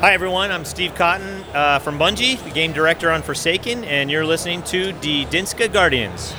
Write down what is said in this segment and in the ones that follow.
Hi, everyone. I'm Steve Cotton uh, from Bungie, the game director on Forsaken, and you're listening to the Dinska Guardians.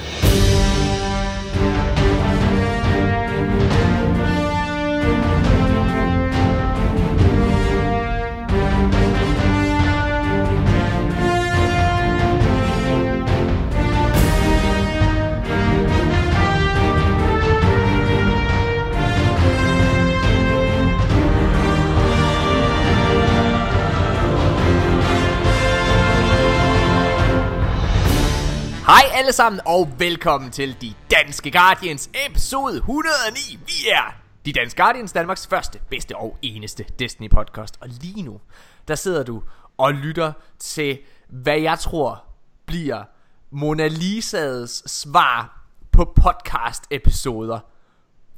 Alle sammen, og velkommen til De Danske Guardians episode 109. Vi er De Danske Guardians, Danmarks første, bedste og eneste Destiny-podcast. Og lige nu, der sidder du og lytter til, hvad jeg tror bliver Mona Lisas svar på podcast-episoder.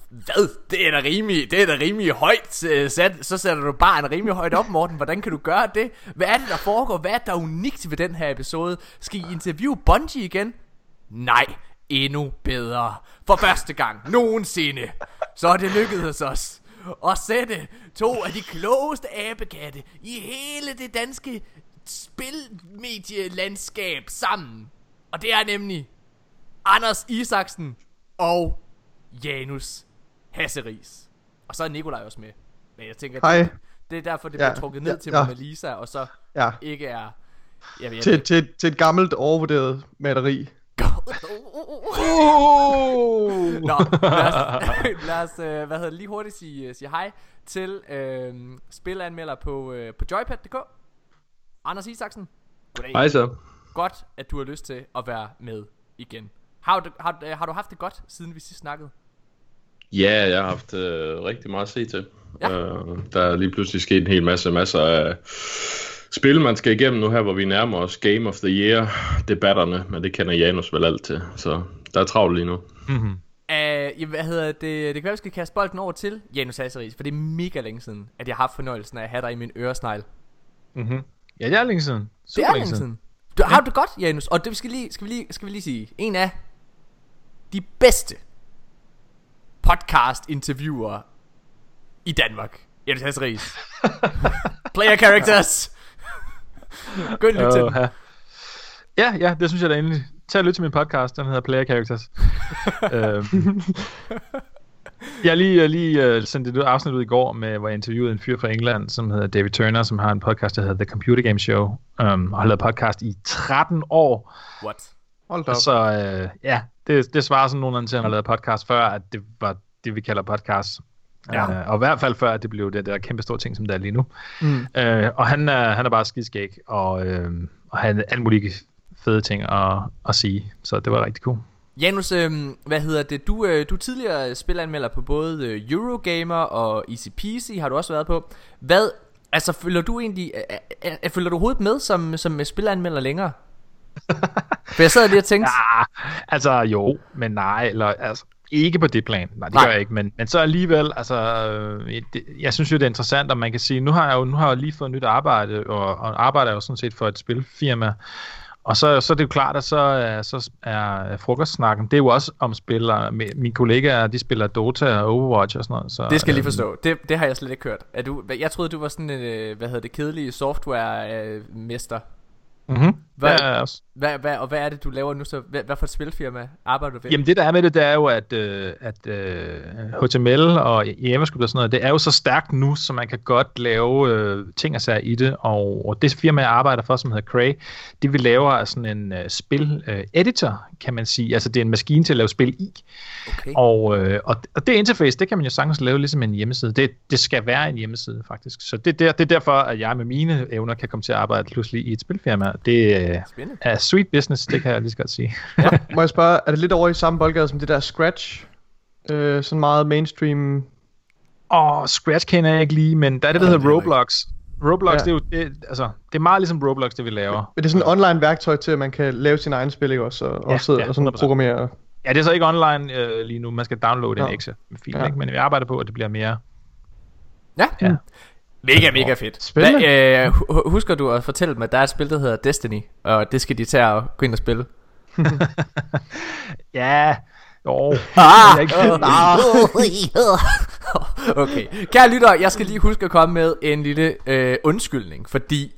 Hvad? Det er da rimelig, det er da rimelig højt øh, sat. Så sætter du bare en rimelig højt op, Morten. Hvordan kan du gøre det? Hvad er det, der foregår? Hvad er der unikt ved den her episode? Skal I interviewe Bungie igen? Nej, endnu bedre. For første gang nogensinde, så er det lykkedes os at sætte to af de klogeste abekatte i hele det danske spilmedielandskab sammen. Og det er nemlig Anders Isaksen og Janus Hasseris. Og så er Nikolaj også med. Men jeg tænker, Hej. det, er derfor, det Ja, bliver trukket ned ja, til ja. Mona Lisa, og så Ja, ikke er... Jeg ved, til, til, til et gammelt overvurderet maleri. Nå, lad os, lad os øh, hvad hedder det, lige hurtigt sige, øh, sige hej til øh, spilanmelder på, øh, på joypad.dk. Anders Isaksen. Goddag. Hej så. Godt, at du har lyst til at være med igen. Har du, har, øh, har du haft det godt, siden vi sidst snakkede? Ja, jeg har haft øh, rigtig meget at se til. Ja. Øh, der er lige pludselig sket en hel masse, masser af spil, man skal igennem nu her, hvor vi nærmer os Game of the Year-debatterne, men det kender Janus vel alt til, så der er travlt lige nu. Uh, ja, hvad hedder det? Det kan være, vi skal kaste bolden over til Janus Hasseris, for det er mega længe siden, at jeg har haft fornøjelsen af at have dig i min øresnegl. Mm-hmm. Ja, det er længe siden. Det Super er længe siden. Du, har du det godt, Janus? Og det vi skal, lige, skal, vi lige, skal vi lige sige, en af de bedste podcast-interviewer i Danmark. Janus Hasseris. Player characters. Gå ind og lyt til den. ja, ja, det synes jeg da endelig. Tag og lyt til min podcast, den hedder Player Characters. øhm, jeg lige, jeg lige uh, sendt et afsnit ud i går, med, hvor jeg interviewede en fyr fra England, som hedder David Turner, som har en podcast, der hedder The Computer Game Show, um, og har lavet podcast i 13 år. What? Hold op. Så uh, ja, det, det svarer sådan nogenlunde til, at han har lavet podcast før, at det var det, vi kalder podcast. Ja. Uh, og i hvert fald før, at det blev det der kæmpe store ting, som det er lige nu. Mm. Uh, og han er, han er bare skidskæg, og, uh, og han har alle mulige fede ting at, at sige. Så det var rigtig cool. Janus, øh, hvad hedder det? Du, øh, du er tidligere spilanmelder på både øh, Eurogamer og Peasy, har du også været på. Hvad, altså følger du egentlig, øh, øh, øh, følger du hovedet med som, som spillanmelder længere? For jeg sad lige og tænkte, Ah, altså jo, men nej, eller altså, ikke på det plan. Nej, det Nej. gør jeg ikke, men, men så alligevel, altså, øh, det, jeg synes jo, det er interessant, at man kan sige, nu har jeg jo, nu har jeg lige fået nyt arbejde, og, og arbejder jo sådan set for et spilfirma, og så, så er det jo klart, at så, er- så er frokostsnakken, det er jo også om spil, og mi- mine kollegaer, de spiller Dota og Overwatch og sådan noget. Så, det skal jeg lige øhm, forstå. Det, det har jeg slet ikke hørt. Er du, jeg troede, du var sådan en, øh, hvad hedder det, kedelige software-mester. Mhm. Hvad- også. Hvad, hvad, og hvad er det, du laver nu så? Hvad, hvad for et spilfirma arbejder du ved? Jamen det der er med det, det er jo, at, øh, at øh, HTML og JavaScript og sådan noget, det er jo så stærkt nu, så man kan godt lave øh, ting og sager i det, og, og det firma, jeg arbejder for, som hedder Cray, det vi laver er sådan en øh, spil-editor, kan man sige. Altså det er en maskine til at lave spil i, Okay. og, øh, og, og det interface, det kan man jo sagtens lave ligesom en hjemmeside. Det, det skal være en hjemmeside faktisk. Så det, det, det er derfor, at jeg med mine evner kan komme til at arbejde pludselig i et spilfirma. Det øh, Spændende. er sweet business, det kan jeg lige så godt sige. Må jeg spørge, er det lidt over i samme boldgade som det der Scratch? Øh, sådan meget mainstream... Åh, Scratch kender jeg ikke lige, men der er det, der Nej, hedder det er Roblox. Roblox, Ja. det er jo det, altså, det er meget ligesom Roblox, det vi laver. Men det er sådan et online værktøj til, at man kan lave sin egen spil, ikke også? Og, Ja, og sidde ja, og sådan 100%. programmere. Ja, det er så ikke online øh, lige nu. Man skal downloade Nå. en Excel-fil, Ja. ikke? men vi arbejder på, at det bliver mere... Ja. Ja. Mega, mega fedt. Spændende. Hvad, øh, hu- husker du at fortælle mig, at der er et spil, der hedder Destiny, og det skal de tage og gå ind og spille? Ja, Jo, Ah! ikke okay. Kære lytter, jeg skal lige huske at komme med en lille øh, undskyldning, fordi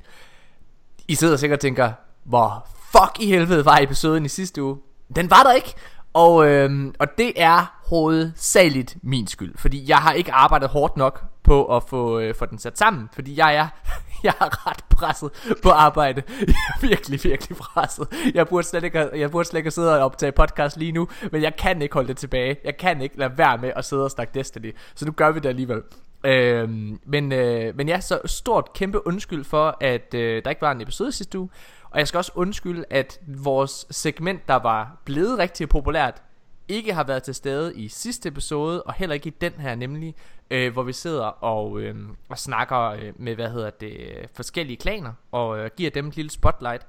I sidder sikkert og tænker, hvor fuck i helvede var episoden i sidste uge? Den var der ikke. Og, øh, og det er hovedsageligt min skyld, fordi jeg har ikke arbejdet hårdt nok på at få, øh, få den sat sammen, fordi jeg er, jeg er ret presset på arbejde. Jeg er virkelig, virkelig presset. Jeg burde slet ikke, jeg burde slet ikke sidde og optage podcast lige nu, men jeg kan ikke holde det tilbage. Jeg kan ikke lade være med at sidde og snakke Destiny, så nu gør vi det alligevel. Øh, men, øh, men ja, så stort kæmpe undskyld for, at øh, der ikke var en episode sidste uge. Og jeg skal også undskylde, at vores segment, der var blevet rigtig populært, ikke har været til stede i sidste episode, og heller ikke i den her nemlig, øh, hvor vi sidder og, øh, og snakker øh, med, hvad hedder det, forskellige klaner, og øh, giver dem et lille spotlight.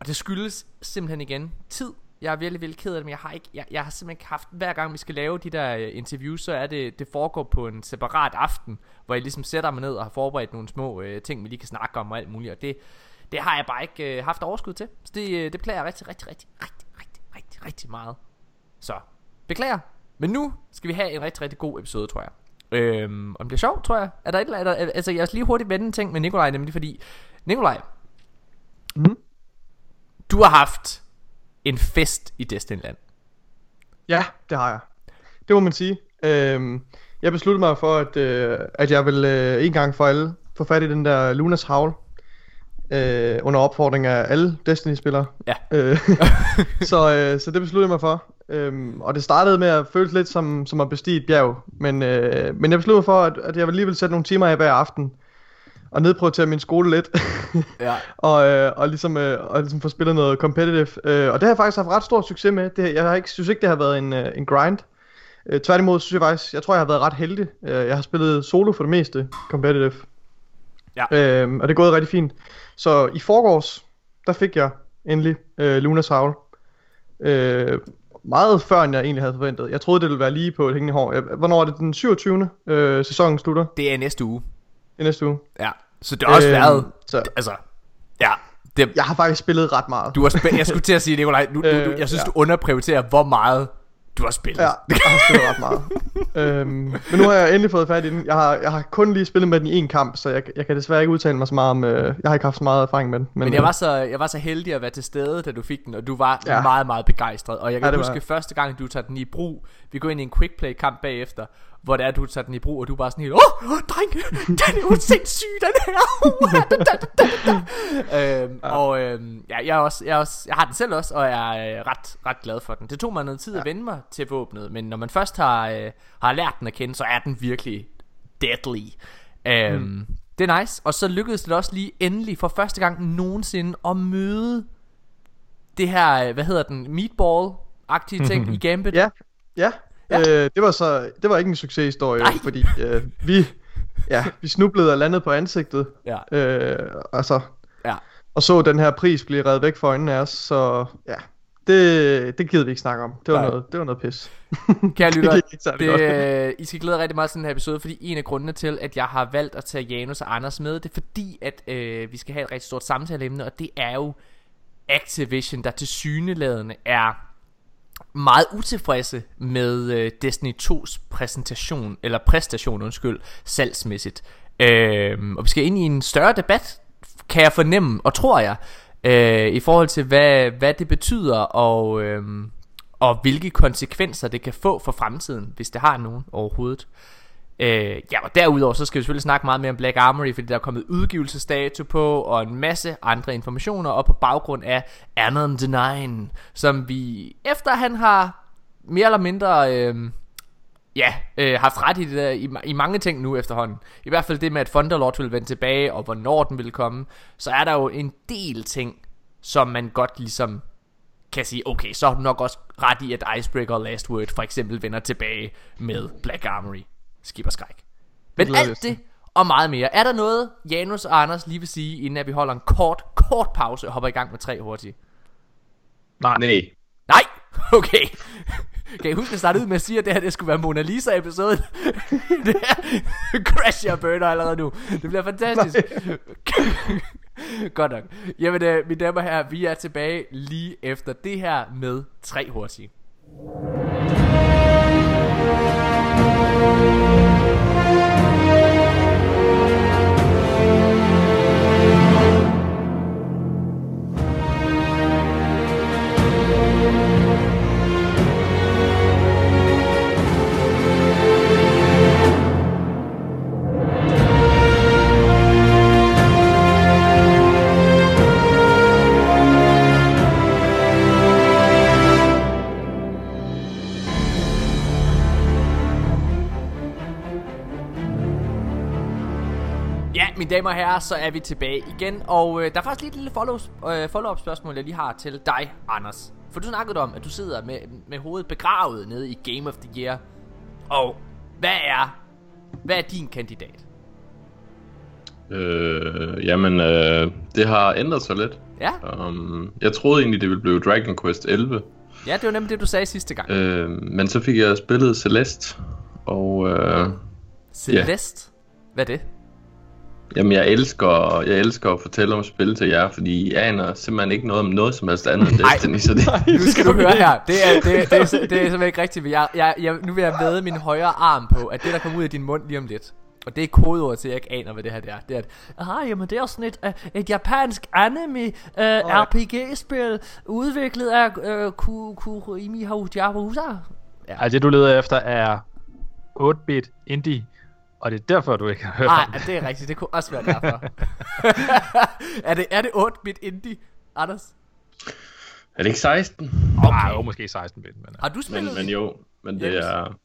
Og det skyldes simpelthen igen tid. Jeg er virkelig, virkelig ked af det, men jeg har, ikke, jeg, jeg har simpelthen ikke haft, hver gang vi skal lave de der øh, interviews, så er det, det foregår på en separat aften, hvor jeg ligesom sætter mig ned og har forberedt nogle små øh, ting, vi lige kan snakke om og alt muligt, og det, det har jeg bare ikke øh, haft overskud til. Så det, øh, det plager jeg rigtig, rigtig, rigtig, rigtig, rigtig, rigtig, rigtig meget. Så, beklager. Men nu skal vi have en rigtig, rigtig god episode, tror jeg. Øhm, om det er sjovt, tror jeg. Er der et eller andet, altså jeg skal lige hurtigt vende en ting med Nikolaj, nemlig fordi, Nikolaj, Mhm. du har haft en fest i Destinyland. Ja, det har jeg. Det må man sige. Øhm, jeg besluttede mig for, at, øh, at jeg vil øh, en gang for alle få fat i den der Lunas Havl. Øh, under opfordring af alle Destiny-spillere. Ja. Øh, så, øh, så det besluttede jeg mig for. Øhm, og det startede med at føles lidt som, som at bestige et bjerg. Men, øh, men jeg besluttede mig for, at, at jeg lige vil sætte nogle timer af hver aften. Og nedprioritere min skole lidt. Ja. og, øh, og ligesom, øh, og ligesom få spillet noget competitive. Øh, og det har jeg faktisk haft ret stor succes med. Det, jeg har ikke, synes ikke, det har været en, øh, en grind. Øh, tværtimod synes jeg faktisk, jeg tror, jeg har været ret heldig. Øh, jeg har spillet solo for det meste competitive. Ja. Øh, og det er gået rigtig fint. Så i forgårs, der fik jeg endelig øh, Lunas Havl. Øh, meget før, end jeg egentlig havde forventet. Jeg troede, det ville være lige på et hængende hår. Hvornår er det den 27. Øh, sæsonen slutter? Det er næste uge. I næste uge. Ja. Så det har også Øhm, været, så- altså, ja. Det, Jeg har faktisk spillet ret meget. du har spillet, jeg skulle til at sige, Nikolaj, nu, du, du, Øh, jeg synes, ja. du underprioriterer, hvor meget du har spillet. Ja, jeg har spillet ret meget. øhm, men nu har jeg endelig fået fat i den. Jeg har, jeg har kun lige spillet med den i en kamp, så jeg, jeg kan desværre ikke udtale mig så meget om... Øh, jeg har ikke haft så meget erfaring med den. Men jeg var, så, jeg var så heldig at være til stede, da du fik den, og du var ja. Meget, meget begejstret. Og jeg kan Ja, huske var første gang, du tager den i brug. Vi går ind i en quick play kamp bagefter, hvor det er, du tager den i brug, og du er bare sådan helt, åh, oh, dreng, den er jo sindssyg, den her. øhm, ja. Og øhm, ja, jeg, er også, jeg, er også, jeg har den selv også, og jeg er øh, ret, ret glad for den. Det tog mig noget tid ja. at vende mig til våbnet, men når man først har, øh, har lært den at kende, så er den virkelig deadly. Øhm, mm. Det er nice, og så lykkedes det også lige endelig for første gang nogensinde at møde det her, øh, hvad hedder den, meatball-agtige ting i Gambit. Ja, ja. Ja. Øh, det var så... Det var ikke en succeshistorie, Nej. fordi øh, vi... Ja, vi snublede og landede på ansigtet. Ja. Øh, altså, Ja. og så den her pris blive reddet væk for øjnene af os, så ja. Det, det gider vi ikke snakke om. Det var, Nej. noget, det var noget pis. Kære lytter, særlig det, godt. øh, I skal glæde rigtig meget til den her episode, fordi en af grundene til, at jeg har valgt at tage Janus og Anders med, det er fordi, at øh, vi skal have et rigtig stort samtaleemne, og det er jo Activision, der til syneladende er meget utilfredse med øh, Destiny 2's præsentation, eller præstation, undskyld, salgsmæssigt. Øh, og vi skal ind i en større debat, kan jeg fornemme, og tror jeg, øh, i forhold til, hvad, hvad det betyder, og, øh, og hvilke konsekvenser det kan få for fremtiden, hvis det har nogen overhovedet. Øh, Øh, ja, og derudover så skal vi selvfølgelig snakke meget mere om Black Armory, fordi der er kommet udgivelsesdato på, og en masse andre informationer, og på baggrund af Anon Denine, som vi, efter han har mere eller mindre, øh, ja, øh, haft ret i, det der, i, i mange ting nu efterhånden. I hvert fald det med, at Thunderlord vil vende tilbage, og hvornår den vil komme, så er der jo en del ting, som man godt ligesom kan sige, okay, så har du nok også ret i, at Icebreaker og Last Word for eksempel vender tilbage med Black Armory. Skib og skræk. Men alt det og meget mere. Er der noget, Janus og Anders lige vil sige, inden at vi holder en kort, kort pause og hopper i gang med tre hurtigt? Nej, Nej. Nej! Okay. Kan I huske at starte ud med at sige, at det her det skulle være Mona Lisa-episoden? det her crash jeg burner allerede nu. Det bliver fantastisk. Godt nok. Jamen, øh, mine damer og herrer, vi er tilbage lige efter det her med tre hurtige. Mine damer og herrer, så er vi tilbage igen. Og øh, der er faktisk lige et lille follow-up, øh, follow spørgsmål, jeg lige har til dig, Anders. For du snakkede om, at du sidder med, med hovedet begravet nede i Game of the Year. Og hvad er, hvad er din kandidat? Øh, jamen, øh, det har ændret sig lidt. Ja, Um, jeg troede egentlig, det ville blive Dragon Quest 11. ja det var nemlig det, du sagde sidste gang. Øh, men så fik jeg spillet Celeste, og øh, Celeste? Hvad er det? Jamen, jeg elsker, jeg elsker at fortælle om spil til jer, fordi I aner simpelthen ikke noget om noget som helst andet end Destiny, så det, Nu skal du høre her. Det er, det, det, er, det er simpelthen ikke rigtigt. Jeg, jeg, jeg, nu vil jeg med min højre arm på, at det, der kommer ud af din mund lige om lidt, og det er kodeord til, at jeg ikke aner, hvad det her det er. Det er, at, ah, jamen det er sådan et, uh, et japansk anime uh, RPG-spil, udviklet af uh, Ku- Kurimi Haruja. Ja. Altså det du leder efter er 8-bit indie, og det er derfor du ikke har hørt Nej, det. det er rigtigt. Det kunne også være derfor. er, det, er det 8-bit indie, Anders? er det ikke 16? Okay. jo, måske 16-bit. Men, Har du Men, spillet? men jo, men det er...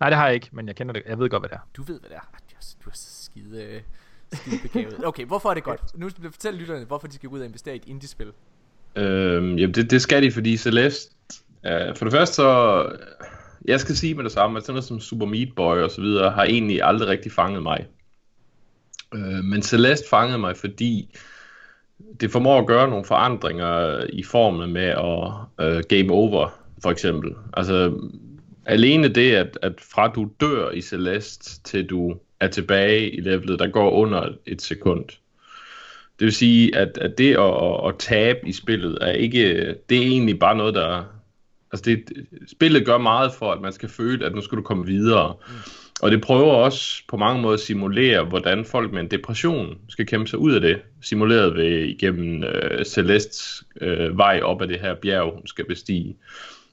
nej, det har jeg ikke, men jeg kender det. Jeg ved godt, hvad det er. Du ved, hvad det er. Ah, Du er, så- skide, skide begavet. Okay, hvorfor er det godt? Nu skal vi fortælle lytterne, hvorfor de skal gå ud og investere i et indie-spil. Øh, jamen, det, det skal de, fordi Celeste... Øh, for det første så... Jeg skal sige med det samme, at sådan noget som Super Meat Boy og så videre, har egentlig aldrig rigtig fanget mig. Øh, men Celeste fangede mig, fordi det formår at gøre nogle forandringer i formen med at øh, game over, for eksempel. Altså, alene det, at, at fra du dør i Celeste, til du er tilbage i levelet, der går under et sekund. Det vil sige, at, at det at, at, at tabe i spillet, er ikke, det er egentlig bare noget, der... Altså det, spillet gør meget for, at man skal føle, at nu skal du komme videre. Mm. Og det prøver også på mange måder at simulere, hvordan folk med en depression skal kæmpe sig ud af det. Simuleret ved igennem øh, Celestes øh, vej op ad det her bjerg, hun skal bestige.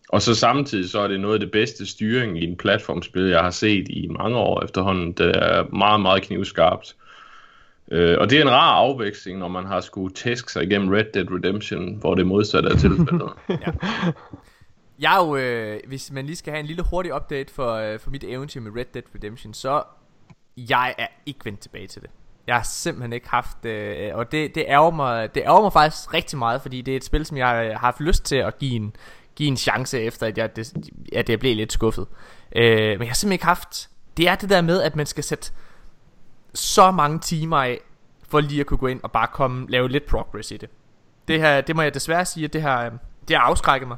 Og så samtidig så er det noget af det bedste styring i en platformspil, jeg har set i mange år efterhånden. Det er meget, meget knivskarpt. Øh, og det er en rar afveksling, når man har skulle tæske sig igennem Red Dead Redemption, hvor det modsatte er tilfældet. Jeg er jo, øh, hvis man lige skal have en lille hurtig update for, øh, for mit eventyr med Red Dead Redemption, så jeg er ikke vendt tilbage til det. Jeg har simpelthen ikke haft, øh, og det, det, ærger mig, det ærger mig faktisk rigtig meget, fordi det er et spil, som jeg øh, har haft lyst til at give en, give en chance efter, at jeg, det, at jeg blev lidt skuffet. Øh, men jeg har simpelthen ikke haft, det er det der med, at man skal sætte så mange timer af, for lige at kunne gå ind og bare komme, lave lidt progress i det. Det her, det må jeg desværre sige, at det har, øh, det har afskrækket mig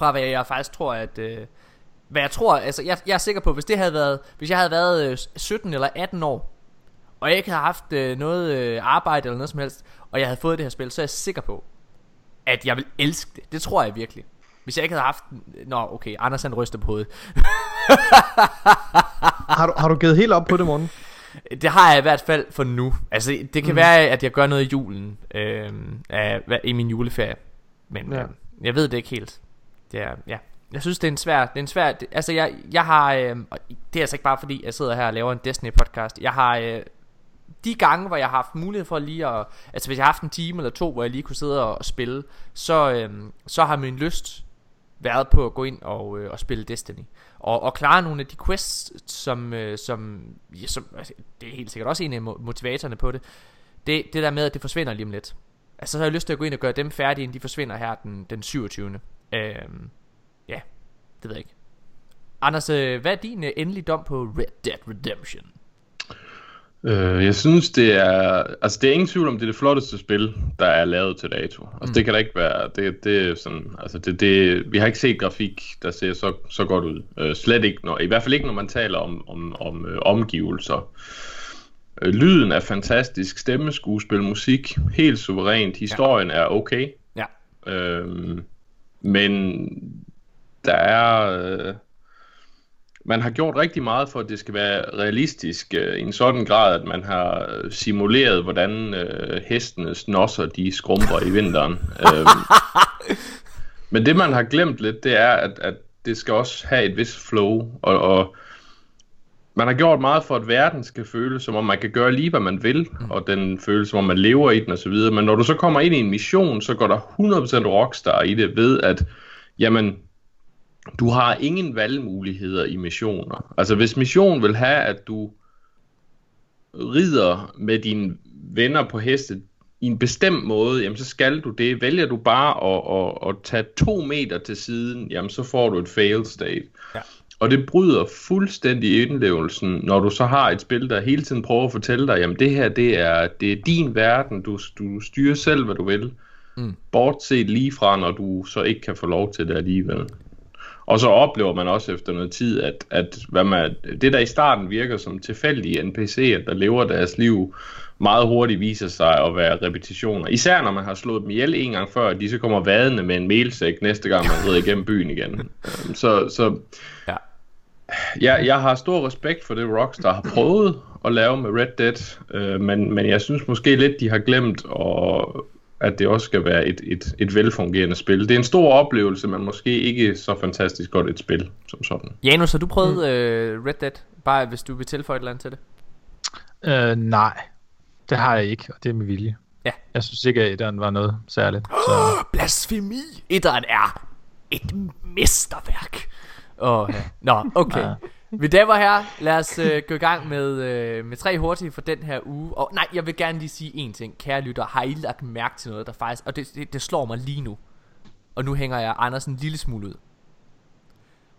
fra hvad jeg faktisk tror at øh, hvad jeg tror altså jeg, jeg er sikker på hvis det havde været hvis jeg havde været øh, 17 eller 18 år og jeg ikke havde haft øh, noget øh, arbejde eller noget som helst og jeg havde fået det her spil så er jeg sikker på at jeg vil elske det det tror jeg virkelig hvis jeg ikke havde haft Nå okay Anders han ryster på hovedet Har du, har du givet helt op på det, morgen? Det har jeg i hvert fald for nu Altså det kan mm. være at jeg gør noget i julen øh, af, I min juleferie Men ja. øh, jeg ved det ikke helt det er, ja Jeg synes det er en svær, det er en svær det, Altså jeg, jeg har øh, Det er altså ikke bare fordi jeg sidder her og laver en Destiny podcast Jeg har øh, de gange, hvor jeg har haft mulighed for lige at... Altså hvis jeg har haft en time eller to, hvor jeg lige kunne sidde og, og spille, så, øh, så har min lyst været på at gå ind og, øh, og spille Destiny. Og, og klare nogle af de quests, som, øh, som, ja, som altså, det er helt sikkert også en af motivatorerne på det. det. Det der med, at det forsvinder lige om lidt. Altså så har jeg lyst til at gå ind og gøre dem færdige, inden de forsvinder her den, den 27. Øhm, ja, det ved jeg ikke. Anders, øh, hvad er din øh, endelige dom på Red Dead Redemption? Øh, jeg synes, det er... Altså, det er ingen tvivl om, det er det flotteste spil, der er lavet til dato. Altså, mm. det kan da ikke være... Det, det er sådan... Altså, det, det, vi har ikke set grafik, der ser så, så godt ud. Øh, slet ikke, når, i hvert fald ikke, når man taler om, om, om øh, omgivelser. Øh, lyden er fantastisk, stemmeskuespil, musik, helt suverænt. Historien ja. er okay. Ja. Øhm, men der er... Øh, man har gjort rigtig meget for, at det skal være realistisk øh, i en sådan grad, at man har øh, simuleret, hvordan øh, hestenes nosser de skrumper i vinteren. øhm, men det, man har glemt lidt, det er, at, at det skal også have et vis flow, og, og man har gjort meget for, at verden skal føles, som om man kan gøre lige, hvad man vil, mm. og den føles, som om man lever i den osv. Men når du så kommer ind i en mission, så går der 100% rockstar i det, ved at, jamen, du har ingen valgmuligheder i missioner. Altså hvis missionen vil have, at du rider med dine venner på heste i en bestemt måde, jamen så skal du det. Vælger du bare at, at, at tage to meter til siden, jamen så får du et fail state. Ja. Og det bryder fuldstændig indlevelsen, når du så har et spil, der hele tiden prøver at fortælle dig, jamen det her, det er, det er din verden, du, du styrer selv, hvad du vil. Mm. Bortset lige fra, når du så ikke kan få lov til det alligevel. Og så oplever man også efter noget tid, at, at hvad man, det der i starten virker som tilfældige NPC'er, der lever deres liv, meget hurtigt viser sig at være repetitioner. Især når man har slået dem ihjel en gang før, at de så kommer vadende med en melsæk næste gang, man rider igennem byen igen. Så, så Ja. Jeg, jeg har stor respekt for det Rockstar har prøvet at lave med Red Dead, øh, men, men jeg synes måske lidt, de har glemt, og, at det også skal være et, et, et velfungerende spil. Det er en stor oplevelse, men måske ikke så fantastisk godt et spil som sådan. Janus, har du prøvet mm. øh, Red Dead? Bare hvis du vil tilføje et eller andet til det. Øh, nej, det har jeg ikke, og det er med vilje. Ja. Jeg synes ikke, at den var noget særligt. Så. Blasfemi! Etteren er et mesterværk. Oh, ja. Nå, okay. Ja. Damer og herrer, lad os øh, gå i gang med, øh, med tre hurtige for den her uge. Og nej, jeg vil gerne lige sige en ting. Kære lytter, har I lagt mærke til noget, der faktisk... Og det, det, det slår mig lige nu. Og nu hænger jeg Anders en lille smule ud.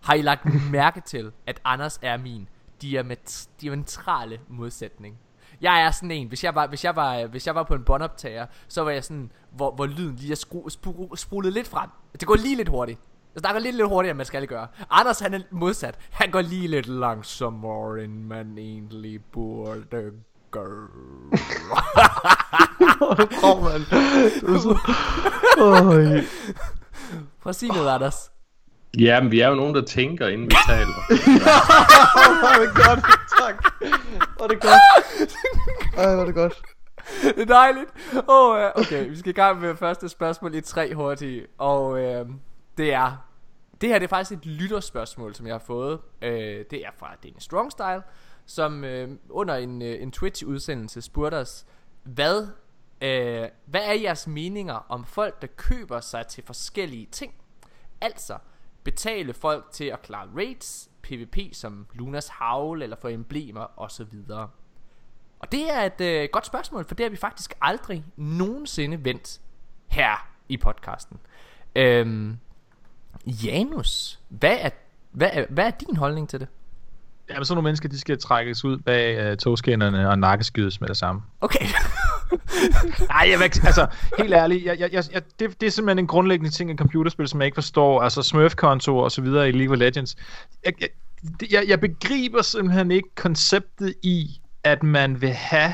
Har I lagt mærke til, at Anders er min diamet- diametrale modsætning? Jeg er sådan en, hvis jeg var, hvis jeg var, hvis jeg var på en båndoptager, så var jeg sådan, hvor, hvor lyden lige er skru, spru, sprulet lidt frem. Det går lige lidt hurtigt. Jeg snakker lige lidt hurtigere, end man skal gøre. Anders, han er modsat. Han går lige lidt langsommere, end man egentlig burde gøre. Åh, mand. Du så... Øj. Prøv at sige noget, Anders. Ja, men vi er jo nogen, der tænker, inden vi taler. Åh, det er godt. Tak. Åh, det er godt. Ej, hvor er det godt. Det er dejligt. Oh, okay, vi skal i gang med første spørgsmål i tre hurtige. Og uh, det er... Det her det er faktisk et lytterspørgsmål, som jeg har fået. Øh, det er fra Dennis Strongstyle, som øh, under en, øh, en Twitch-udsendelse spurgte os, hvad, øh, hvad er jeres meninger om folk, der køber sig til forskellige ting? Altså, betale folk til at klare raids, PvP som Lunas Howl eller få emblemer osv. Og det er et øh, godt spørgsmål, for det har vi faktisk aldrig nogensinde vendt her i podcasten. Øhm, Janus, hvad er, hvad, er, hvad er din holdning til det? Jamen, sådan nogle mennesker, de skal trækkes ud bag uh, togskinnerne og nakkeskydes med det samme. Okay. Nej, jeg ikke, altså, helt ærligt, jeg, jeg, jeg, det, det er simpelthen en grundlæggende ting i computerspil, som jeg ikke forstår, altså Smurf-konto og så videre i League of Legends. Jeg, jeg, jeg, jeg begriber simpelthen ikke konceptet i, at man vil have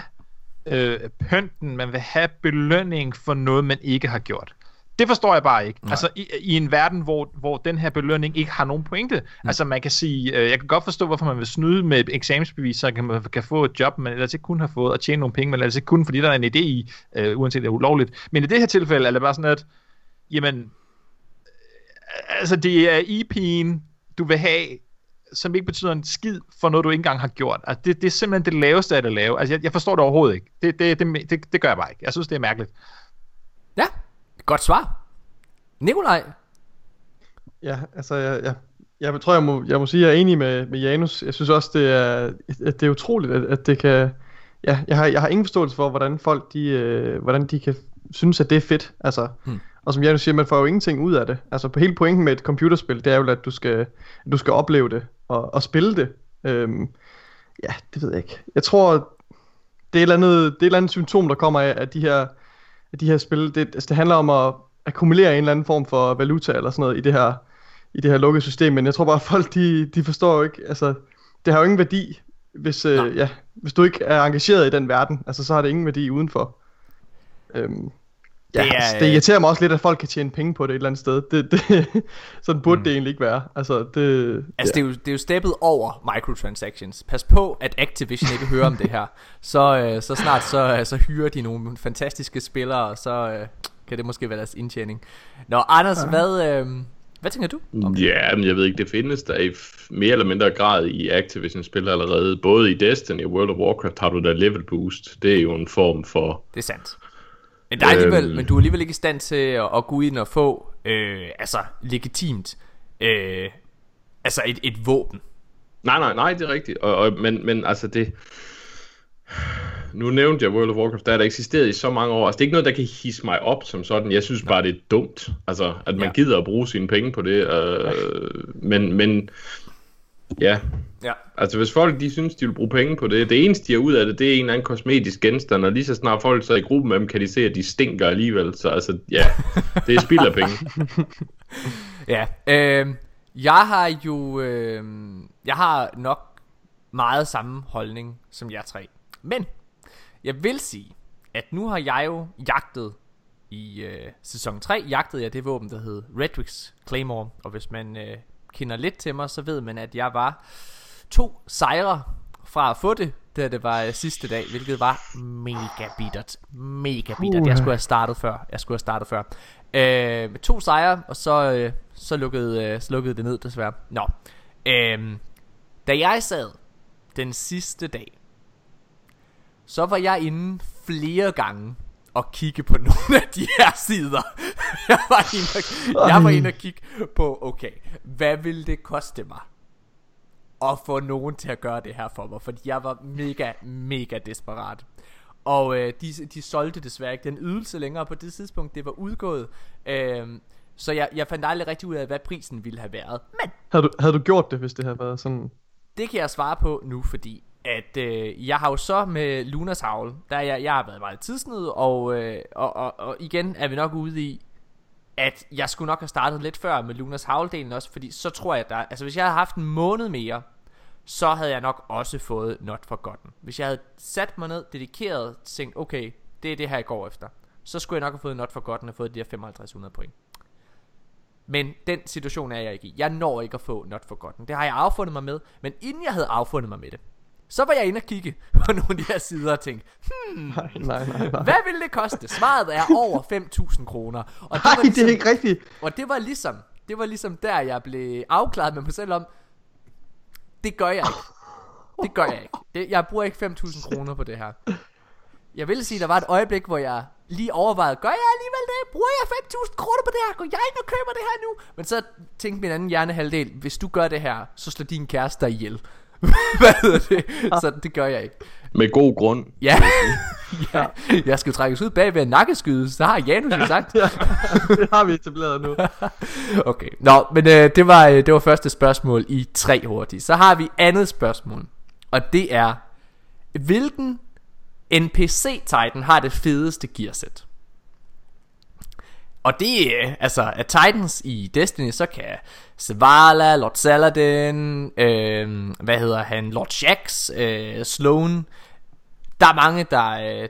øh, pynten, man vil have belønning for noget, man ikke har gjort. Det forstår jeg bare ikke. Nej. Altså i, i en verden, hvor, hvor den her belønning ikke har nogen pointe. Mm. Altså man kan sige, øh, jeg kan godt forstå, hvorfor man vil snyde med et eksamensbevis, så kan man kan få et job, man ellers ikke kunne have fået, og tjene nogle penge, men ellers ikke kunne, fordi der er en idé i, øh, uanset det er ulovligt. Men i det her tilfælde er det bare sådan, at jamen, øh, altså det er EP'en, du vil have, som ikke betyder en skid for noget, du ikke engang har gjort. Altså, det, det er simpelthen det laveste af det lave. Altså, jeg, jeg forstår det overhovedet ikke. Det, det, det, det, det gør jeg bare ikke. Jeg synes, det er mærkeligt. ja, godt svar. Nikolaj, Ja, altså, jeg, jeg, jeg tror, jeg må, jeg må sige, at jeg er enig med, med Janus. Jeg synes også, det er, at det er utroligt, at, at det kan... Ja, jeg har, jeg har ingen forståelse for, hvordan folk de, øh, hvordan de kan synes, at det er fedt. Altså, Hmm. Og som Janus siger, man får jo ingenting ud af det. Altså, på hele pointen med et computerspil, det er jo, at du skal, at du skal opleve det og, og spille det. Øhm, ja, det ved jeg ikke. Jeg tror, det er et eller andet, det er et eller andet symptom, der kommer af, at de her, at de her spil, det, altså, det handler om at akkumulere en eller anden form for valuta eller sådan noget i det her, i det her lukkede system, men jeg tror bare, at folk de, de forstår ikke, altså, det har jo ingen værdi, hvis, øh, ja, hvis du ikke er engageret i den verden, altså så har det ingen værdi udenfor. Øhm, ja, Det er, altså, det øh, irriterer mig også lidt, at folk kan tjene penge på det et eller andet sted. Det, det, sådan burde mm. det egentlig ikke være. Altså, det, altså det, er jo, det er jo steppet over microtransactions. Pas på, at Activision ikke hører om det her. Så, øh, så snart så, øh, så hyrer de nogle fantastiske spillere, og så øh, kan det måske være deres indtjening. Nå, Anders, ja. hvad, øh, hvad tænker du? om det? Ja, men jeg ved ikke, det findes der i mere eller mindre grad i Activision-spil allerede. Både i Destiny og World of Warcraft har du der level boost. Det er jo en form for... Det er sandt. Men, der er alligevel, Øhm. men du er alligevel ikke i stand til at, at gå ind og få øh, altså legitimt øh, altså et, et våben. Nej, nej, nej, det er rigtigt. Og, og, men, men altså det... Nu nævnte jeg World of Warcraft, der er der eksisteret i så mange år. Altså, det er ikke noget, der kan hisse mig op som sådan. Jeg synes bare, det er dumt. Altså, at man ja. gider at bruge sine penge på det. Øh, men, men, ja. Ja. Altså, hvis folk de synes, de vil bruge penge på det, det eneste, de har ud af det, det er en eller anden kosmetisk genstand, og lige så snart folk så i gruppen med dem, kan de se, at de stinker alligevel. Så altså, ja, det er spild af penge. Ja, øh, jeg har jo, øh, jeg har nok meget samme holdning som jer tre. Men, jeg vil sige, at nu har jeg jo jagtet i øh, sæson 3, jagtede jeg det våben, der hed Redrix Claymore. Og hvis man øh, kender lidt til mig, så ved man, at jeg var to sejre fra at få det, da det var øh, sidste dag, hvilket var mega bittert. Mega bittert. Jeg skulle have startet før. Jeg skulle have startet før. Øh, med to sejre, og så, øh, så, lukkede, øh, så lukkede det ned desværre. Nå. Øh, da jeg sad den sidste dag, så var jeg inde flere gange og kigge på nogle af de her sider. jeg, var inde og, jeg var inde og kigge på, okay, hvad ville det koste mig at få nogen til at gøre det her for mig? Fordi jeg var mega, mega desperat. Og øh, de, de solgte desværre ikke den ydelse længere på det tidspunkt, det var udgået. Øh, så jeg, jeg fandt aldrig rigtig ud af, hvad prisen ville have været. Men Havde du, havde du gjort det, hvis det havde været sådan... det kan jeg svare på nu, fordi at øh, jeg har jo så med Lunas Havl, der jeg, jeg har været meget tidsnød, og, øh, og, og, og igen er vi nok ude i, at jeg skulle nok have startet lidt før med Lunas Havl-delen også, fordi så tror jeg, at der, altså hvis jeg havde haft en måned mere, så havde jeg nok også fået Not Forgotten. Hvis jeg havde sat mig ned, dedikeret, tænkt, okay, det er det her, jeg går efter, så skulle jeg nok have fået Not Forgotten og fået de her 5500 point. Men den situation er jeg ikke i. Jeg når ikke at få Not Forgotten. Det har jeg affundet mig med. Men inden jeg havde affundet mig med det, så var jeg inde og kigge på nogle af de her sider og tænkte, Nej, nej, nej, nej. hvad ville det koste? Svaret er over 5.000 kroner. Og Nej, var det er ikke rigtigt. og det var ligesom, det var ligesom der, jeg blev afklaret med mig selv om, det gør jeg ikke. Det gør jeg ikke. Det, jeg bruger ikke 5.000 kroner på det her. Jeg vil sige, der var et øjeblik, hvor jeg lige overvejede, gør jeg alligevel det? Bruger jeg 5.000 kroner på det her? Går jeg ind og køber det her nu? Men så tænkte min anden hjernehalvdel, hvis du gør det her, så slår din kæreste dig ihjel. Hvad hedder det? Så det gør jeg ikke. Med god grund. Ja, ja. jeg skal trækkes ud bag ved en nakkeskyde, så har Janus jo sagt. Ja, det har vi etableret nu. Okay, nå, men øh, det, var, øh, det var første spørgsmål i tre hurtigt. Så har vi andet spørgsmål, og det er, hvilken NPC-Titan har det fedeste gearsæt? Og det er, altså, at Titans i Destiny, så kan Zavala, Lord Saladin, øh, hvad hedder han, Lord Shax, øh, Sloan, der er mange, der, øh,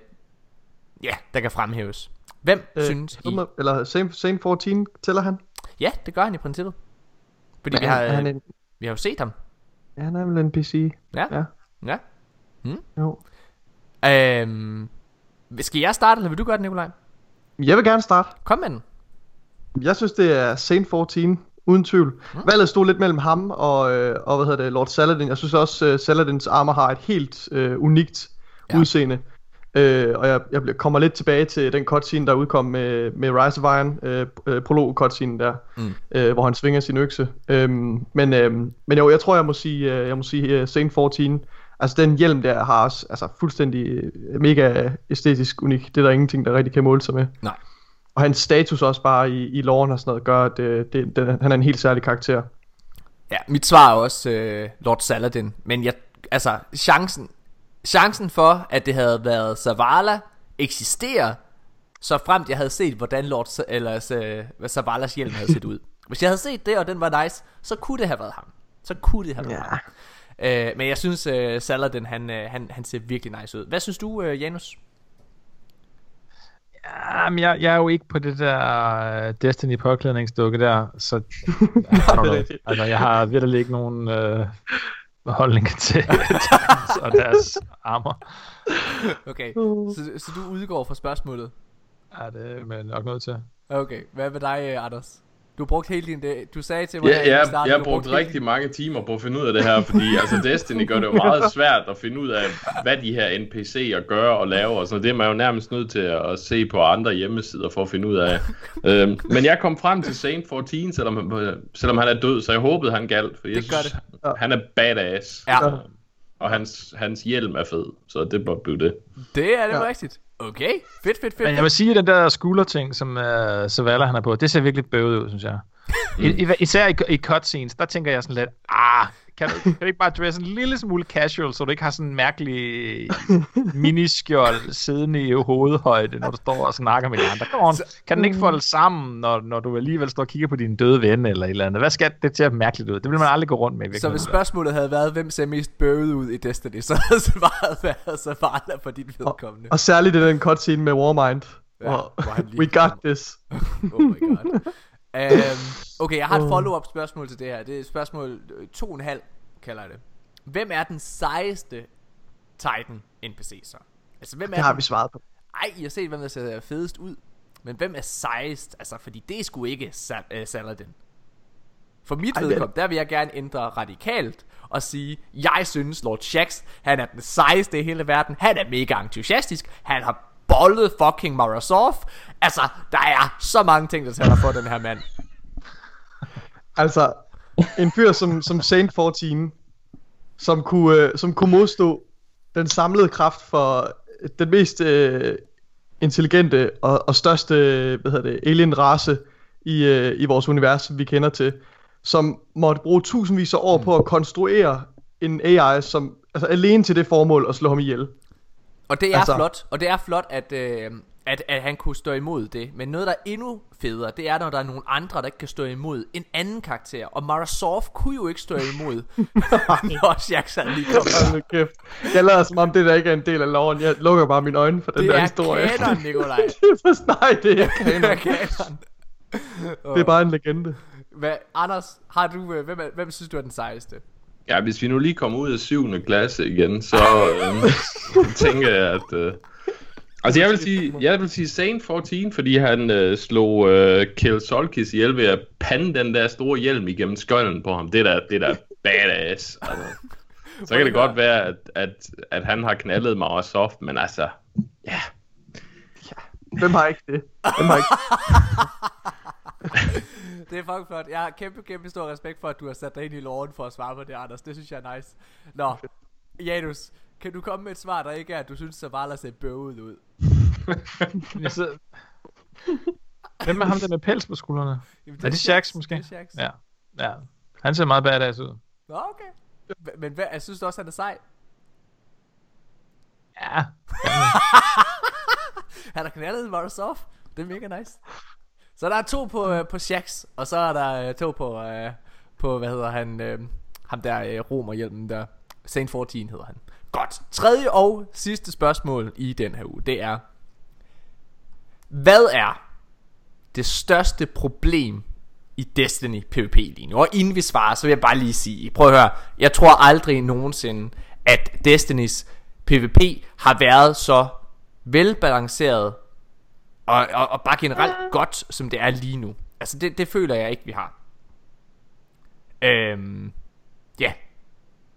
ja, der kan fremhæves. Hvem øh, synes I? Eller Same, Same 14, tæller han? Ja, det gør han i princippet. Fordi Men vi har, han, øh, en, vi har jo set ham. ja, han er vel en PC. Ja. Ja. Ja. Jo. Øhm, skal jeg starte, eller vil du gøre det, Nikolaj? Jeg vil gerne starte. Kom med den. Jeg synes, det er Saint 14, uden tvivl. Mm. Valget stod lidt mellem ham og, øh, og hvad hedder det, Lord Saladin. Jeg synes også, øh, Saladins armor har et helt øh, unikt Ja. udseende. Øh, og jeg, jeg bliver- kommer lidt tilbage til den cutscene, der udkom med, med Rise of Iron, øh, øh, prolog cutscene der, Mm. øh, hvor han svinger sin økse. Øhm, men, øhm, men jo, jeg tror, jeg må sige, øh, jeg må sige uh, Saint 14. Altså den hjelm der har også altså, fuldstændig øh, mega æstetisk unik. Det er der ingenting, der rigtig kan måle sig med. Nej. Og hans status også bare i, i loven og sådan noget, gør, at det, det, det, han er en helt særlig karakter. Ja, mit svar er også øh, Lord Saladin. Men jeg, altså, chancen, chancen for, at det havde været Zavala, eksisterer, så fremt jeg havde set, hvordan Lord eller, øh, Zavalas hjelm havde set ud. Hvis jeg havde set det, og den var nice, så kunne det have været ham. Så kunne det have været Ja. ham. Øh, men jeg synes, øh, Saladin, han, øh, han, han ser virkelig nice ud. Hvad synes du, øh, Janus? Jamen, jeg, jeg er jo ikke på det der uh, Destiny påklædningsdukke der, så rigtigt. altså, jeg har virkelig ikke nogen uh, holdning til Titans og deres armor. Okay, så, så du udgår fra spørgsmålet. Er det men nok nødt til. Okay, hvad med dig, øh, Anders? Du har brugt hele din dag. Du sagde til mig, Ja, jeg, starten, jeg har du brugt hele rigtig mange timer på at finde ud af det her, fordi altså Destiny gør det jo meget svært at finde ud af, hvad de her NPC'er gør og laver, og sådan. Det er man jo nærmest nødt til at se på andre hjemmesider for at finde ud af. øhm, men jeg kom frem til Saint 14, selvom, han- selvom han er død, så jeg håbede, han galt, for jeg Det gør synes, han er badass. Ja. Og hans, hans hjelm er fed, så det bør blive det. Det er det Ja. rigtigt. Okay, fedt, fedt, fedt. Men jeg vil sige, at den der skulderting, som øh, uh, Savala han er på, det ser virkelig bøvet ud, synes jeg. I, især i, i cutscenes, der tænker jeg sådan lidt, ah, kan du, kan du ikke bare dresse en lille smule casual, så du ikke har sådan en mærkelig miniskjold siddende i hovedhøjde, når du står og snakker med de andre. Come on, kan den ikke folde sammen, når, når du alligevel står og kigger på din døde ven eller et eller andet? Hvad skal det til at mærkeligt ud? Det vil man aldrig gå rundt med i Så hvis spørgsmålet havde været, hvem ser mest bøvet ud i Destiny, så havde svaret været Zavala for dit vedkommende. Og særligt i den cutscene med Warmind. Ja, lige we got this. Oh my god. Um, okay, jeg har et follow-up spørgsmål til det her. Det er spørgsmål øh, to og en halv, kalder jeg det. Hvem er den sejeste Titan NPC så? Altså, hvem er Det har den? vi svaret på. Ej, I har set, hvem der ser fedest ud. Men hvem er sejest? Altså, fordi det er sgu ikke uh, Saladin. For mit Ej, vedkommende, der vil jeg gerne ændre radikalt og sige, jeg synes Lord Shax, han er den sejeste i hele verden. Han er mega entusiastisk. Han har bollet fucking Marasov. Altså, der er så mange ting, der taler for den her mand. Altså, en fyr som, som Saint 14, som kunne, øh, som kunne modstå den samlede kraft for den mest øh, intelligente og, og største hvad hedder det, alien-race i, øh, i vores univers, som vi kender til, som måtte bruge tusindvis af år på at konstruere en AI, som altså alene til det formål at slå ham ihjel. Og det er altså, flot, og det er flot, at, øh, at, at han kunne stå imod det. Men noget, der er endnu federe, det er, når der er nogle andre, der ikke kan stå imod en anden karakter. Og Marasov kunne jo ikke stå imod, når han lige kom. Kæft. Jeg lader som om det der ikke er en del af loven. Jeg lukker bare mine øjne for den Det der er historie. kanon, Nikolaj. det er for, nej, det er ikke Det er kanon. kanon. Det er bare en legende. Hvad, Anders, har du, øh, hvem, hvem synes du er den sejeste? Ja, hvis vi nu lige kommer ud af 7. klasse igen, så øh, tænker jeg, at... Øh, altså, jeg vil sige, jeg vil sige Saint 14, fordi han øh, slog øh, Kill Solkis ihjel ved at pande den der store hjelm igennem skølden på ham. Det der, det der badass. Altså. Så kan det godt være, at, at, at han har knaldet mig også soft, men altså... Ja, Hvem har ikke det? Hvem har ikke Det er fucking flot. Jeg har kæmpe, kæmpe stor respekt for, at du har sat dig ind i loven for at svare på det, Anders. Det synes jeg er nice. Nå, Janus, kan du komme med et svar, der ikke er, at du synes, Zavala ser bøvet ud? Jeg sidder... Hvem er ham der med pels på skuldrene? Jamen, Er det Shax måske? Det er Shax. Ja. ja. Han ser meget badass ud. Nå, okay. Men hvad, jeg synes du også, han er sej? Ja. Han har knaldet Marasov. Det er mega nice. Så der er to på, øh, på Shax, og så er der øh, to på, øh, på hvad hedder han, øh, ham der øh, romerhjelmen der. Saint 14 hedder han. Godt. Tredje og sidste spørgsmål i den her uge, det er, hvad er det største problem i Destiny PvP lige nu? Og inden vi svarer, så vil jeg bare lige sige, prøv at høre, jeg tror aldrig nogensinde, at Destinys PvP har været så velbalanceret og, og, og bare generelt godt, som det er lige nu. Altså, det, det føler jeg ikke, vi har. Øhm, ja.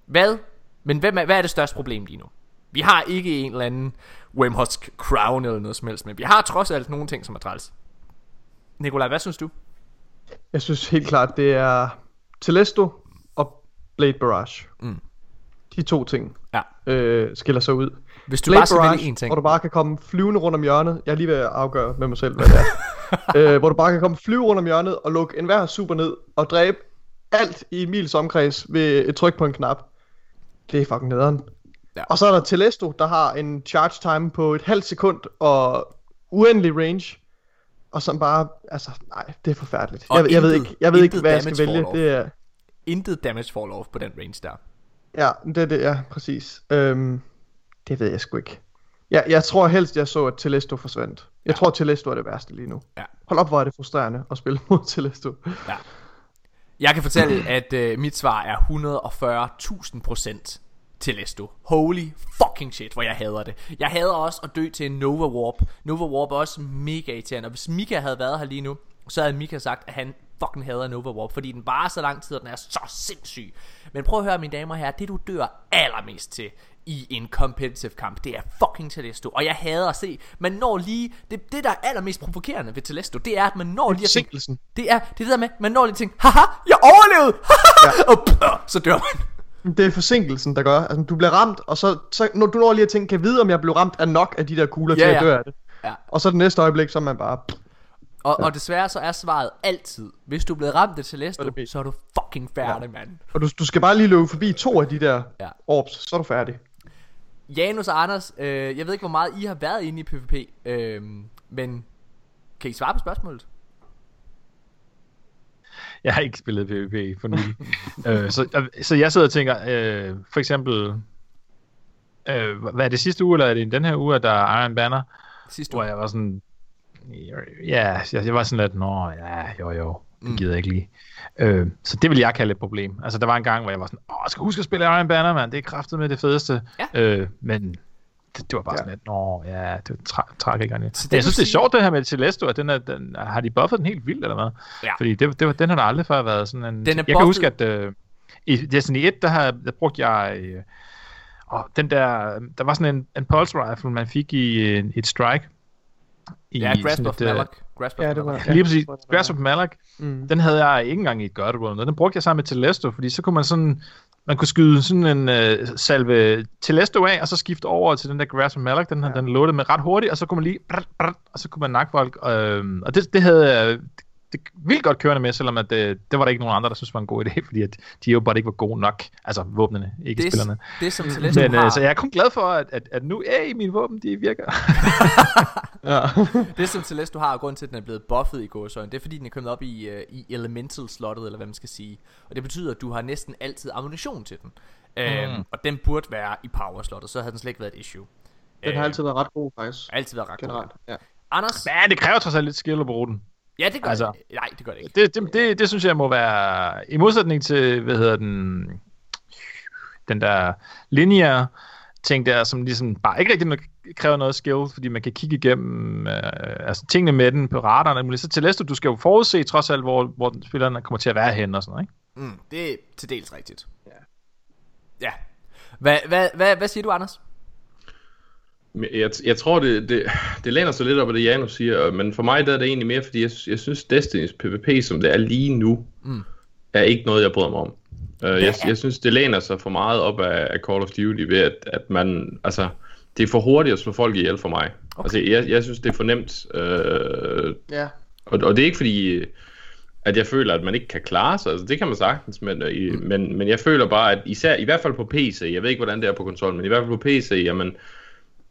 Hvad? Men hvem er, hvad er det største problem lige nu? Vi har ikke en eller anden Wemhosk Crown eller noget som helst, men vi har trods alt nogle ting, som er træls. Nikolaj, hvad synes du? Jeg synes helt klart, det er Telesto og Blade Barrage. Mm. De to ting Ja. øh, skiller sig ud. Hvis du Blade bare skal Barrage, vælge en ting. hvor du bare kan komme flyvende rundt om hjørnet. Jeg er lige ved at afgøre med mig selv, hvad det er. øh, hvor du bare kan komme flyve rundt om hjørnet og lukke enhver super ned og dræbe alt i en mils omkreds ved et tryk på en knap. Det er fucking nederen. Ja. Og så er der Telesto, der har en charge time på et halvt sekund og uendelig range. Og som bare, altså, nej, det er forfærdeligt. Og Jeg, jeg ved intet- ikke, jeg ved ikke intet hvad jeg skal vælge. Det er, Intet damage fall off på den range der. Ja, det er det, ja, præcis. Øhm, det ved jeg sgu ikke. Ja, jeg tror helst, jeg så, at Telesto forsvandt. Jeg tror, Telesto er det værste lige nu. Ja. Hold op, hvor er det frustrerende at spille mod Telesto. Ja. Jeg kan fortælle, at øh, mit svar er 140.000% til Lesto. Holy fucking shit, hvor jeg hader det. Jeg hader også at dø til en Nova Warp. Nova Warp er også mega irriterende. Og hvis Mika havde været her lige nu, så havde Mika sagt, at han fucking hader Nova Warp, fordi den bare så lang tid, og den er så sindssyg. Men prøv at høre, mine damer og herrer, det du dør allermest til i en competitive kamp, det er fucking Telesto. Og jeg hader at se, man når lige, det, det der er allermest provokerende ved Telesto, det er, at man når lige at tænke, det er det, er det der med, man når lige tænker, haha, jeg overlevede, ja. og pff, så dør man. Det er forsinkelsen, der gør. Altså, du bliver ramt, og så, så når du når lige at tænke, kan jeg vide, om jeg blev ramt af nok af de der kugler Ja, til at ja. dø af det. Ja. Og så det næste øjeblik, så er man bare... Og, og desværre så er svaret altid, hvis du er blevet ramt af Celeste, Så er så er du fucking færdig, ja. mand. Og du, du skal bare lige løbe forbi to af de der Ja. orbs, så er du færdig. Janus og Anders, øh, jeg ved ikke, hvor meget I har været inde i PvP, øh, men kan I svare på spørgsmålet? Jeg har ikke spillet PvP for nylig. øh, så, så jeg sidder og tænker, øh, for eksempel, øh, hvad er det sidste uge, eller er det i den her uge, at der er Iron Banner, Sidste hvor uge. jeg var sådan, ja, jeg, jeg var sådan lidt, nå, ja, jo, jo, det gider jeg ikke lige. Øh, så det vil jeg kalde et problem. Altså, der var en gang, hvor jeg var sådan, åh, jeg skal huske at spille Iron Banner, mand, det er kraftet med det fedeste. Ja. Øh, men det, det var bare Ja. sådan lidt, nå, ja, det var tra- tragikerne. Så det Men jeg synes, det er sjovt det her med Celeste, at den er, den, har de buffet den helt vildt, eller hvad? Ja. Fordi det, det, var- den har der aldrig før været sådan en... Den er jeg kan buffet- huske, at øh, i Destiny 1, der, har, der brugte jeg... Øh, og den der, der var sådan en, en pulse rifle, man fik i øh, et strike. I Ja, Grasp of øh, Malak. Grasp of Ja, det var... Malak. Ja, Lige præcis. Grasp of Malak, Mm. den havde jeg ikke engang i et God World. Den brugte jeg sammen med Telesto, fordi så kunne man sådan... Man kunne skyde sådan en uh, salve Telesto af, og så skifte over til den der Grasp of Malak. Den, ja. den loadede med ret hurtigt, og så kunne man lige... Brrr, brrr, og så kunne man nakke folk. Øh, og det, det havde jeg det, vildt godt kørende med, selvom at det, det var der ikke nogen andre, der synes var en god idé, fordi at de jo bare ikke var gode nok. Altså våbnene, ikke Det, spillerne. det som Celeste Men har, øh, så jeg er kun glad for, at, at, at nu, hey, mine våben, de virker. Ja. det som Celeste har, og grund til, at den er blevet buffet i gåsøjne, det er fordi, den er kommet op i, uh, i elemental-slottet, eller hvad man skal sige. Og det betyder, at du har næsten altid ammunition til den. Mm. Um, og den burde være i power-slottet, så havde den slet ikke været et issue. Den har Øhm, altid været ret god, faktisk. altid været ret god. Generelt. Ja. Anders? Men det kræver trods alt lidt skill at bruge den. Ja, det gør Altså- det. Nej, det gør det ikke. Det, det, det, det synes jeg må være, i modsætning til, hvad hedder den, den der lineære ting der, som ligesom bare ikke rigtig kræver noget skill, fordi man kan kigge igennem øh, altså tingene med den på radaren. Så til Leicester, du skal jo forudse trods alt, hvor, hvor spillerne kommer til at være henne og sådan noget, ikke? Mm, det er til dels rigtigt. Ja. Ja. Hvad, hvad, hvad, hvad siger du, Anders? Jeg, jeg tror, det, det, det læner sig lidt op af det, Janus siger, men for mig der er det egentlig mere, fordi jeg, jeg synes, Destiny's PvP, som det er lige nu, Mm. er ikke noget, jeg bryder mig om. Uh, jeg, jeg synes, det læner sig for meget op af, af Call of Duty ved, at, at man, altså, det er for hurtigt at slå folk ihjel for mig. Okay. Altså, jeg, jeg synes, det er for nemt, uh, ja. og, og det er ikke fordi, at jeg føler, at man ikke kan klare sig. Altså, det kan man sagtens, men, øh, i, men, men jeg føler bare, at især, i hvert fald på PC, jeg ved ikke, hvordan det er på konsollen, men i hvert fald på PC, jamen,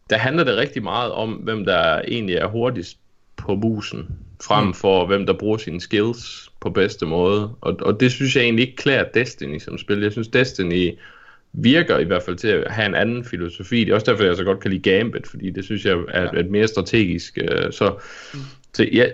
der handler det rigtig meget om, hvem der egentlig er hurtigst på musen, frem Mm. for hvem der bruger sine skills på bedste måde. Og, og det synes jeg egentlig ikke klæder Destiny som spil. Jeg synes, Destiny virker i hvert fald til at have en anden filosofi. Det er også derfor, jeg så godt kan lide Gambit, fordi det synes jeg er ja. et mere strategisk. øh, Så, mm. så jeg,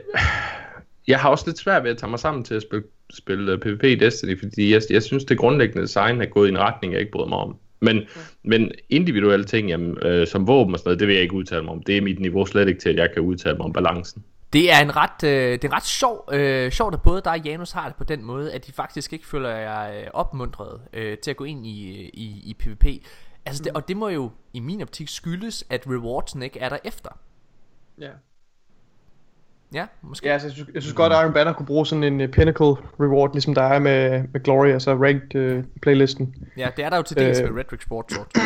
jeg har også lidt svært ved at tage mig sammen til at spille, spille PvP i Destiny, fordi jeg, jeg synes, det grundlæggende design er gået i en retning, jeg ikke bryder mig om. Men, men individuelle ting, jamen, øh, som våben og sådan noget, det vil jeg ikke udtale mig om. Det er mit niveau slet ikke til, at jeg kan udtale mig om balancen. Det er en ret, øh, det er ret sjov, øh, sjovt, at både dig og Janus har det på den måde, at de faktisk ikke føler jer øh, opmuntret øh, til at gå ind i, i, i PvP. Altså det, og det må jo i min optik skyldes, at rewardsen ikke er der efter. Ja. Ja, måske. Ja, altså, jeg, synes, jeg synes godt, at Iron Banner kunne bruge sådan en uh, pinnacle reward, ligesom der er med, med Glory, altså ranked uh, playlisten. Ja, det er der jo til dels Øh. med Red Sport Sword.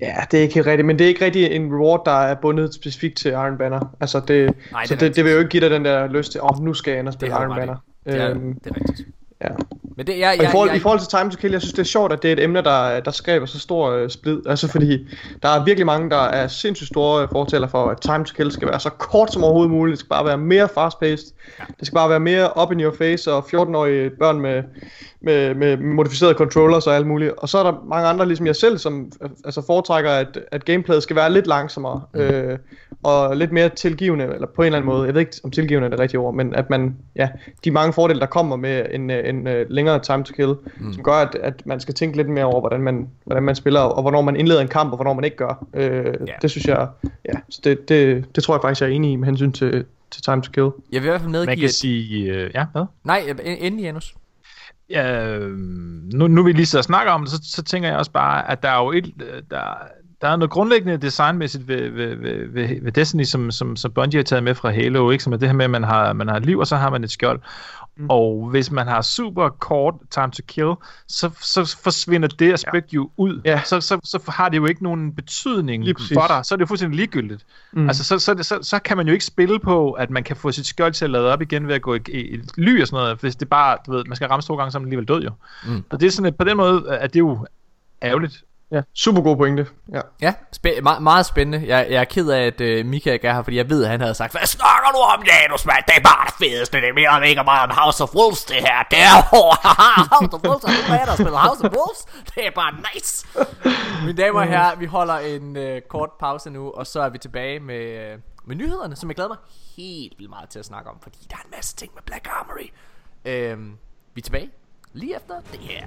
Ja, det er ikke helt rigtigt, men det er ikke rigtig en reward, der er bundet specifikt til Iron Banner. Altså det, Nej, det så det, det vil jo ikke give dig den der lyst til, åh, oh, nu skal jeg ind og spille Iron. Banner. Det er, Øhm, det er rigtigt. Ja. Men det, jeg, Og i jeg, forhold, jeg, I forhold til Time to Kill, jeg synes det er sjovt, at det er et emne, der, der skaber så stor uh, splid. Altså fordi, der er virkelig mange, der er sindssygt store fortæller for, at Time to Kill skal være så kort som overhovedet muligt. Det skal bare være mere fast-paced. Ja. Det skal bare være mere up in your face, og 14-årige børn med, med, med modificerede controllers og alt muligt. Og så er der mange andre, ligesom jeg selv, som øh, altså foretrækker, at, at gameplayet skal være lidt langsommere. Mm. Øh, og lidt mere tilgivende, eller på en eller anden måde. Jeg ved ikke, om tilgivende er det rigtige ord, men at man, ja, de mange fordele, der kommer med en, øh, en, en længere time to kill, mm. som gør, at, at man skal tænke lidt mere over, hvordan man, hvordan man spiller, og hvornår man indleder en kamp, og hvornår man ikke gør. Øh, yeah. Det synes jeg, ja, så det, det, det tror jeg faktisk, jeg er enig i med hensyn til, til time to kill. jeg vil i hvert fald Man medgive... kan sige, øh, ja, hvad? Nej, øh, endelig Janus. Ja, øh, nu, nu vi lige sidder og snakker om det, så, så tænker jeg også bare, at der er jo et, øh, der, der er noget grundlæggende designmæssigt ved, ved, ved, ved, ved Destiny, som, som, som Bungie har taget med fra Halo, ikke? som er det her med, at man har, man har et liv, og så har man et skjold. Mm. Og hvis man har super kort time to kill, så, så forsvinder det aspekt ja. jo ud. Ja. Så, så, så har det jo ikke nogen betydning for dig. Så er det jo fuldstændig ligegyldigt. Mm. Altså, så, så, så, så kan man jo ikke spille på, at man kan få sit skjold til at lade op igen ved at gå i, i, i ly og sådan noget. Hvis det bare, du ved, man skal ramme to gange, så er man alligevel død jo. Mm. Og det er sådan, at på den måde, at det er jo ærgerligt. Ja, super god pointe. Ja. Ja, spæ- me- meget spændende. Jeg, jeg er ked af, at øh, uh, Mika ikke er her, fordi jeg ved, at han havde sagt, hvad snakker du om, Janus, mand? Det er bare det fedeste. Det er mere end ikke meget om House of Wolves, det her. Det er House of Wolves. Er du med, der spiller House of Wolves? Det er bare nice. Mine damer og herrer, vi holder en uh, kort pause nu, og så er vi tilbage med, uh, med nyhederne, som jeg glæder mig helt vildt meget til at snakke om, fordi der er en masse ting med Black Armory. Uh, vi er tilbage lige efter det her.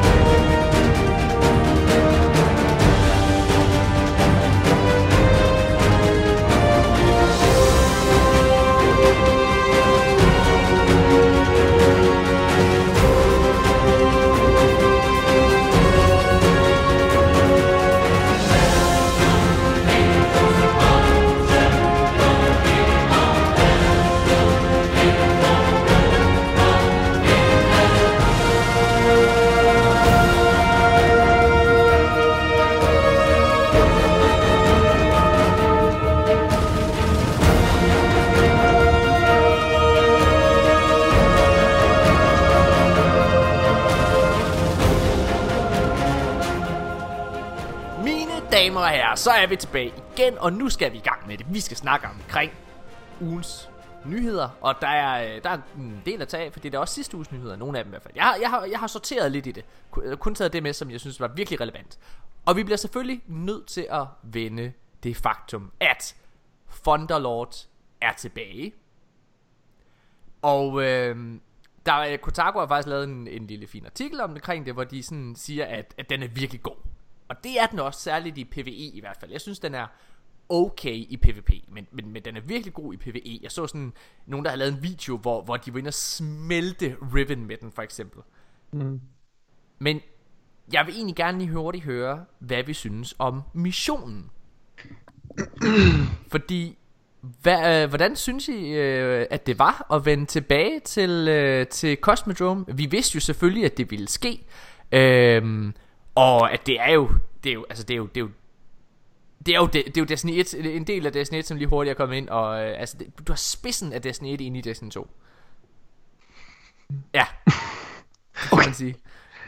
damer og herrer, så er vi tilbage igen, og nu skal vi i gang med det. Vi skal snakke omkring ugens nyheder, og der er, øh, der er en del at tage af, for det er også sidste uges nyheder, nogle af dem i hvert fald. Jeg har, jeg har, jeg har sorteret lidt i det, øh, kun taget det med, som jeg synes var virkelig relevant. Og vi bliver selvfølgelig nødt til at vende det faktum, at Thunderlord er tilbage. Og øh, der øh, Kotaku har faktisk lavet en, en lille fin artikel omkring det, hvor de sådan siger, at, at den er virkelig god. Og det er den også, særligt i PvE i hvert fald. Jeg synes, den er okay i PvP, men, men, men den er virkelig god i PvE. Jeg så sådan nogen, der har lavet en video, hvor, hvor de var inde og smelte Riven med den, for eksempel. Mm. Men jeg vil egentlig gerne lige hurtigt høre, hvad vi synes om missionen. Fordi, hvad, øh, hvordan synes I, øh, at det var at vende tilbage til, øh, til Cosmodrome? Vi vidste jo selvfølgelig, at det ville ske. Øhm, og at det er jo, det er jo, altså det er jo, det er jo det er jo, det, det er jo Destiny 1, en del af Destiny 1, som lige hurtigt er kommet ind, og øh, altså, det, du har spidsen af Destiny 1 ind i Destiny 2. Ja, det kan man sige.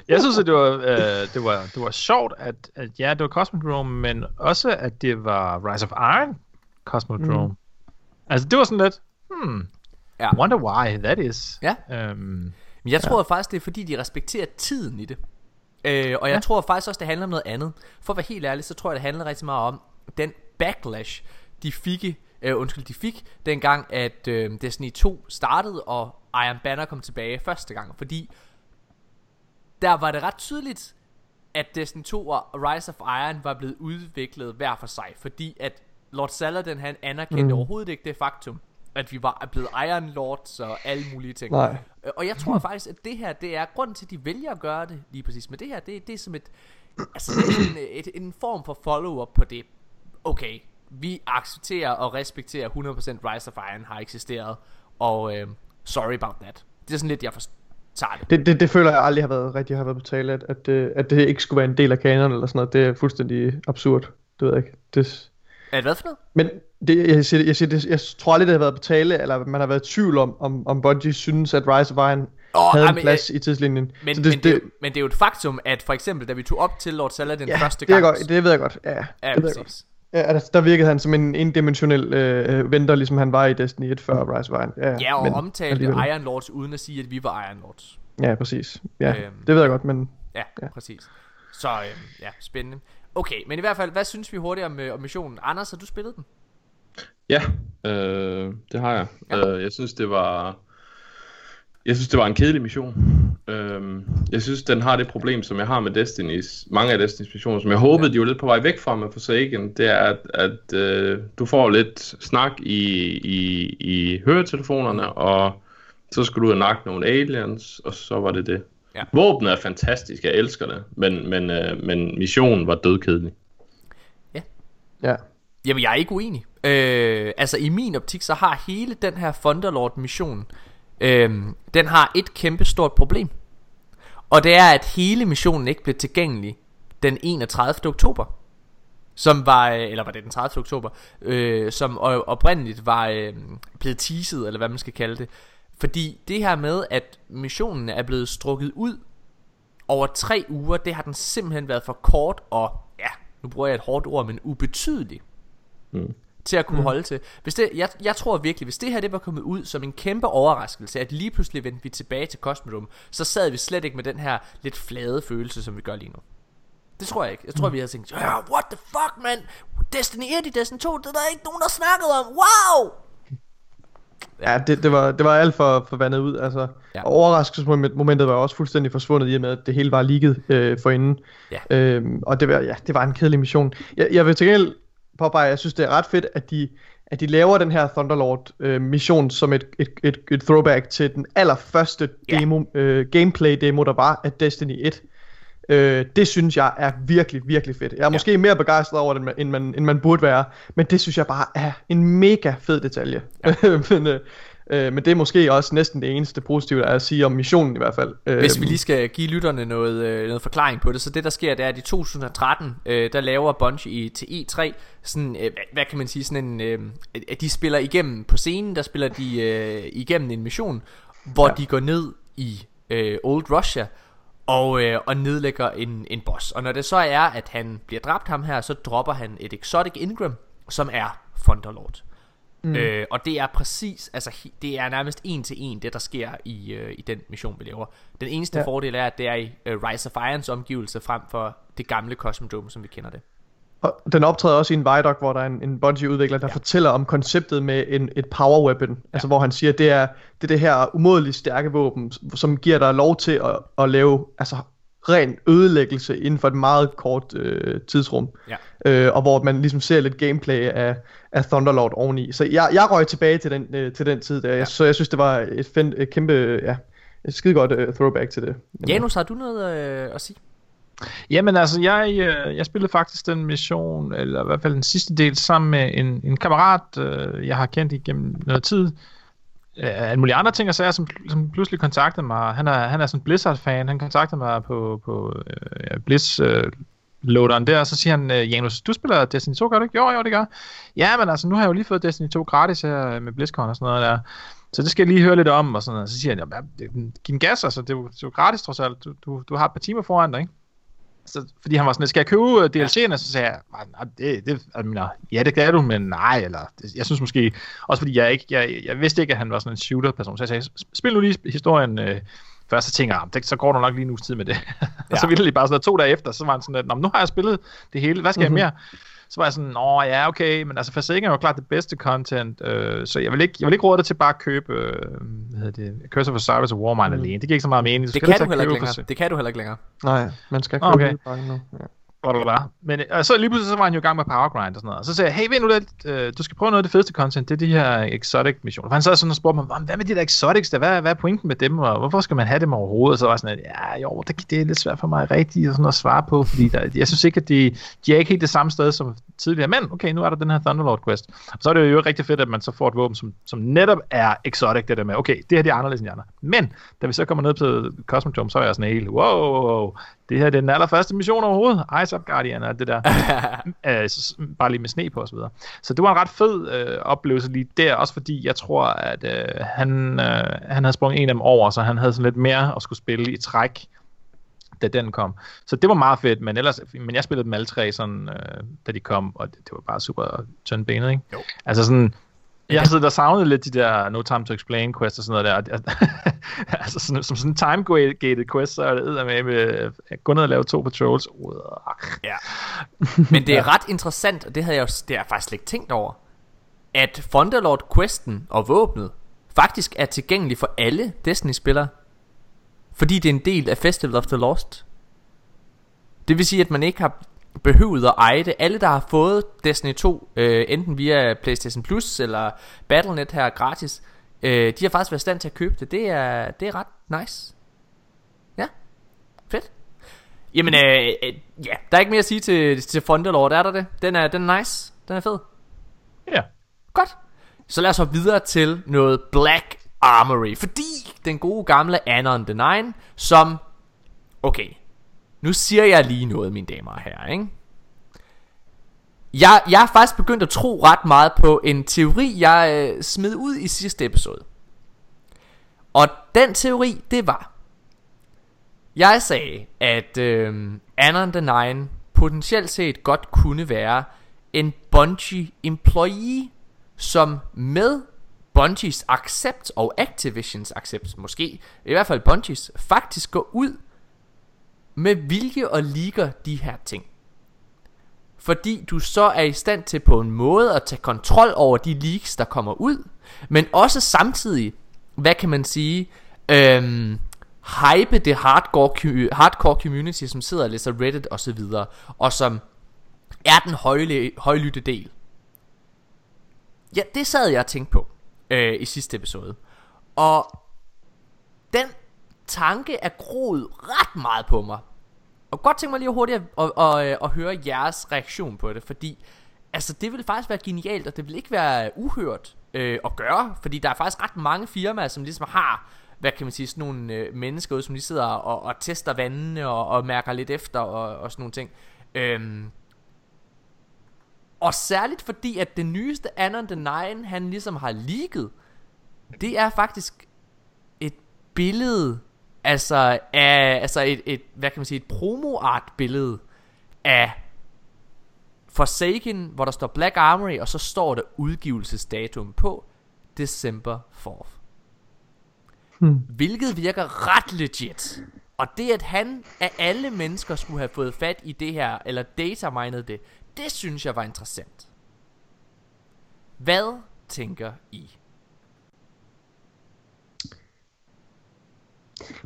Jeg synes, at det var, øh, det var, det var sjovt, at, at ja, det var Cosmodrome, men også, at det var Rise of Iron Cosmodrome. Mm. Altså, det var sådan lidt, hmm, Ja. wonder why that is. Ja. Øhm, Men jeg tror ja. faktisk, det er fordi, de respekterer tiden i det. Øh, og jeg ja. tror faktisk også, det handler om noget andet. For at være helt ærlig, så tror jeg, det handler rigtig meget om den backlash, de fik, øh, undskyld, de fik, dengang at øh, Destiny 2 startede, og Iron Banner kom tilbage første gang. Fordi der var det ret tydeligt, at Destiny 2 og Rise of Iron var blevet udviklet hver for sig. Fordi at Lord Saladin, han anerkendte mm. overhovedet ikke det faktum, at vi var blevet Iron Lords og alle mulige ting. Nej. Øh, Og jeg tror faktisk, at det her, det er grunden til, at de vælger at gøre det lige præcis. Men det her, det, det er som et, altså sådan et, en form for follow-up på det. Okay, vi accepterer og respekterer 100% Rise of Iron har eksisteret, og øh, sorry about that. Det er sådan lidt, jeg forstår det. Det, det, det føler jeg aldrig har været rigtig har været på tale, at, at, det, at det ikke skulle være en del af kanon eller sådan noget. Det er fuldstændig absurd. Det ved jeg ikke. Det, Er det hvad for noget? men det, jeg, siger, jeg, siger, det, jeg tror aldrig, det har været på tale, eller man har været i tvivl om, om, om Bungie synes, at Rise of Iron Åh, havde ej, en plads i tidslinjen. Men, Så det, men, det, er jo- men det er jo et faktum, at for eksempel, da vi tog op til Lord Saladin ja, første det, gang... godt, det ved jeg godt. Ja, ja, det ved jeg godt. Ja, altså, der virkede han som en endimensionel øh, venter, ligesom han var i Destiny 1 før Rise of Iron. Ja, Ja, og men omtalte alligevel. Iron Lords uden at sige, at vi var Iron Lords. Ja, præcis. Ja, Øhm. det ved jeg godt, men Ja, ja. Præcis. Så øh, ja, spændende. Okay, men i hvert fald, hvad synes vi hurtigt om, øh, om missionen? Anders, har du spillet den? Ja, øh, det har jeg. Ja. Ja. Øh, jeg synes, det var... Jeg synes, det var en kedelig mission. Øh, jeg synes, den har det problem, som jeg har med Destiny's, mange af Destiny's missioner, som jeg håbede, de var lidt på vej væk fra med Forsaken, det er, at, at øh, du får lidt snak i, i, i høretelefonerne, og så skal du ud og nakke nogle aliens, og så var det det. Ja. Våbnet er fantastisk, jeg elsker det, men, men, øh, men missionen var dødkedelig. ja. Jamen, jeg er ikke uenig. Øh, altså i min optik, så har hele den her Thunderlord mission, øh, den har et kæmpe stort problem. Og det er, at hele missionen ikke blev tilgængelig den 31. oktober. Som var, øh, eller var det den 30. oktober, øh, som oprindeligt var øh, blevet teaset, eller hvad man skal kalde det. Fordi det her med, at missionen er blevet strukket ud over tre uger, det har den simpelthen været for kort og, ja, nu bruger jeg et hårdt ord, men ubetydelig. Mm til at kunne mm. holde til. Hvis det, jeg, jeg tror virkelig, hvis det her det var kommet ud som en kæmpe overraskelse, at lige pludselig vendte vi tilbage til Cosmodrome, så sad vi slet ikke med den her lidt flade følelse, som vi gør lige nu. Det tror jeg ikke. Jeg tror, mm. vi havde tænkt, ja, what the fuck, man? Destiny 1 i Destiny 2, det er der ikke nogen, der snakkede om. Wow! Ja, det, det, var, det var alt for, for vandet ud. Altså, ja. Overraskelsesmomentet var også fuldstændig forsvundet i og med, at det hele var ligget øh, for inden. Ja. Øhm, og det var, ja, det var en kedelig mission. Jeg, jeg vil til gengæld påpege, jeg synes, det er ret fedt, at de, at de laver den her Thunderlord-mission øh, som et, et, et, et throwback til den allerførste demo, yeah. øh, gameplay-demo, der var af Destiny 1. Øh, det synes jeg er virkelig, virkelig fedt. Jeg er ja. måske mere begejstret over det, end man, end man burde være, men det synes jeg bare er en mega fed detalje. Ja. men, øh, Øh, men det er måske også næsten det eneste positive, der er at sige om missionen i hvert fald. Øh, Hvis vi lige skal give lytterne noget, øh, noget forklaring på det, så det der sker, det er, at i 2013, øh, der laver Bungie til E3, sådan, øh, hvad kan man sige, sådan en, øh, at de spiller igennem på scenen, der spiller de øh, igennem en mission, hvor ja. de går ned i øh, Old Russia, og, øh, og nedlægger en, en boss. Og når det så er, at han bliver dræbt ham her, så dropper han et Exotic Ingram, som er Thunderlord. Mm. Øh, og det er præcis, altså det er nærmest en til en det der sker i, øh, i den mission vi laver. Den eneste ja. fordel er at det er i uh, Rise of Irons omgivelse frem for det gamle Cosmodrome som vi kender det. Og den optræder også i en Vidoc, hvor der er en, en Bungie-udvikler, der ja. fortæller om konceptet med en, et power weapon. Ja. Altså hvor han siger, det er det, er det her umådeligt stærke våben, som giver dig lov til at, at lave altså, ren ødelæggelse inden for et meget kort øh, tidsrum. Ja. Øh, og hvor man ligesom ser lidt gameplay af, af Thunderlord oveni. Så jeg, jeg røg tilbage til den, øh, til den tid der. Ja. Så jeg synes, det var et, find, et kæmpe, ja, et skide godt uh, throwback til det. Janus, har du noget øh, at sige? Jamen altså, jeg, øh, jeg spillede faktisk den mission, eller i hvert fald den sidste del, sammen med en, en kammerat, øh, jeg har kendt igennem noget tid. Øh, en mulige andre ting og sager, som, som pludselig kontaktede mig. Han er, han er sådan en Blizzard-fan. Han kontaktede mig på, på ja, Blizz loaderen der, og så siger han, Janus, du spiller Destiny 2, gør du ikke? Jo, jo, det gør Ja, men altså, nu har jeg jo lige fået Destiny 2 gratis her med BlizzCon og sådan noget der. Så det skal jeg lige høre lidt om, og sådan noget. Så siger han, ja, giv en gas, altså, det er, jo, det er jo gratis trods alt. Du, du, du har et par timer foran dig, ikke? Så, fordi han var sådan, skal jeg købe uh, DLC'erne? Så sagde jeg, nej, det, det, jeg mener, ja, det kan du, men nej, eller, det, jeg synes måske, også fordi jeg ikke, jeg, jeg vidste ikke, at han var sådan en shooter-person, så jeg sagde, spil nu lige historien øh, først, så tænker jeg, det, så går du nok lige en uges tid med det. Ja. og så ville det bare sådan to dage efter, så var han sådan, at, nu har jeg spillet det hele, hvad skal mm-hmm. jeg mhm. mere? Så var jeg sådan, nå ja, okay, men altså Forsaken er jo klart det bedste content, øh, så jeg vil, ikke, jeg vil ikke råde dig til bare at købe, øh, hvad hedder det, Curse of Osiris og Warmind mm. alene. Det giver ikke så meget mening. Det kan, du heller ikke længere. det kan du heller ikke længere. Nej, man skal købe okay. nu. Ja blah, Men øh, og så lige pludselig så var han jo i gang med power grind og sådan noget. Og så sagde jeg, hey, ved nu lidt, øh, du skal prøve noget af det fedeste content, det er de her exotic missioner. For han sad sådan og spurgte mig, hvad med de der exotics der? Hvad, hvad er pointen med dem, og hvorfor skal man have dem overhovedet? Og så var jeg sådan, at, ja, jo, det, det er lidt svært for mig rigtigt sådan at svare på, fordi der, jeg synes ikke, at de, de er ikke helt det samme sted som tidligere. Men okay, nu er der den her Thunderlord quest. Og så er det jo rigtig fedt, at man så får et våben, som, som netop er exotic, det der med, okay, det her det er anderledes end de andre. Men da vi så kommer ned på Cosmodrome, så er jeg sådan helt, wow det her det er den allerførste mission overhovedet, Ice Up Guardian og det der, øh, bare lige med sne på og så videre. Så det var en ret fed øh, oplevelse lige der, også fordi jeg tror, at øh, han, øh, han havde sprunget en af dem over, så han havde sådan lidt mere at skulle spille i træk, da den kom. Så det var meget fedt, men ellers, men jeg spillede dem alle tre sådan, øh, da de kom, og det, det var bare super tyndbenet, ikke? Jo. Altså sådan, jeg har siddet og savnet lidt de der No Time to Explain quests og sådan noget der. altså sådan, som sådan en time-gated quest, så er det med, med at gå ned og lave to patrols. Ja. Men det er ret interessant, og det havde jeg, det har jeg faktisk ikke tænkt over, at Thunderlord-questen og våbnet faktisk er tilgængelig for alle Destiny-spillere. Fordi det er en del af Festival of the Lost. Det vil sige, at man ikke har behøvet at eje det. Alle, der har fået Destiny 2, øh, enten via PlayStation Plus eller Battle.net her gratis, øh, de har faktisk været i stand til at købe det. Det er, det er ret nice. Ja, fedt. Jamen, øh, øh, ja, der er ikke mere at sige til, til Thunderlord, er der det? Den er, den er nice. Den er fed. Ja. Godt. Så lad os hoppe videre til noget Black Armory. Fordi den gode gamle Anon the Nine, som... Okay, nu siger jeg lige noget, mine damer og herrer, ikke? Jeg, jeg er faktisk begyndt at tro ret meget på en teori, jeg øh, smed ud i sidste episode. Og den teori, det var... Jeg sagde, at øh, Anon the Nine potentielt set godt kunne være en Bungie employee, som med Bungies accept og Activisions accept, måske i hvert fald Bungies, faktisk går ud med vilje og ligger de her ting. Fordi du så er i stand til på en måde at tage kontrol over de leaks, der kommer ud, men også samtidig, hvad kan man sige, øhm, hype det hardcore, hardcore community, som sidder og læser Reddit og så videre, og som er den højle, højlytte del. Ja, det sad jeg og tænkte på øh, i sidste episode. Og tanke er groet ret meget på mig. Og godt tænke mig lige hurtigt at, at, at, øh, at høre jeres reaktion på det, fordi altså det vil faktisk være genialt, og det vil ikke være uhørt øh, at gøre, fordi der er faktisk ret mange firmaer, som ligesom har hvad kan man sige, sådan nogle øh, mennesker ud, som lige sidder og, og tester vandene og, og mærker lidt efter og, og sådan nogle ting. Øhm, og særligt fordi, at det nyeste Anon the Nine, han ligesom har ligget, det er faktisk et billede, altså, af, altså et, et, hvad kan man sige, et promo-art billede af Forsaken, hvor der står Black Armory, og så står der udgivelsesdatum på December 4th. Hmm. Hvilket virker ret legit. Og det at han af alle mennesker skulle have fået fat i det her Eller datamined det Det synes jeg var interessant Hvad tænker I?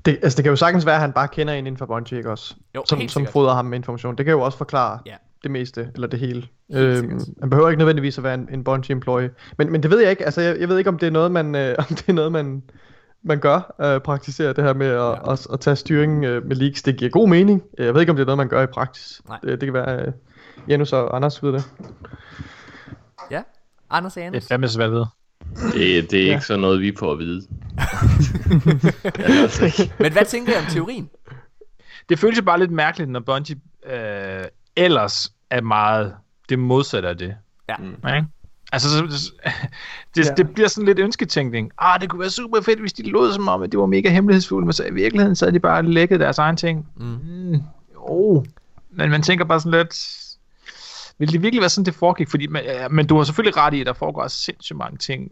Det, altså det kan jo sagtens være, at han bare kender en inden for Bungie, ikke også? Jo, som, som fodrer ham med information. Det kan jo også forklare ja. det meste, eller det hele. Øhm, han behøver ikke nødvendigvis at være en, en Bungie employee. Men, men det ved jeg ikke. Altså jeg, jeg ved ikke, om det er noget, man, øh, om det er noget, man man gør, øh, praktisere det her med at, ja. at, at tage styring øh, med leaks. Det giver god mening. Jeg ved ikke, om det er noget, man gør i praksis. Nej. Det, det kan være, øh, Janus og Anders ved det. Ja, Anders og Janus. Det er fandme svært ved. Det, det er ja. ikke sådan noget, vi får at vide. Men hvad tænker I om teorien? Det føles jo bare lidt mærkeligt, når Bungie øh, ellers er meget det modsatte af det. Ja. Mm. Ikke? Altså, så, det, ja. det bliver sådan lidt ønsketænkning. Ah, det kunne være super fedt, hvis de lod som om, at det var mega hemmelighedsfuldt, men så i virkeligheden, så havde de bare lækket deres egen ting. Mm. Mm, jo, men man tænker bare sådan lidt, vil det virkelig være sådan, det foregik? Fordi, men, men du har selvfølgelig ret i, at der foregår sindssygt mange ting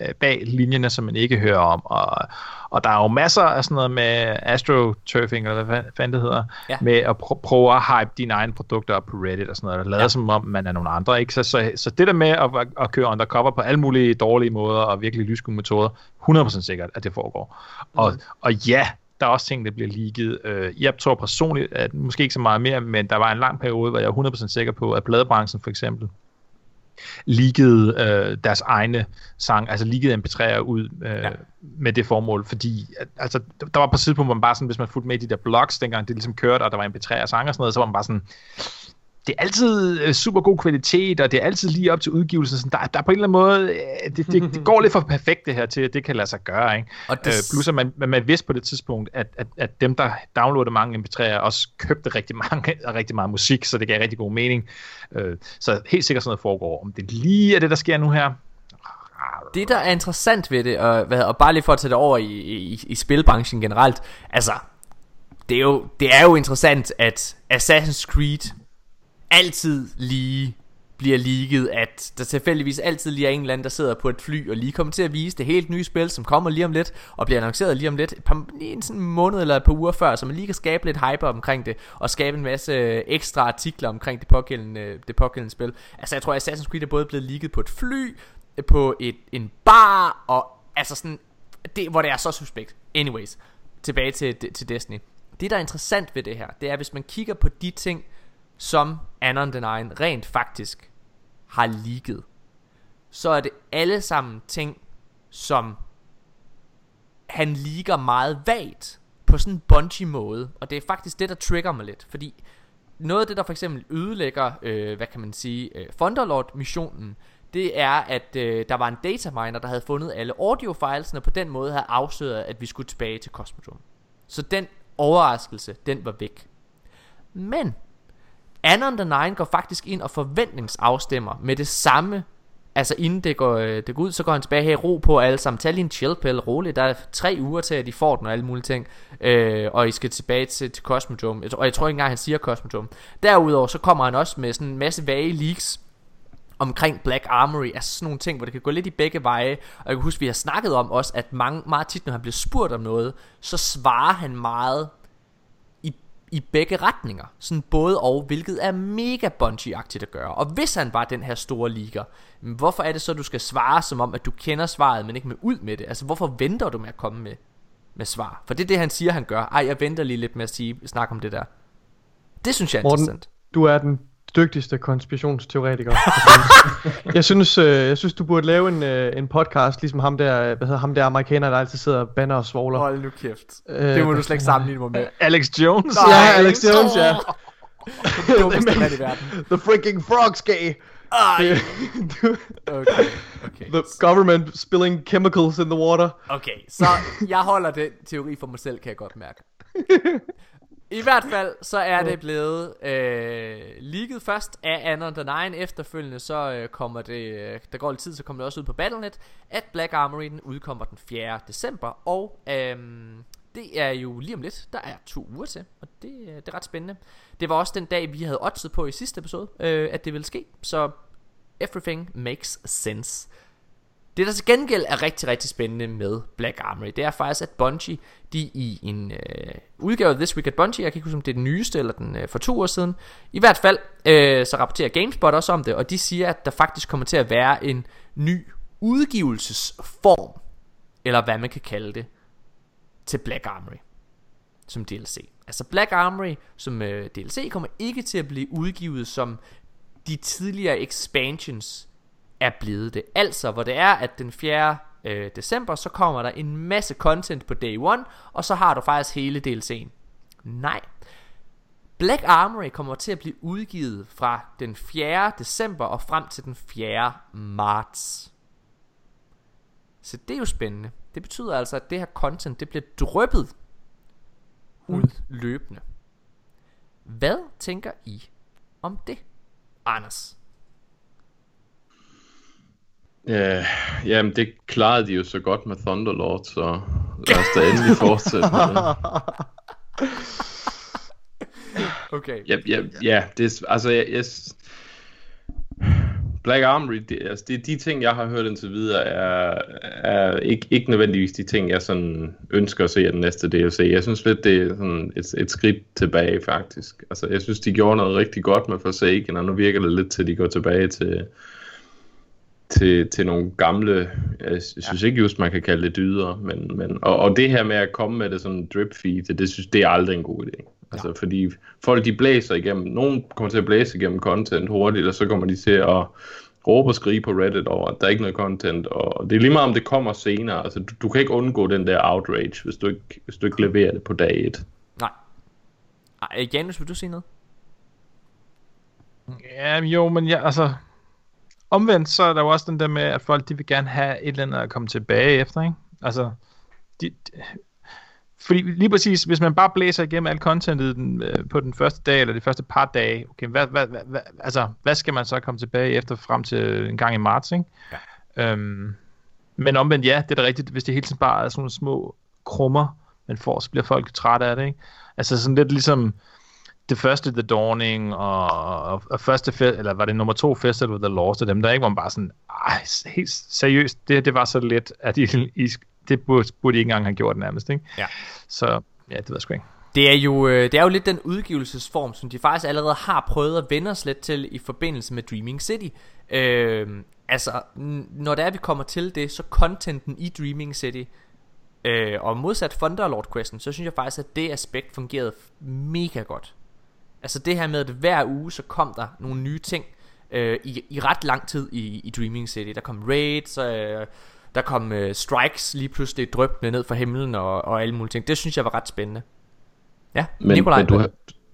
øh, bag linjerne, som man ikke hører om. Og, og der er jo masser af sådan noget med astroturfing, eller hvad fanden det hedder, ja. med at pr- prøve at hype dine egne produkter op på Reddit og sådan noget, og lade ja. som om, man er nogle andre. Ikke? Så, så, så det der med at, at køre undercover på alle mulige dårlige måder og virkelig lyskue metoder, 100% sikkert, at det foregår. Mm. Og, og ja, der er også ting, der bliver leaget. Øh, jeg tror personligt, at måske ikke så meget mere, men der var en lang periode, hvor jeg er 100% sikker på, at pladebranchen for eksempel leakede øh, deres egne sang, altså leakede MP3'er ud øh, ja. med det formål, fordi at, altså, der var på tidspunkt, hvor man bare sådan, hvis man fulgte med i de der blogs, dengang det ligesom kørte, og der var MP3'er og sang og sådan noget, så var man bare sådan, det er altid øh, super god kvalitet, og det er altid lige op til udgivelsen. Sådan, der, der er på en eller anden måde, øh, det, det, det går lidt for perfekt det her til, at det kan lade sig gøre. Ikke? Og det... øh, plus at man, man, man vidste på det tidspunkt, at, at, at dem, der downloadede mange MP3'er, også købte rigtig, mange, rigtig meget musik, så det gav rigtig god mening. Øh, så helt sikkert sådan noget foregår. Om det lige er det, der sker nu her, det der er interessant ved det og, hvad, og bare lige for at tage det over i, i, i spilbranchen generelt Altså det er, jo, det er jo interessant at Assassin's Creed altid lige bliver leaget, at der tilfældigvis altid lige er en eller anden, der sidder på et fly og lige kommer til at vise det helt nye spil, som kommer lige om lidt, og bliver annonceret lige om lidt, et par, lige en sådan måned eller et par uger før, så man lige kan skabe lidt hype omkring det, og skabe en masse øh, ekstra artikler omkring det pågældende, øh, det pågældende spil. Altså jeg tror, at Assassin's Creed er både blevet leaget på et fly, øh, på et, en bar, og altså sådan, det, hvor det er så suspekt. Anyways, tilbage til, til Destiny. Det, der er interessant ved det her, det er, hvis man kigger på de ting, som Anon den egen rent faktisk har ligget, så er det alle sammen ting, som han ligger meget vagt på sådan en bungee måde. Og det er faktisk det, der trigger mig lidt. Fordi noget af det, der for eksempel ødelægger, øh, hvad kan man sige, øh, Thunderlord-missionen, det er, at øh, der var en dataminer, der havde fundet alle audiofilesene, og på den måde havde afsløret, at vi skulle tilbage til Cosmodrome. Så den overraskelse, den var væk. Men Anon the Nine går faktisk ind og forventningsafstemmer med det samme Altså inden det går, øh, det går ud, så går han tilbage her i ro på alle sammen. Tag lige en chillpill roligt. Der er tre uger til, at de får den og alle mulige ting. Øh, og I skal tilbage til, til Cosmodrome. Og jeg tror ikke engang, han siger Cosmodrome. Derudover så kommer han også med sådan en masse vage leaks omkring Black Armory, altså sådan nogle ting, hvor det kan gå lidt i begge veje. Og jeg kan huske, vi har snakket om også, at mange, meget tit, når han bliver spurgt om noget, så svarer han meget i begge retninger. Sådan både og, hvilket er mega Bungie-agtigt at gøre. Og hvis han var den her store liga, hvorfor er det så, at du skal svare som om, at du kender svaret, men ikke med ud med det? Altså, hvorfor venter du med at komme med, med svar? For det er det, han siger, han gør. Ej, jeg venter lige lidt med at sige, snakke om det der. Det synes jeg er Morten, interessant. du er den dygtigste konspirationsteoretiker. jeg synes, øh, jeg synes du burde lave en, øh, en podcast ligesom ham der, hvad hedder ham der amerikaner der altid sidder og banner og svogler. Hold nu kæft. Øh, det må du slet ikke sammenligne mig med. Alex Jones. Nej, ja, Alex Jones, ja. Mand i verden. The freaking frogs gay. Ej. okay, okay. The government spilling chemicals in the water. Okay, så jeg holder den teori for mig selv, kan jeg godt mærke. I hvert fald, så er det blevet øh, ligget først af Anon the Nine. Efterfølgende, så øh, kommer det, øh, der går lidt tid, så kommer det også ud på Battlenet, at Black Armory den udkommer den 4. december. Og øh, det er jo lige om lidt, der er to uger til, og det, øh, det er ret spændende. Det var også den dag, vi havde oddset på i sidste episode, øh, at det ville ske. Så everything makes sense. Det der til gengæld er rigtig, rigtig spændende med Black Armory, det er faktisk, at Bungie, de i en øh, udgave af This Week at Bungie, jeg kan ikke huske om det er den nyeste, eller den øh, for to år siden, i hvert fald, øh, så rapporterer GameSpot også om det, og de siger, at der faktisk kommer til at være en ny udgivelsesform, eller hvad man kan kalde det, til Black Armory som DLC. Altså Black Armory som øh, DLC kommer ikke til at blive udgivet som de tidligere expansions er blevet det. Altså, hvor det er, at den 4. Øh, december, så kommer der en masse content på day 1, og så har du faktisk hele DLC'en. Nej. Black Armory kommer til at blive udgivet fra den 4. december og frem til den 4. marts. Så det er jo spændende. Det betyder altså, at det her content, det bliver drøbet ud løbende. Hvad tænker I om det, Anders? Ja, jamen det klarede de jo så godt med Thunderlord, så lad os da endelig fortsætte med det. Okay. Ja, ja, ja det er, altså, jeg, jeg, Black Armory, det, altså, det, de ting, jeg har hørt indtil videre, er, er ikke, ikke nødvendigvis de ting, jeg sådan ønsker at se af den næste DLC. Jeg synes lidt, det er sådan et, et skridt tilbage, faktisk. Altså, jeg synes, de gjorde noget rigtig godt med Forsaken, og nu virker det lidt til, at de går tilbage til, til, til nogle gamle, jeg synes ja. ikke just, man kan kalde det dyder, men, men og, og det her med at komme med det sådan drip feed, det, det synes det er aldrig en god idé. Altså, ja. fordi folk de blæser igennem, nogen kommer til at blæse igennem content hurtigt, og så kommer de til at råbe og skrige på Reddit over, at der er ikke noget content, og det er lige meget om det kommer senere, altså du, du kan ikke undgå den der outrage, hvis du ikke, hvis du ikke leverer det på dag 1. Nej. Ej, Janus, vil du sige noget? Ja, jo, men ja, altså, omvendt så er der jo også den der med, at folk de vil gerne have et eller andet at komme tilbage efter, ikke? Altså, de, de, fordi lige præcis, hvis man bare blæser igennem alt contentet den, øh, på den første dag, eller de første par dage, okay, hvad, hvad, hvad, hvad, altså, hvad skal man så komme tilbage efter frem til en gang i marts, ikke? Ja. Øhm, men omvendt, ja, det er da rigtigt, hvis det hele tiden bare er sådan nogle små krummer, man får, så bliver folk trætte af det, ikke? Altså sådan lidt ligesom, det første The Dawning og, og, og første fest, eller var det nummer to Festival of the Lost, og dem der ikke var man bare sådan, ej, helt seriøst, det, det var så let, at I, I, det burde, burde I ikke engang have gjort nærmest, ikke? Ja. Så, ja, det ved jeg sgu ikke. Det er, jo, øh, det er jo lidt den udgivelsesform, som de faktisk allerede har prøvet at vende os lidt til i forbindelse med Dreaming City. Øh, altså, når det er, vi kommer til det, så contenten i Dreaming City, øh, og modsat Thunderlord Questen, så synes jeg faktisk, at det aspekt fungerede mega godt. Altså det her med, at hver uge så kom der nogle nye ting øh, i, i ret lang tid i, i Dreaming City. Der kom raids, øh, der kom øh, strikes lige pludselig drøbende ned fra himlen og, og alle mulige ting. Det synes jeg var ret spændende. Ja, men, Nikolaj. Men du,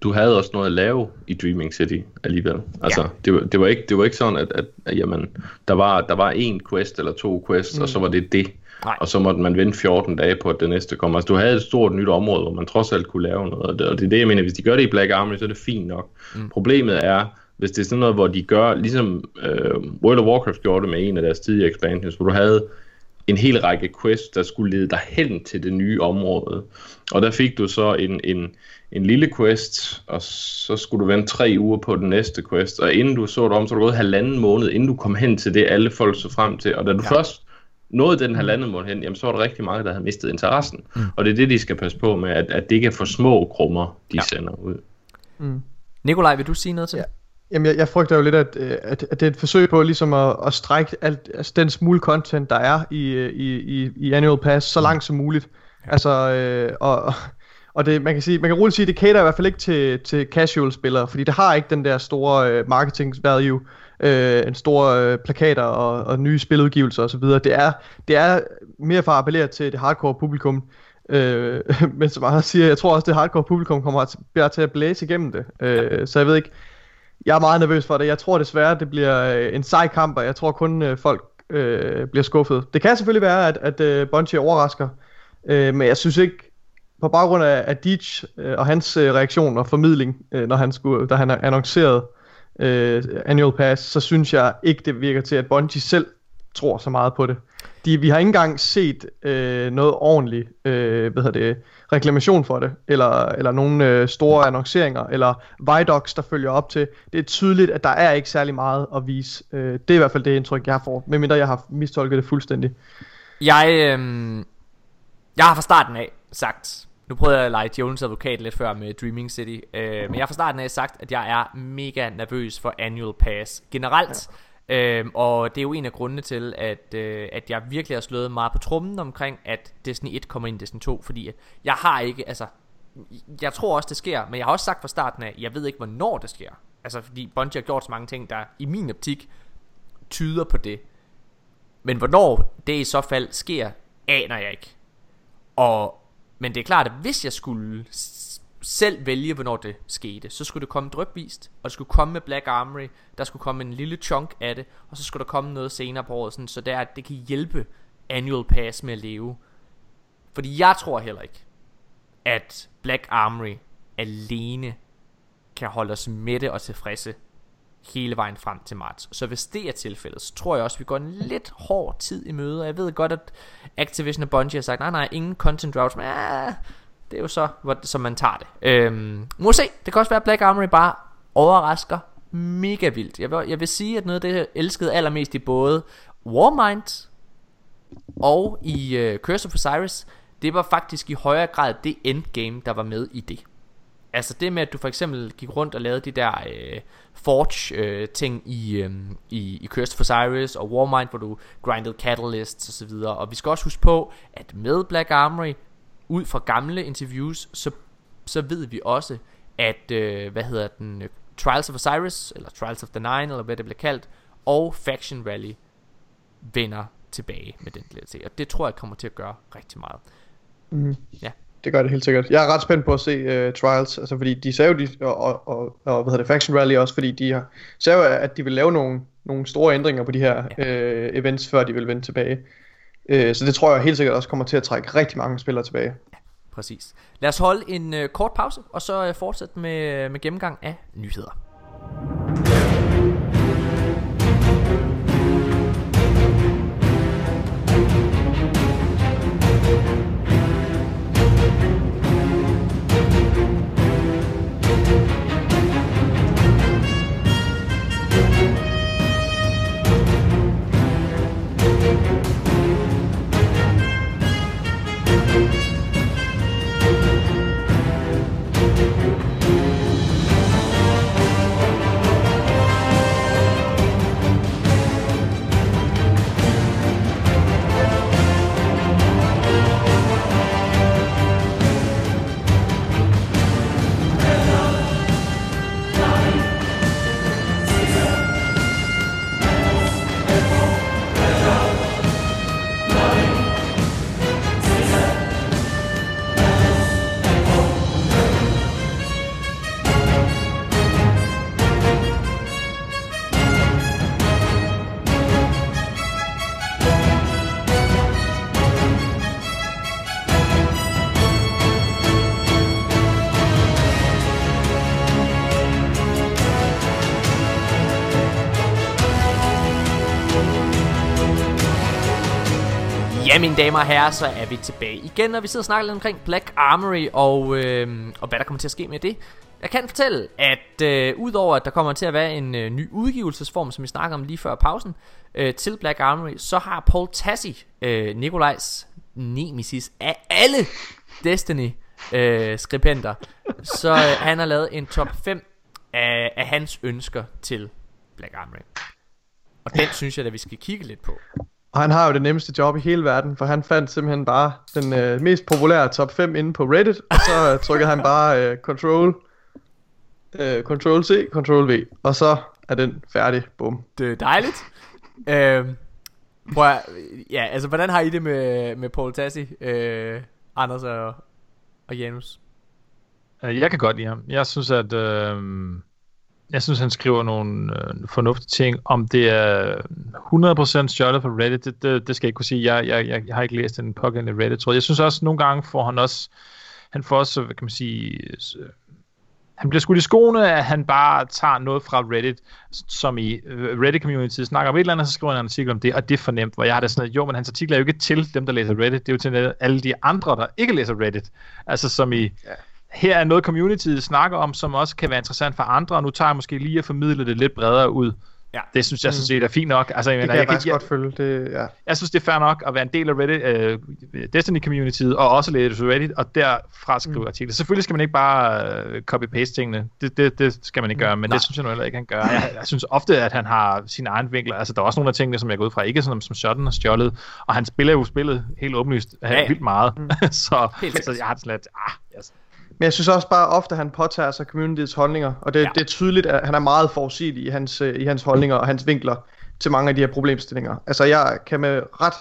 du havde også noget at lave i Dreaming City alligevel. Altså, ja. det, var, det, var ikke, det var ikke sådan, at, at, at jamen, der, var, der var en quest eller to quests, mm. og så var det det. Nej. Og så måtte man vente 14 dage på, at det næste kommer. Altså, du havde et stort nyt område, hvor man trods alt kunne lave noget. Og det, er det, jeg mener. Hvis de gør det i Black Armory, så er det fint nok. Mm. Problemet er, hvis det er sådan noget, hvor de gør, ligesom øh, World of Warcraft gjorde det med en af deres tidligere expansions, hvor du havde en hel række quests, der skulle lede dig hen til det nye område. Og der fik du så en, en, en lille quest, og så skulle du vente tre uger på den næste quest, og inden du så det om, så var du gået halvanden måned, inden du kom hen til det, alle folk så frem til. Og da du ja. først nåede den halvanden måned hen, jamen så var der rigtig mange, der havde mistet interessen. Mm. Og det er det, de skal passe på med, at, at det ikke er for små krummer, de ja. sender ud. Mm. Nikolaj, vil du sige noget til? Ja. Jamen, jeg, jeg frygter jo lidt, at, at, at det er et forsøg på ligesom at, at strække alt, altså den smule content, der er i, i, i, i Annual Pass, så langt som muligt. Ja. Altså, øh, og, og det, man kan sige, man kan roligt sige, det cater i hvert fald ikke til, til casual spillere, fordi det har ikke den der store øh, marketing value, øh, en store øh, plakater og, og nye spiludgivelser osv. Det er, det er mere for at appellere til det hardcore publikum. Øh, men som jeg siger, jeg tror også, det hardcore publikum kommer til, til at blæse igennem det. Øh. Så jeg ved ikke, jeg er meget nervøs for det. Jeg tror desværre, det bliver øh, en sej kamp, og jeg tror kun øh, folk øh, bliver skuffet. Det kan selvfølgelig være, at, at øh, Bungie overrasker, øh, men jeg synes ikke, på baggrund af, af Deitch øh, og hans øh, reaktion og formidling, øh, når han skulle, da han annoncerede øh, Annual Pass, så synes jeg ikke, det virker til, at Bungie selv tror så meget på det. De, vi har ikke engang set øh, noget ordentligt øh, hvad hedder det, reklamation for det, eller, eller nogle øh, store annonceringer, eller Vidocs, der følger op til. Det er tydeligt, at der er ikke særlig meget at vise. Øh, det er i hvert fald det indtryk, jeg får, medmindre jeg har mistolket det fuldstændig. Jeg, øh, jeg har fra starten af sagt, nu prøvede jeg at lege Jones advokat lidt før med Dreaming City, øh, men jeg har fra starten af sagt, at jeg er mega nervøs for Annual Pass generelt. Øhm, og det er jo en af grundene til, at, øh, at jeg virkelig har slået meget på trummen omkring, at Destiny 1 kommer ind i Destiny 2, fordi jeg har ikke, altså, jeg tror også det sker, men jeg har også sagt fra starten af, jeg ved ikke hvornår det sker. Altså fordi Bungie har gjort så mange ting, der i min optik tyder på det. Men hvornår det i så fald sker, aner jeg ikke. Og, men det er klart, at hvis jeg skulle selv vælge, hvornår det skete. Så skulle det komme drypvist, og det skulle komme med Black Armory, der skulle komme en lille chunk af det, og så skulle der komme noget senere på året, sådan, så det, er, at det kan hjælpe Annual Pass med at leve. Fordi jeg tror heller ikke, at Black Armory alene kan holde os mætte og tilfredse hele vejen frem til marts. Så hvis det er tilfældet, så tror jeg også, at vi går en lidt hård tid i møde. Og jeg ved godt, at Activision og Bungie har sagt, nej nej, ingen content drought, men ah, det er jo så, hvor, som man tager det. Øhm, må se, det kan også være, at Black Armory bare overrasker mega vildt. Jeg vil, jeg vil sige, at noget af det, jeg elskede allermest i både Warmind og i uh, Curse of Osiris, det var faktisk i højere grad det endgame, der var med i det. Altså det med, at du for eksempel gik rundt og lavede de der uh, Forge uh, ting i, um, i, i Curse of Osiris og Warmind, hvor du grinded catalysts osv. Og vi skal også huske på, at med Black Armory, ud fra gamle interviews, så, så ved vi også, at, øh, hvad hedder den, øh, Trials of Osiris, eller Trials of the Nine, eller hvad det bliver kaldt, og Faction Rally vender tilbage med den DLC. Og det tror jeg kommer til at gøre rigtig meget. Mm. Ja. Det gør det helt sikkert. Jeg er ret spændt på at se uh, Trials, altså fordi de sagde jo, de, og, og, og, og hvad hedder det, Faction Rally også, fordi de har, sagde jo, at de vil lave nogle, nogle store ændringer på de her ja. uh, events, før de vil vende tilbage. Øh, så det tror jeg helt sikkert også kommer til at trække rigtig mange spillere tilbage. Ja, præcis. Lad os holde en øh, kort pause, og så øh, fortsætte med, med gennemgang af nyheder. Mine damer og herrer, så er vi tilbage igen, og vi sidder og snakker lidt omkring Black Armory, og, øh, og hvad der kommer til at ske med det. Jeg kan fortælle, at øh, udover at der kommer til at være en øh, ny udgivelsesform, som vi snakkede om lige før pausen, øh, til Black Armory, så har Paul Tassi, øh, Nikolajs nemesis af alle Destiny øh, så øh, han har lavet en top 5 af, af hans ønsker til Black Armory. Og den synes jeg, at vi skal kigge lidt på. Og han har jo det nemmeste job i hele verden, for han fandt simpelthen bare den øh, mest populære top 5 inde på Reddit, og så øh, trykkede han bare øh, Control, øh, Control C, Control V, og så er den færdig. Bum. Det er dejligt. øhm, prøv at, ja, altså hvordan har I det med, med Paul Tassi, øh, Anders og, og Janus? Øh, Jeg kan godt lide ham. Jeg synes, at øh, jeg synes, han skriver nogle øh, fornuftige ting. Om det er 100% stjålet på Reddit, det, det, det skal jeg ikke kunne sige. Jeg, jeg, jeg, jeg har ikke læst den pågældende Reddit, tror jeg. Jeg synes også, nogle gange får han også, han får også, hvad kan man sige, øh, han bliver skudt i skoene, at han bare tager noget fra Reddit, som i øh, Reddit-community snakker om et eller andet, så skriver han en artikel om det, og det er fornemt, hvor jeg har det sådan, at jo, men hans artikel er jo ikke til dem, der læser Reddit, det er jo til alle de andre, der ikke læser Reddit. Altså som i, her er noget communityet snakker om, som også kan være interessant for andre, og nu tager jeg måske lige at formidle det lidt bredere ud. Ja. Det synes jeg sådan set er fint nok. Altså, jeg, Det mener, kan jeg, jeg, faktisk jeg, godt følge. Det, ja. jeg synes, det er fair nok at være en del af Reddit, øh, Destiny-communityet, og også læse Reddit, og derfra skrive mm. artikler. Selvfølgelig skal man ikke bare øh, copy-paste tingene. Det, det, det skal man ikke gøre, men Nej. det synes jeg nu heller ikke, han gør. Jeg, jeg synes ofte, at han har sine egne vinkler. Altså, der er også nogle af tingene, som jeg går ud fra, ikke som, som sådan og stjålet. Og han spiller jo spillet helt åbenlyst ja, Ja, vildt meget. så, Helt så jeg har sådan lidt, ah, yes. Men jeg synes også bare ofte, at han påtager sig communityets holdninger, og det, Ja. ja. det er tydeligt, at han er meget forudsigelig i hans, øh, i hans holdninger og hans vinkler til mange af de her problemstillinger. Altså jeg kan med ret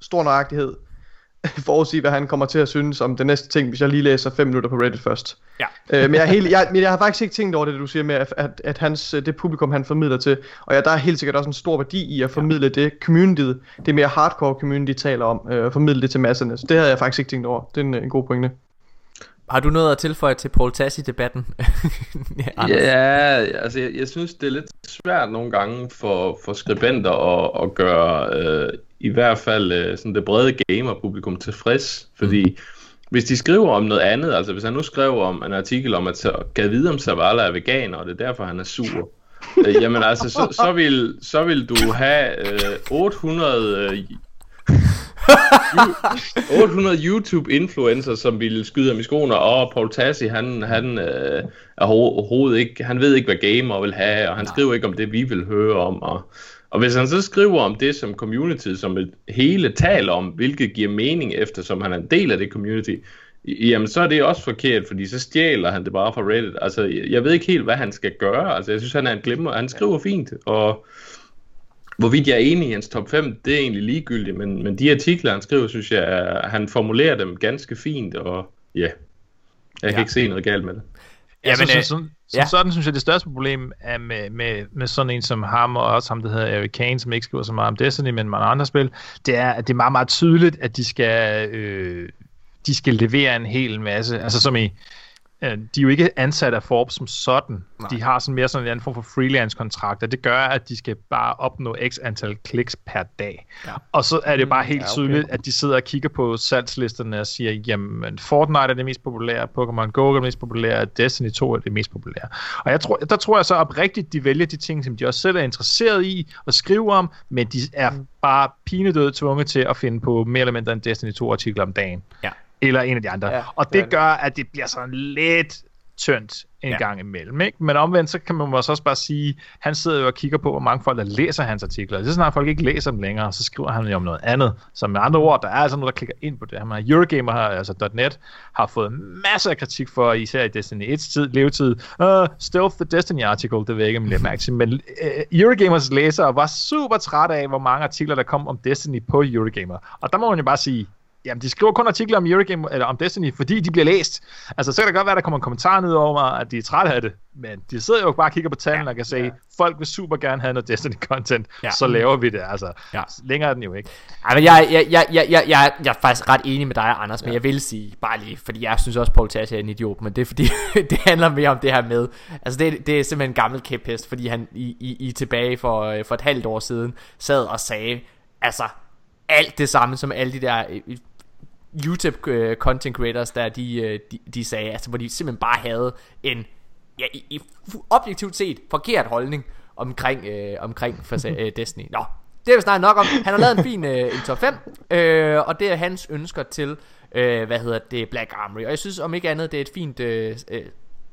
stor nøjagtighed forudsige, hvad han kommer til at synes om det næste ting, hvis jeg lige læser 5 minutter på Reddit først. Ja. Øh, men, jeg er helt, jeg, men jeg har faktisk ikke tænkt over det, du siger med, at, at, at hans, øh, det publikum, han formidler til, og ja, der er helt sikkert også en stor værdi i at formidle det communityet, det mere hardcore community taler om, øh, formidle det til masserne. Så det havde jeg faktisk ikke tænkt over. Det er en, en god pointe. Har du noget at tilføje til Paul Tassi-debatten? ja? Ja, altså jeg, jeg synes, det er lidt svært nogle gange for, for skribenter at, at gøre øh, i hvert fald øh, sådan det brede gamer-publikum tilfreds, fordi mm. hvis de skriver om noget andet, altså hvis han nu skrev om en artikel om, at gav vide om Zavala er veganer, og det er derfor, han er sur, øh, jamen altså, så, så, vil, så vil du have øh, 800... Øh, 800 YouTube-influencer, som ville skyde ham i skoene, og Paul Tassi, han, han øh, er ho- overhovedet ikke, han ved ikke, hvad gamer vil have, og han skriver ikke om det, vi vil høre om, og, og hvis han så skriver om det, som community, som et hele taler om, hvilket giver mening, eftersom han er en del af det community, jamen så er det også forkert, fordi så stjæler han det bare fra Reddit. Altså, jeg ved ikke helt, hvad han skal gøre. Altså, jeg synes, han er en glemmer. Han skriver fint, og Hvorvidt jeg er enig i hans top 5, det er egentlig ligegyldigt, men, men de artikler, han skriver, synes jeg, er- han formulerer dem ganske fint, og ja, jeg kan Ja. ikke se noget galt med det. Ja, Jamen, så, øh, så, så, ja. så, sådan synes jeg, det største problem er med, med, med sådan en som ham, og også ham, der hedder Eric Kane, som ikke skriver så meget om Destiny, men mange andre spil, det er, at det er meget, meget tydeligt, at de skal, øh, de skal levere en hel masse, altså som i, øh, de er jo ikke ansat af Forbes som sådan. Nej. De har sådan mere sådan en anden form for freelance-kontrakt, og det gør, at de skal bare opnå x antal kliks per dag. Ja. Og så er det bare helt ja, okay. tydeligt, at de sidder og kigger på salgslisterne og siger, jamen Fortnite er det mest populære, Pokémon Go er det mest populære, Destiny 2 er det mest populære. Og jeg tror, der tror jeg så oprigtigt, de vælger de ting, som de også selv er interesseret i at skrive om, men de er bare pinedøde tvunget til at finde på mere eller mindre en Destiny 2 artikel om dagen. Ja. Eller en af de andre. Ja, og det det gør, at det bliver sådan lidt tyndt en Ja. gang imellem. Ikke? Men omvendt, så kan man måske også bare sige, han sidder jo og kigger på, hvor mange folk, der læser hans artikler. Det er snart, folk ikke læser dem længere, så skriver han jo om noget andet. Så med andre ord, der er altså noget, der klikker ind på det. Han er Eurogamer, har, altså .net, har fået masser af kritik for, især i Destiny 1's tid, levetid. Uh, Stealth the Destiny article, det ved jeg ikke, om mærke til. Men uh, Eurogamers læsere var super trætte af, hvor mange artikler, der kom om Destiny på Eurogamer. Og der må man jo bare sige, Jamen, de skriver kun artikler om Eurogame, eller om Destiny, fordi de bliver læst. Altså, så kan det godt være, at der kommer en kommentar ned over mig, at de er trætte af det. Men de sidder jo bare og kigger på tallene ja, og kan sige, ja. folk vil super gerne have noget Destiny-content, Ja. ja. så laver vi det, altså. Ja. Længere er den jo ikke. Ej, men jeg, jeg, jeg, jeg, jeg, jeg, jeg er faktisk ret enig med dig, Anders, men jeg vil sige, bare lige, fordi jeg synes også, Paul Tassi er en idiot, men det er fordi, det handler mere om det her med, altså det, det er simpelthen en gammel kæphest, fordi han i, i, i tilbage for, øh, for et halvt år siden sad og sagde, altså, alt det samme som alle de der øh, YouTube øh, content creators der de, øh, de, de sagde, altså hvor de simpelthen bare havde en ja, i, i objektivt set forkert holdning omkring øh, omkring for, øh, Destiny. Nå, det er vi snart nok om. Han har lavet en fin øh, en top 5, øh, og det er hans ønsker til øh, hvad hedder det Black Armory. Og jeg synes om ikke andet det er et fint øh, øh,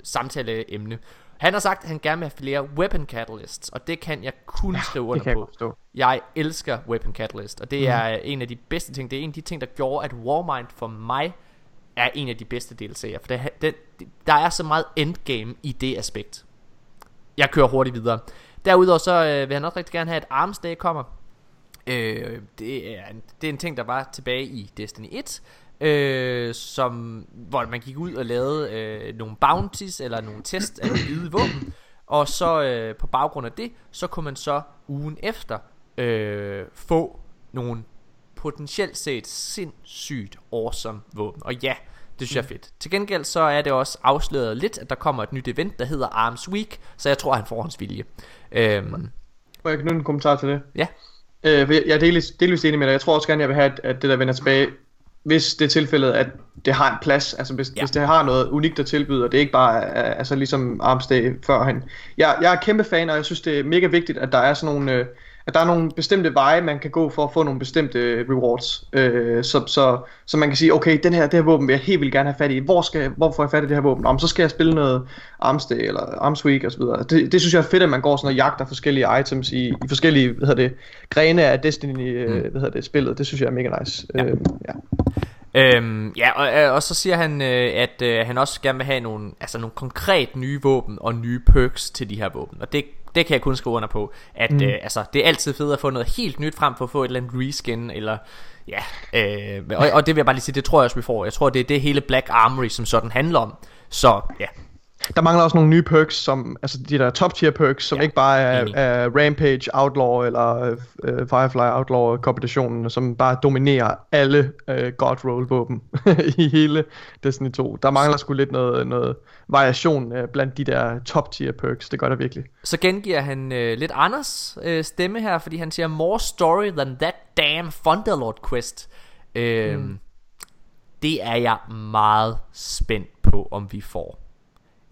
samtaleemne. Han har sagt, at han gerne vil have flere weapon catalysts, og det kan jeg kun ja, skrive under jeg på. Forstå. Jeg elsker weapon catalyst, og det mm. er en af de bedste ting. Det er en af de ting, der gjorde, at Warmind for mig er en af de bedste DLC'er. For det, det, der er så meget endgame i det aspekt. Jeg kører hurtigt videre. Derudover så øh, vil han også rigtig gerne have, at Arms Day kommer. Øh, det, er, det er en ting, der var tilbage i Destiny 1 øh, som, hvor man gik ud og lavede øh, nogle bounties eller nogle test af nogle hvide våben. Og så øh, på baggrund af det, så kunne man så ugen efter øh, få nogle potentielt set sindssygt awesome våben. Og ja, det synes jeg er fedt. Til gengæld så er det også afsløret lidt, at der kommer et nyt event, der hedder Arms Week, så jeg tror, han får hans vilje. Øhm, Må jeg knytte en kommentar til det? Ja. Øh, jeg er delvis, delvis enig med dig. Jeg tror også gerne, jeg vil have, at, at det der vender tilbage hvis det er tilfældet, at det har en plads, altså hvis, ja. hvis det har noget unikt at tilbyde, og det er ikke bare altså ligesom Armsdag førhen. Jeg, jeg er kæmpe fan, og jeg synes, det er mega vigtigt, at der er sådan nogle, øh, at der er nogle bestemte veje, man kan gå for at få nogle bestemte rewards. Øh, så, så, så man kan sige, okay, den her, det her våben vil jeg helt vildt gerne have fat i. Hvor, skal, hvor får jeg fat i det her våben? Om så skal jeg spille noget Armsday eller Arms Week osv. Det, det synes jeg er fedt, at man går sådan og jagter forskellige items i, i forskellige hvad hedder det, grene af Destiny øh, mm. hvad hedder det, spillet. Det synes jeg er mega nice. Ja. Øh, ja. Øhm, ja, og, øh, og så siger han, øh, at øh, han også gerne vil have nogle, altså nogle konkret nye våben og nye perks til de her våben. Og det, det kan jeg kun skrive under på, at mm. øh, altså, det er altid fedt at få noget helt nyt frem for at få et eller andet reskin, eller ja, øh, og, og det vil jeg bare lige sige, det tror jeg også vi får. Jeg tror det er det hele Black Armory som sådan handler om. Så ja, der mangler også nogle nye perks, som, altså de der top tier perks, som ja, ikke bare er, er Rampage Outlaw eller uh, Firefly Outlaw kombinationen, som bare dominerer alle uh, God Roll våben i hele Destiny 2. Der mangler sgu lidt noget, noget variation uh, blandt de der top tier perks, det gør der virkelig. Så gengiver han uh, lidt Anders uh, stemme her, fordi han siger, more story than that damn Thunderlord quest. Uh, mm. Det er jeg meget spændt på, om vi får.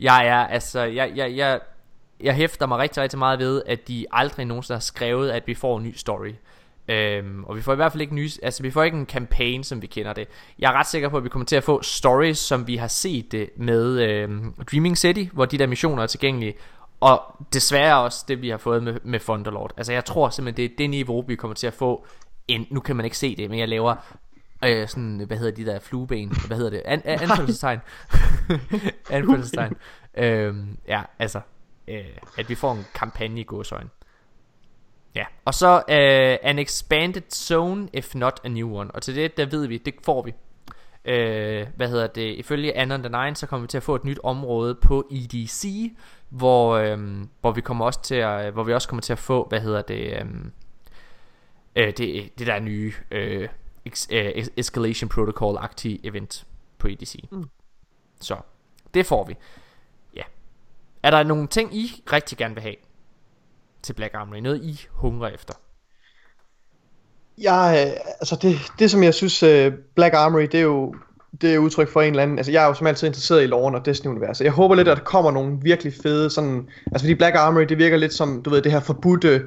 Jeg er, altså, jeg, jeg, jeg, jeg hæfter mig rigtig, rigtig meget ved, at de aldrig nogensinde har skrevet, at vi får en ny story. Øhm, og vi får i hvert fald ikke ny, altså vi får ikke en campaign, som vi kender det. Jeg er ret sikker på, at vi kommer til at få stories, som vi har set det med øhm, Dreaming City, hvor de der missioner er tilgængelige. Og desværre også det, vi har fået med, med Thunderlord. Altså jeg tror simpelthen, det er det niveau, vi kommer til at få. En, nu kan man ikke se det, men jeg laver øh, sådan, hvad hedder de der flueben, hvad hedder det, An, an, anfølgelsestegn, anfølgelsestegn, øhm, ja, altså, øh, at vi får en kampagne i godsøjen. Ja, og så uh, an expanded zone, if not a new one. Og til det, der ved vi, det får vi. Uh, hvad hedder det? Ifølge Anon the Nine, så kommer vi til at få et nyt område på EDC, hvor, um, hvor vi kommer også til at, hvor vi også kommer til at få, hvad hedder det, um, uh, det, det der nye uh, uh, Escalation Protocol-agtig event på EDC. Mm. Så, det får vi. Ja. Er der nogle ting, I rigtig gerne vil have til Black Armory? Noget, I hungrer efter? Jeg, øh, altså det, det som jeg synes, uh, Black Armory, det er jo det er udtryk for en eller anden, altså jeg er jo som altid interesseret i loven og Destiny-universet. Jeg håber lidt, at der kommer nogle virkelig fede sådan, altså fordi Black Armory, det virker lidt som, du ved, det her forbudte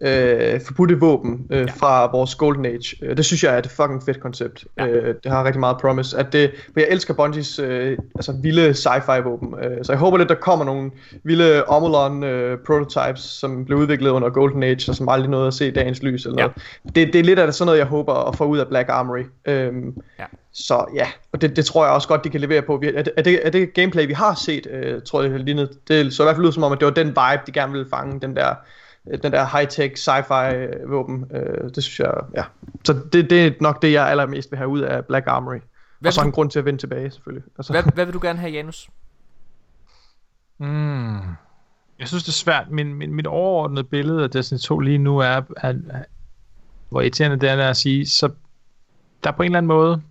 øh, forbudte våben øh, ja. fra vores Golden Age. Øh, det synes jeg er et fucking fedt koncept. Ja. Øh, det har rigtig meget promise. At det, for jeg elsker Bungies øh, altså vilde sci-fi våben. Øh, så jeg håber lidt, der kommer nogle vilde Omolon øh, prototypes, som blev udviklet under Golden Age, og som aldrig nåede at se dagens lys. Eller ja. noget. Det, det er lidt af det, sådan noget, jeg håber at få ud af Black Armory. Øh, ja. Så ja, og det, det tror jeg også godt, de kan levere på. Er det, er det, er det gameplay, vi har set, øh, tror jeg, lignede, det så i hvert fald ud som om, at det var den vibe, de gerne ville fange, den der den der high-tech sci-fi øh, våben. Øh, det synes jeg, ja. Så det, det er nok det, jeg allermest vil have ud af Black Armory. Hvad og så en du... grund til at vende tilbage, selvfølgelig. Altså. Hvad, hvad vil du gerne have, Janus? Mm. Jeg synes, det er svært. Min, min, mit overordnede billede af Destiny 2 lige nu er, at, at hvor irriterende det er at sige, så der er på en eller anden måde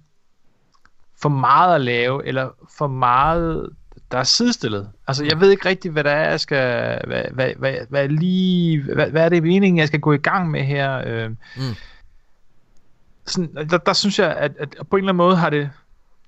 for meget at lave, eller for meget der er sidestillet. Altså, jeg ved ikke rigtigt, hvad der er, jeg skal, hvad, hvad, hvad, hvad lige, hvad, hvad er det meningen, jeg skal gå i gang med her? Øh, mm. sådan, der, der synes jeg, at, at på en eller anden måde har det,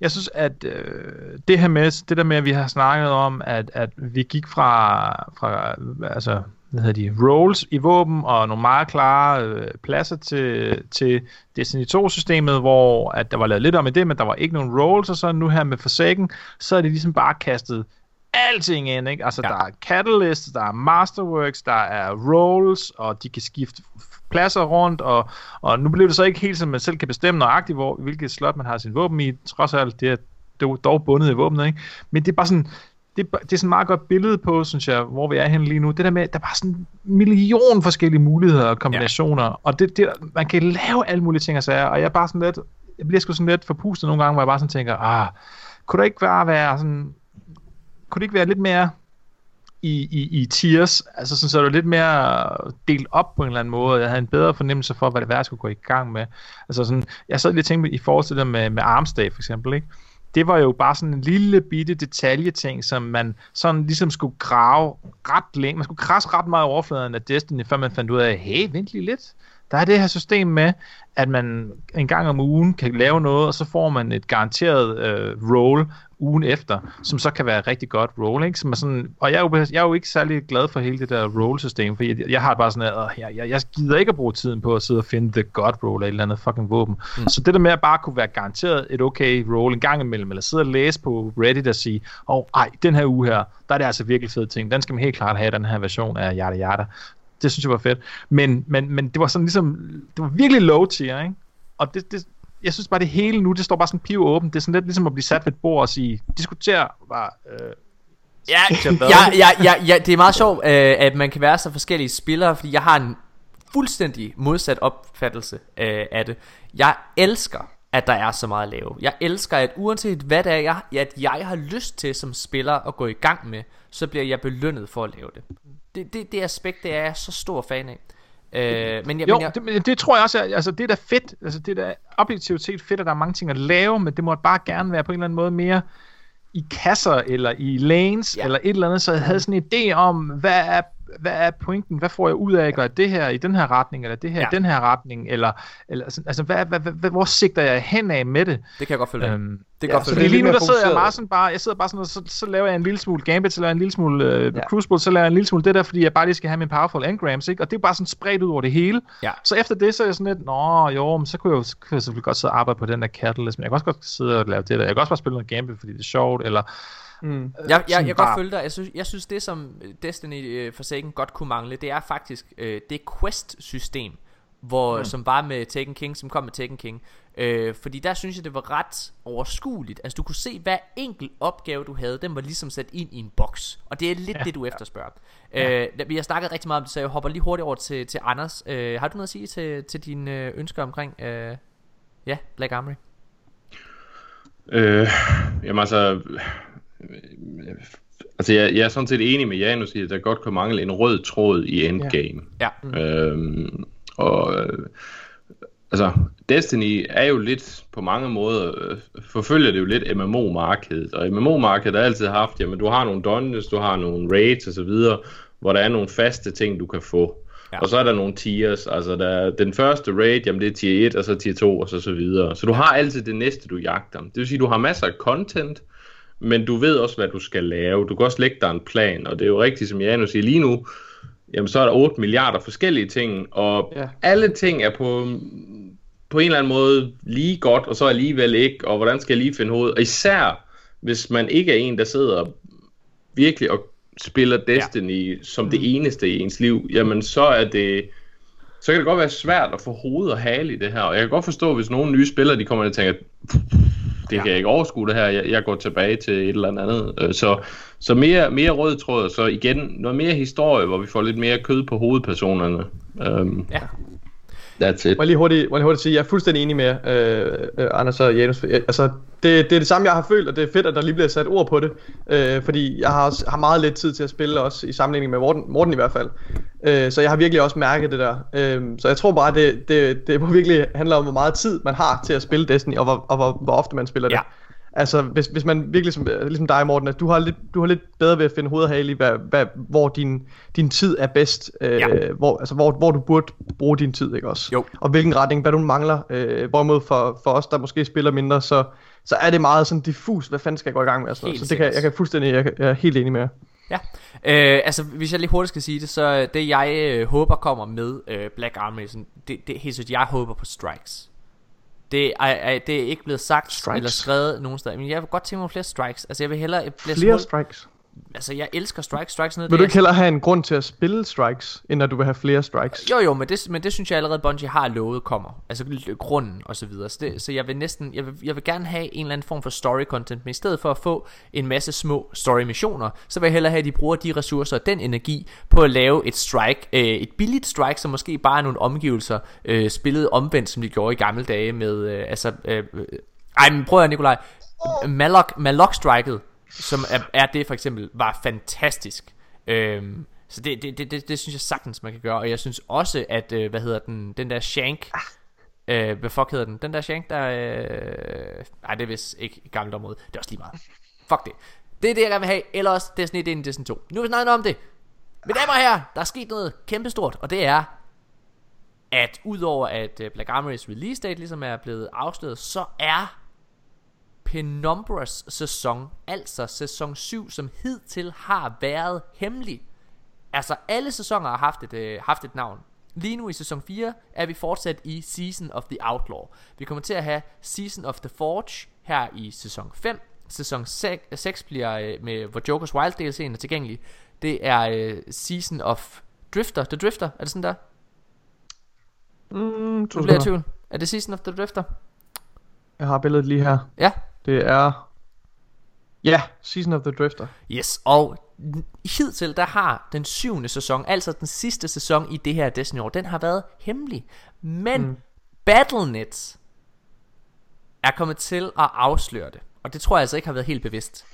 jeg synes, at øh, det her med, det der med, at vi har snakket om, at, at vi gik fra, fra altså, hvad hedder de, roles i våben og nogle meget klare øh, pladser til, til Destiny 2-systemet, hvor at der var lavet lidt om i det, men der var ikke nogen roles, og så nu her med Forsaken, så er det ligesom bare kastet alting ind, ikke? Altså, ja. der er Catalyst, der er Masterworks, der er roles, og de kan skifte pladser rundt, og, og nu bliver det så ikke helt, som man selv kan bestemme nøjagtigt, hvor, hvilket slot man har sin våben i, trods alt det er dog bundet i våbnet, ikke? Men det er bare sådan, det, det er sådan et meget godt billede på, synes jeg, hvor vi er henne lige nu. Det der med, der er bare sådan en million forskellige muligheder og kombinationer, ja. og det, det, man kan lave alle mulige ting og sager, og jeg er bare sådan lidt, jeg bliver sgu sådan lidt forpustet nogle gange, hvor jeg bare sådan tænker, ah, kunne der ikke bare være sådan, kunne det ikke være lidt mere i, i, i tiers, altså sådan, så er det lidt mere delt op på en eller anden måde. Jeg havde en bedre fornemmelse for, hvad det var, jeg skulle gå i gang med. Altså sådan, jeg sad lige og tænkte i forhold til det med, med Armsday for eksempel, ikke? Det var jo bare sådan en lille bitte detaljeting, som man sådan ligesom skulle grave ret længe. Man skulle krasse ret meget overfladen af Destiny, før man fandt ud af, hey, vent lige lidt. Der er det her system med, at man en gang om ugen kan lave noget, og så får man et garanteret øh, role ugen efter, som så kan være rigtig godt roll, ikke? Som er sådan, og jeg er, jo, jeg er jo ikke særlig glad for hele det der roll-system, for jeg, jeg har bare sådan, at jeg, jeg, jeg gider ikke at bruge tiden på at sidde og finde the god roll af et eller andet fucking våben. Mm. Så det der med at bare kunne være garanteret et okay roll en gang imellem, eller sidde og læse på Reddit og sige, åh, oh, ej, den her uge her, der er det altså virkelig fed ting. Den skal man helt klart have, den her version af Yada Yada. Det synes jeg var fedt. Men, men, men det var sådan ligesom, det var virkelig low tier, ikke? Og det, det, jeg synes bare, det hele nu, det står bare sådan piv åbent. Det er sådan lidt ligesom at blive sat ved et bord og sige, diskuter bare... Øh, Ja, ja, ja, ja, ja, det er meget sjovt, øh, at man kan være så forskellige spillere, fordi jeg har en fuldstændig modsat opfattelse øh, af det. Jeg elsker, at der er så meget at lave. Jeg elsker, at uanset hvad det er, jeg, at jeg har lyst til som spiller at gå i gang med, så bliver jeg belønnet for at lave det. Det, det, det aspekt, det er jeg så stor fan af. Øh, men jeg, jo, men jeg... det, det tror jeg også, er, altså det er da fedt, altså det er da objektivt fedt, at der er mange ting at lave, men det må bare gerne være på en eller anden måde mere i kasser, eller i lanes, ja. eller et eller andet, så jeg havde sådan en idé om, hvad er hvad er pointen? Hvad får jeg ud af at gøre det her i den her retning, eller det her ja. i den her retning, eller, eller altså, hvad, hvad, hvad, hvor sigter jeg hen af med det? Det kan jeg godt følge øhm, det kan ja, godt følge lige nu, der sidder jeg bare sådan bare, jeg sidder bare sådan, og så, så laver jeg en lille smule gambit, så laver jeg en lille smule uh, ja. crucible, så laver jeg en lille smule det der, fordi jeg bare lige skal have min powerful engrams, ikke? Og det er bare sådan spredt ud over det hele. Ja. Så efter det, så er jeg sådan lidt, nå jo, men så kunne jeg jo så kunne jeg selvfølgelig godt sidde og arbejde på den der catalyst, men jeg kan også godt sidde og lave det der. Jeg kan også bare spille noget gambit, fordi det er sjovt, eller Mm. Jeg, jeg, jeg, jeg kan godt følge dig. Jeg synes, jeg synes det som Destiny uh, Forsaken godt kunne mangle, det er faktisk uh, det quest-system, hvor, mm. som var med Taken King, som kom med Taken King. Uh, fordi der synes jeg, det var ret overskueligt. Altså du kunne se, hver enkelt opgave, du havde, den var ligesom sat ind i en boks. Og det er lidt ja, det, du efterspørger. Ja. Uh, vi har snakket rigtig meget om det, så jeg hopper lige hurtigt over til, til Anders. Uh, har du noget at sige til, til dine uh, ønsker omkring uh, ja, Black Armory? Øh, jamen altså, Altså, jeg, jeg er sådan set enig med Janus i, at der godt kan mangle en rød tråd i endgame. Ja. ja. Mm. Øhm, og altså, Destiny er jo lidt på mange måder, øh, forfølger det jo lidt MMO-markedet. Og MMO-markedet har altid haft, jamen du har nogle dungeons, du har nogle raids osv., hvor der er nogle faste ting, du kan få. Ja. Og så er der nogle tiers, altså der, er den første raid, jamen det er tier 1, og så tier 2, og så så videre. Så du har altid det næste, du jagter. Det vil sige, du har masser af content, men du ved også, hvad du skal lave. Du kan også lægge dig en plan, og det er jo rigtigt, som Janus siger lige nu, jamen så er der 8 milliarder forskellige ting, og ja. alle ting er på, på en eller anden måde lige godt, og så alligevel ikke, og hvordan skal jeg lige finde hovedet? Og især, hvis man ikke er en, der sidder virkelig og spiller Destiny ja. som mm. det eneste i ens liv, jamen så er det så kan det godt være svært at få hovedet og hale i det her. Og jeg kan godt forstå, hvis nogle nye spillere, de kommer og tænker, det kan jeg ikke overskue det her, jeg, jeg går tilbage til et eller andet. Øh, så, så mere, mere rød tråd, så igen noget mere historie, hvor vi får lidt mere kød på hovedpersonerne. Um, ja. That's it. Må jeg lige hurtigt, må jeg lige hurtigt sige, jeg er fuldstændig enig med øh, øh, Anders og Janus. Altså, det, det er det samme, jeg har følt, og det er fedt, at der lige bliver sat ord på det. Øh, fordi jeg har, også, har meget lidt tid til at spille, også i sammenligning med Morten, Morten i hvert fald. Øh, så jeg har virkelig også mærket det der. Øh, så jeg tror bare, det, det, det må virkelig handle om, hvor meget tid man har til at spille Destiny, og hvor, og hvor, hvor ofte man spiller det. Ja. Altså, hvis, hvis man virkelig, som, ligesom dig, Morten, at du har lidt, du har lidt bedre ved at finde hoved og hale i, hvad, hvad, hvor din, din tid er bedst, øh, Ja. hvor, altså, hvor, hvor du burde bruge din tid, ikke også? Jo. Og hvilken retning, hvad du mangler. Øh, hvorimod for, for os, der måske spiller mindre, så, så er det meget sådan diffus, hvad fanden skal jeg gå i gang med? og Sådan noget. Så det kan, jeg kan fuldstændig, jeg, jeg er helt enig med jer. Ja, øh, altså hvis jeg lige hurtigt skal sige det, så øh, det jeg øh, håber kommer med øh, Black Armory, sådan, det, det helt jeg håber på strikes. Det er, er, det er ikke blevet sagt Strikes? eller skrevet nogen steder, men jeg vil godt tænke mig flere strikes. Altså jeg vil hellere blive Flere små, strikes. Altså jeg elsker strikes, strikes noget Vil du ikke hellere have en grund til at spille strikes, end at du vil have flere strikes? Jo jo, men det, men det synes jeg allerede Bungie har lovet kommer. Altså grunden og så videre. Så, det, så jeg vil næsten jeg vil, jeg vil gerne have en eller anden form for story content, men i stedet for at få en masse små story missioner, så vil jeg hellere have at de bruger de ressourcer og den energi på at lave et strike, øh, et billigt strike, som måske bare er nogle omgivelser øh, spillet omvendt som de gjorde i gamle dage med øh, altså øh, øh, ej, men prøv at Nikolaj. Malok, Malok striket, som er, er det for eksempel, var fantastisk. Øhm, så det, det, det, det, det synes jeg sagtens man kan gøre. Og jeg synes også at øh, Hvad hedder den Den der Shank øh, Hvad fuck hedder den? Den der Shank der øh, Nej det er vist ikke et gammelt område. Det er også lige meget. Fuck det. Det er det jeg gerne vil have. Eller også Destiny 1 ind i Destiny 2 Nu er vi snakket om det. Mine damer og herrer Der er sket noget kæmpestort Og det er At udover at øh, Black Armory's release date Ligesom er blevet afsløret Så er Penumbras sæson, altså sæson 7, som hidtil har været hemmelig. Altså alle sæsoner har haft et, øh, haft et navn. Lige nu i sæson 4 er vi fortsat i Season of the Outlaw. Vi kommer til at have Season of the Forge her i sæson 5. Sæson 6, 6 bliver øh, med, hvor Jokers Wild DLC'en er tilgængelig. Det er øh, Season of Drifter. The Drifter, er det sådan der? Mm, Nu bliver i tvivl. Er det Season of the Drifter? Jeg har billedet lige her. Ja, Det er... Ja, Season of the Drifter. Yes, og hidtil der har den syvende sæson, altså den sidste sæson i det her Destiny år, den har været hemmelig. Men mm. Battlenet er kommet til at afsløre det, og det tror jeg altså ikke har været helt bevidst.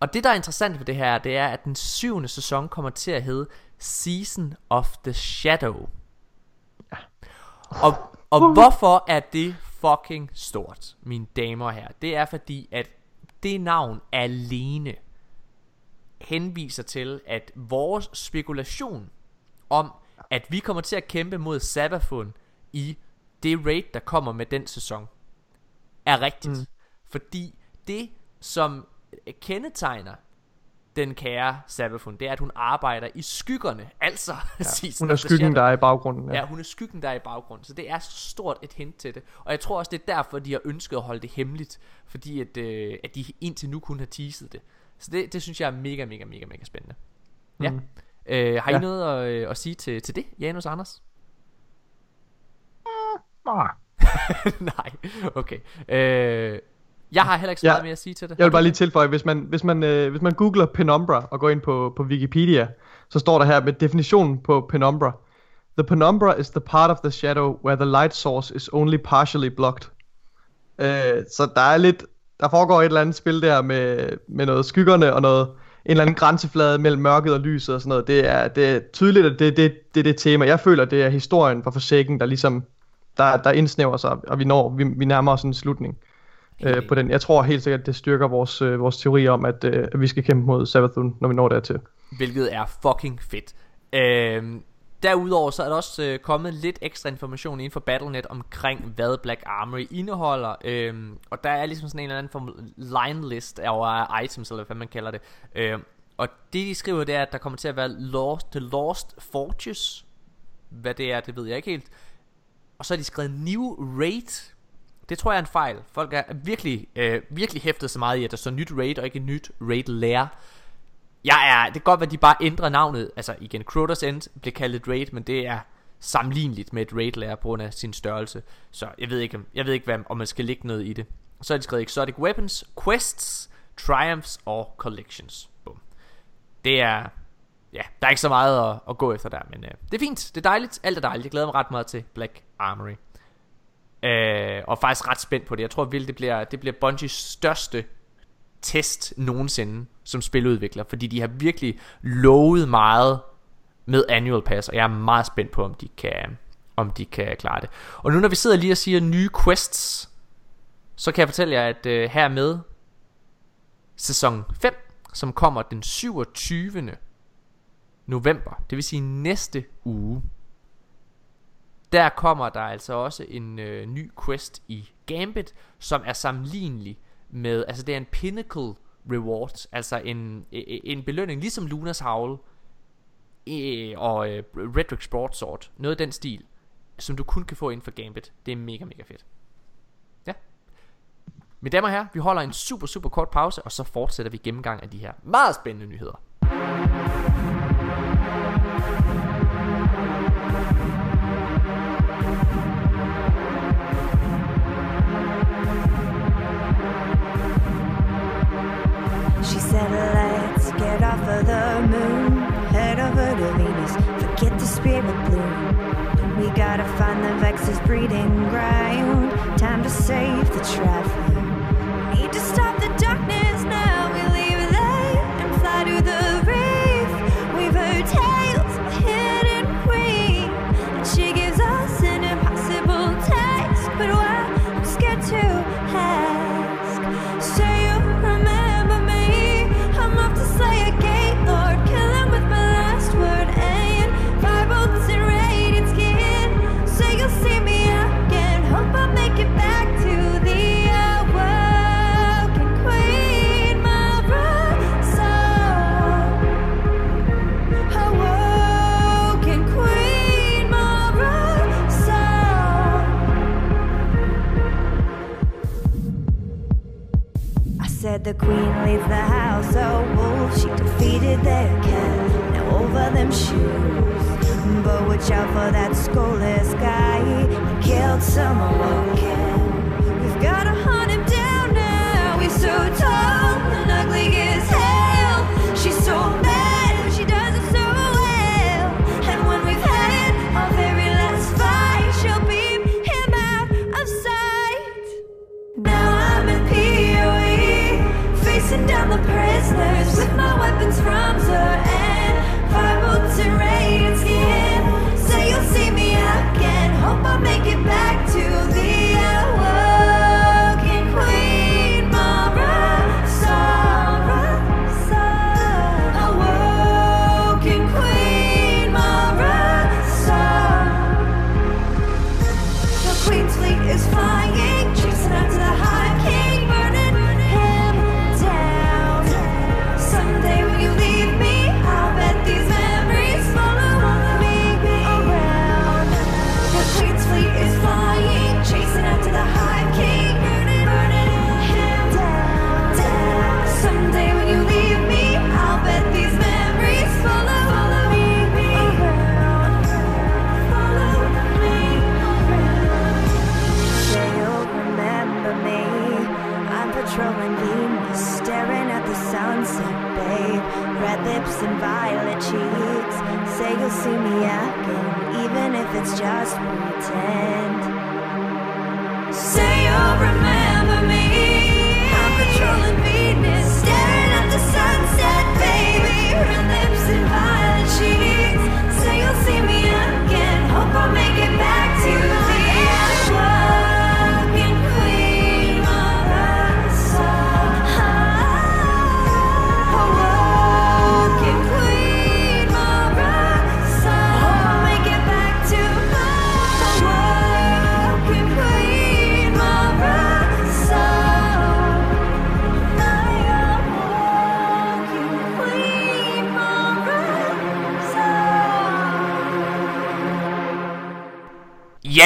Og det der er interessant ved det her, det er at den syvende sæson kommer til at hedde Season of the Shadow. Og, og hvorfor er det fucking stort, mine damer og herrer? Det er fordi, at det navn alene henviser til, at vores spekulation om, at vi kommer til at kæmpe mod Sabafun i det raid, der kommer med den sæson, er rigtigt. Mm. Fordi det, som kendetegner den kære Sabafun, det er, at hun arbejder i skyggerne. Altså, ja, Hun er skyggen, der er i baggrunden. Ja. ja, hun er skyggen der er i baggrunden. Så det er så stort et hint til det. Og jeg tror også, det er derfor, de har ønsket at holde det hemmeligt. Fordi at, øh, at de indtil nu kun har teaset det. Så det, det synes jeg er mega, mega, mega, mega spændende. Ja. Mhm. Øh, har I Ja. noget at, øh, at sige til, til det, Janus og Anders? Nej. Nej, okay. Øh, jeg har heller ikke så Ja. meget mere at sige til det. Jeg vil bare lige tilføje, hvis man, hvis man, øh, hvis man googler Penumbra og går ind på, på Wikipedia, så står der her med definitionen på Penumbra. The penumbra is the part of the shadow where the light source is only partially blocked. Øh, så der er lidt, der foregår et eller andet spil der med, med noget skyggerne og noget, en eller anden grænseflade mellem mørket og lyset og sådan noget. Det er, det er tydeligt, at det, det, det er det tema. Jeg føler, det er historien fra Forsaken, der ligesom, der, der indsnæver sig, og vi når, vi, vi nærmer os en slutning øh, på den. Jeg tror helt sikkert, det styrker vores, øh, vores teori om, at, øh, at vi skal kæmpe mod Savathun, når vi når dertil. Hvilket er fucking fedt. Øhm, derudover så er der også øh, kommet lidt ekstra information inden for Battlenet omkring, hvad Black Armory indeholder. Øhm, og der er ligesom sådan en eller anden form line list over items, eller hvad man kalder det. Øhm, og det de skriver, det er, at der kommer til at være Lost, The Lost Forges. Hvad det er, det ved jeg ikke helt. Og så har de skrevet New Raid. Det tror jeg er en fejl. Folk er virkelig, øh, virkelig hæftet så meget i, at der står nyt raid og ikke nyt raid lair. Jeg er, det kan godt være, at de bare ændrer navnet. Altså igen, Crotus End blev kaldt et raid, men det er sammenligneligt med et raid lair på grund af sin størrelse. Så jeg ved ikke, jeg ved ikke hvad, om man skal lægge noget i det. Så er de skrevet Exotic Weapons, Quests, Triumphs og Collections. Bum. Det er, ja, der er ikke så meget at, at gå efter der, men øh, det er fint. Det er dejligt. Alt er dejligt. Jeg glæder mig ret meget til Black Armory. Øh, og faktisk ret spændt på det. Jeg tror virkelig, det bliver, det bliver Bungies største test nogensinde som spiludvikler, fordi de har virkelig lovet meget med Annual Pass, og jeg er meget spændt på, om de kan, om de kan klare det. Og nu når vi sidder lige og siger nye quests, så kan jeg fortælle jer, at øh, her med sæson 5, som kommer den 27. november, det vil sige næste uge, der kommer der altså også en øh, ny quest i Gambit, som er sammenlignelig med, altså det er en pinnacle reward, altså en, øh, øh, en belønning, ligesom Lunas Howl øh, og øh, Redrick's Broadsword, noget af den stil, som du kun kan få inden for Gambit. Det er mega, mega fedt. Ja. Mine damer og herrer, vi holder en super, super kort pause, og så fortsætter vi gennemgang af de her meget spændende nyheder. Let's get off of the moon, head over to Venus, forget the spirit bloom. We gotta find the Vex's breeding ground, time to save the traffic. Need to stop the darkness now, the queen leads the house of wolves. She defeated their cat. Now over them shoes. But watch out for that soulless guy. He killed some awoken. We've gotta hunt him down now. He's so tall and ugly as hell. Facing down the prisoners with my weapons from and firebolts and radiant skin. Say you'll see me again. Hope I make it back to the it's just pretend. Say you'll remember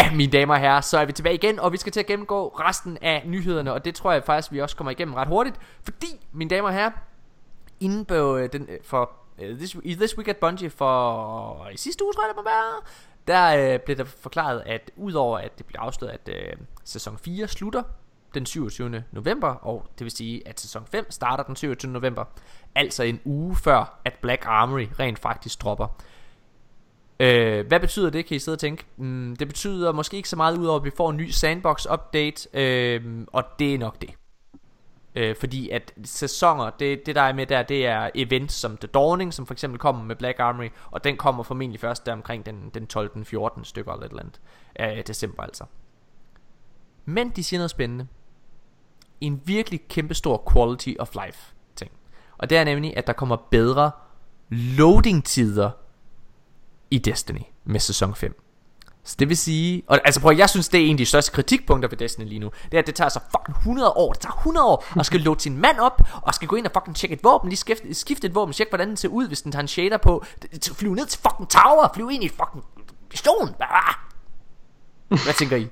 Ja, mine damer og herrer, så er vi tilbage igen, og vi skal til at gennemgå resten af nyhederne, og det tror jeg faktisk, vi også kommer igennem ret hurtigt, fordi, mine damer og herrer, inden på øh, den, øh, for øh, this, i This Week at Bungie for øh, i sidste uge, tror jeg det må være, der øh, blev der forklaret, at udover at det blev afsløret, at øh, sæson 4 slutter den 27. november, og det vil sige, at sæson 5 starter den 27. november, altså en uge før, at Black Armory rent faktisk dropper. Øh, hvad betyder det, kan I sidde og tænke? Mm, det betyder måske ikke så meget udover at vi får en ny sandbox update, øh, og det er nok det. Øh, fordi at sæsoner, det, det der er med der, det er events som The Dawning, som for eksempel kommer med Black Armory, og den kommer formentlig først der omkring den, den 12. 14. stykker eller et eller andet af december altså. Men de siger noget spændende. en virkelig kæmpestor quality of life ting. Og det er nemlig, at der kommer bedre loading tider i Destiny med sæson 5. Så det vil sige, og altså prøv, jeg synes det er en af de største kritikpunkter ved Destiny lige nu, det er at det tager så fucking 100 år, det tager 100 år, og skal låte sin mand op, og skal gå ind og fucking tjekke et våben, lige skifte, skifte et våben, tjekke hvordan den ser ud, hvis den tager en shader på, Det- flyve ned til fucking tower, flyve ind i fucking station, Hvad tænker I?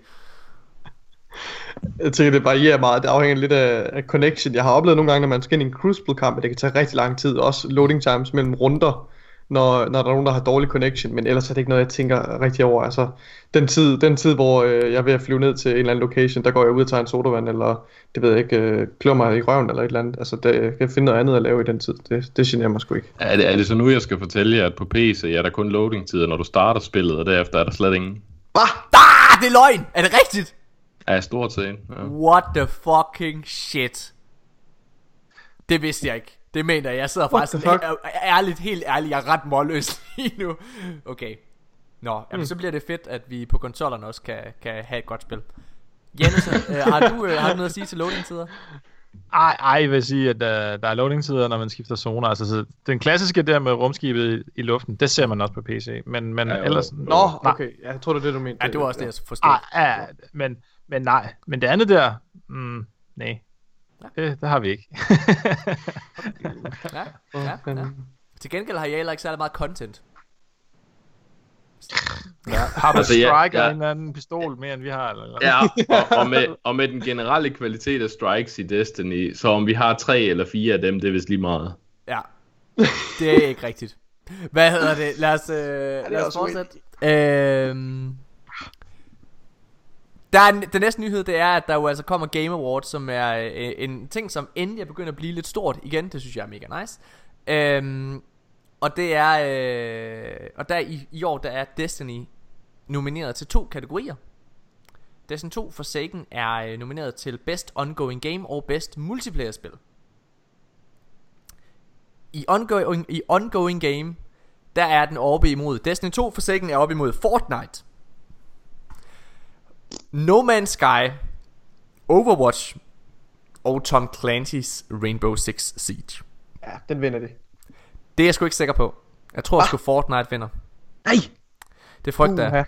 Jeg tænker, det varierer meget. Det afhænger lidt af, af connection. Jeg har oplevet nogle gange, når man skal ind i en Crucible-kamp, at det kan tage rigtig lang tid. Også loading times mellem runder, når, når der er nogen, der har dårlig connection. Men ellers er det ikke noget, jeg tænker rigtig over. Altså, den tid, den tid hvor øh, jeg er ved at flyve ned til en eller anden location, der går jeg ud og tager en sodavand, eller det ved jeg ikke, øh, klør mig i røven eller et eller andet. Altså, det, jeg kan finde noget andet at lave i den tid. Det, det generer mig sgu ikke. Er det, er det så nu, jeg skal fortælle jer, at på PC er der kun loading-tider, når du starter spillet, og derefter er der slet ingen? Bah! Ah, det er løgn! Er det rigtigt? Er stort set. Ja. What the fucking shit. Det vidste jeg ikke. Det mener jeg. Jeg sidder What faktisk sådan, ær- ærligt, helt ærligt, jeg er ret målløs lige nu. Okay. Nå, jamen, så bliver det fedt, at vi på konsollerne også kan, kan have et godt spil. Jens, øh, har, du, øh, har du noget at sige til loading-tider? Ej, ej, jeg vil sige, at uh, der er loading-tider, når man skifter zoner. Altså, så den klassiske der med rumskibet i, i luften, det ser man også på PC. Men, men Ja, jo. ellers... Nå, Nej. okay. Ja, jeg tror, det er det, du mente. Ja, det var også det, jeg forstod. Ah, ja, men, men nej. Men det andet der, mm, nej. Det, det har vi ikke. Ja, ja, ja. Til gengæld har jeg heller ikke særlig meget content. har du Altså, ja, strike ja. ja. en anden pistol mere, end vi har? Eller? eller? Ja, og, og, med, og med den generelle kvalitet af strikes i Destiny, så om vi har tre eller fire af dem, det er vist lige meget. Ja, det er ikke rigtigt. Hvad hedder det? Lad os, øh, lad os fortsætte. Øhm, der er den næste nyhed, det er, at der jo altså kommer Game Awards, som er øh, en ting, som endelig er begyndt at blive lidt stort igen. Det synes jeg er mega nice. Øhm, og det er, øh, og der i, i år, der er Destiny nomineret til to kategorier. Destiny 2 Forsaken er øh, nomineret til Best Ongoing Game og Best Multiplayer Spil. I ongoing, I ongoing game, der er den oppe imod Destiny 2 Forsaken er oppe imod Fortnite. No Man's Sky, Overwatch og Tom Clancy's Rainbow Six Siege. Ja, den vinder det. Det er jeg sgu ikke sikker på. Jeg tror sgu Fortnite vinder. Nej! Det frygter jeg.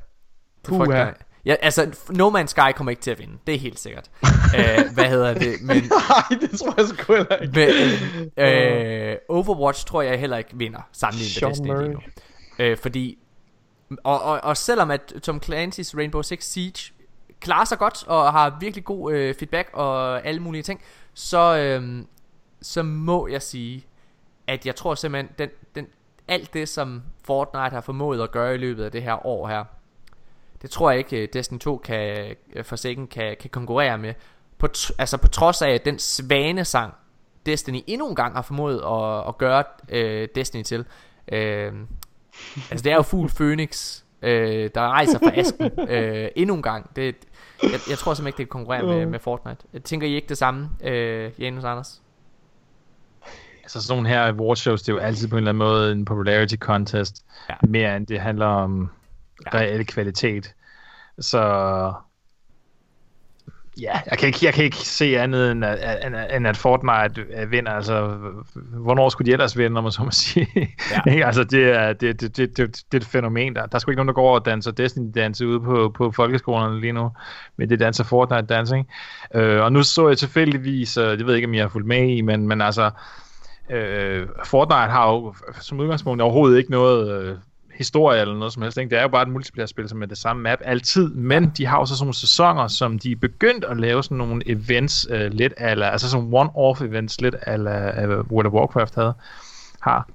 Det frygter jeg. Ja, altså, No Man's Sky kommer ikke til at vinde. Det er helt sikkert. uh, hvad hedder det? Men, Nej, det tror jeg sgu heller ikke. men uh, Overwatch tror jeg heller ikke vinder sammenlignet med Destiny lige nu. Murray. Uh, fordi, og, og, og selvom at Tom Clancy's Rainbow Six Siege klarer sig godt og har virkelig god uh, feedback og alle mulige ting, så, um, så må jeg sige, at jeg tror simpelthen, den, den, alt det som Fortnite har formået at gøre i løbet af det her år her, det tror jeg ikke øh, Destiny 2 kan, øh, Forsaken kan, kan konkurrere med. På, altså på trods af den svanesang Destiny endnu en gang har formået at, at gøre øh, Destiny til. Øh, altså det er jo fugl Phoenix, øh, der rejser fra asken øh, endnu en gang. Det, jeg, jeg tror simpelthen ikke det kan konkurrere med, med Fortnite. Jeg tænker I ikke det samme, øh, Janus Anders? Altså sådan nogle her awardshows, det er jo altid på en eller anden måde en popularity contest, Ja. mere end det handler om Ja. ja. reel kvalitet. Så ja, jeg kan ikke, jeg kan ikke se andet end at, end, at- end at Fortnite øh, vinder. Altså, hvornår skulle de ellers vinde, om man så må sige? Ja. Ikke? altså, det er, det, det, det, det, det er et fænomen. Der, der er sgu ikke nogen, der går og danser Destiny-danse ude på, på folkeskolerne lige nu, men det danser Fortnite-dancing. Øh, og nu så jeg tilfældigvis, øh, det ved jeg ikke, om jeg har fulgt med i, men, men altså, øh, Fortnite har jo som udgangspunkt overhovedet ikke noget øh, historie eller noget som helst. Ikke? Det er jo bare et multiplayer-spil, som er det samme map altid, men de har jo så sådan nogle sæsoner, som de er begyndt at lave sådan nogle events øh, lidt ala, altså sådan one-off events lidt ala øh, World of Warcraft havde, har.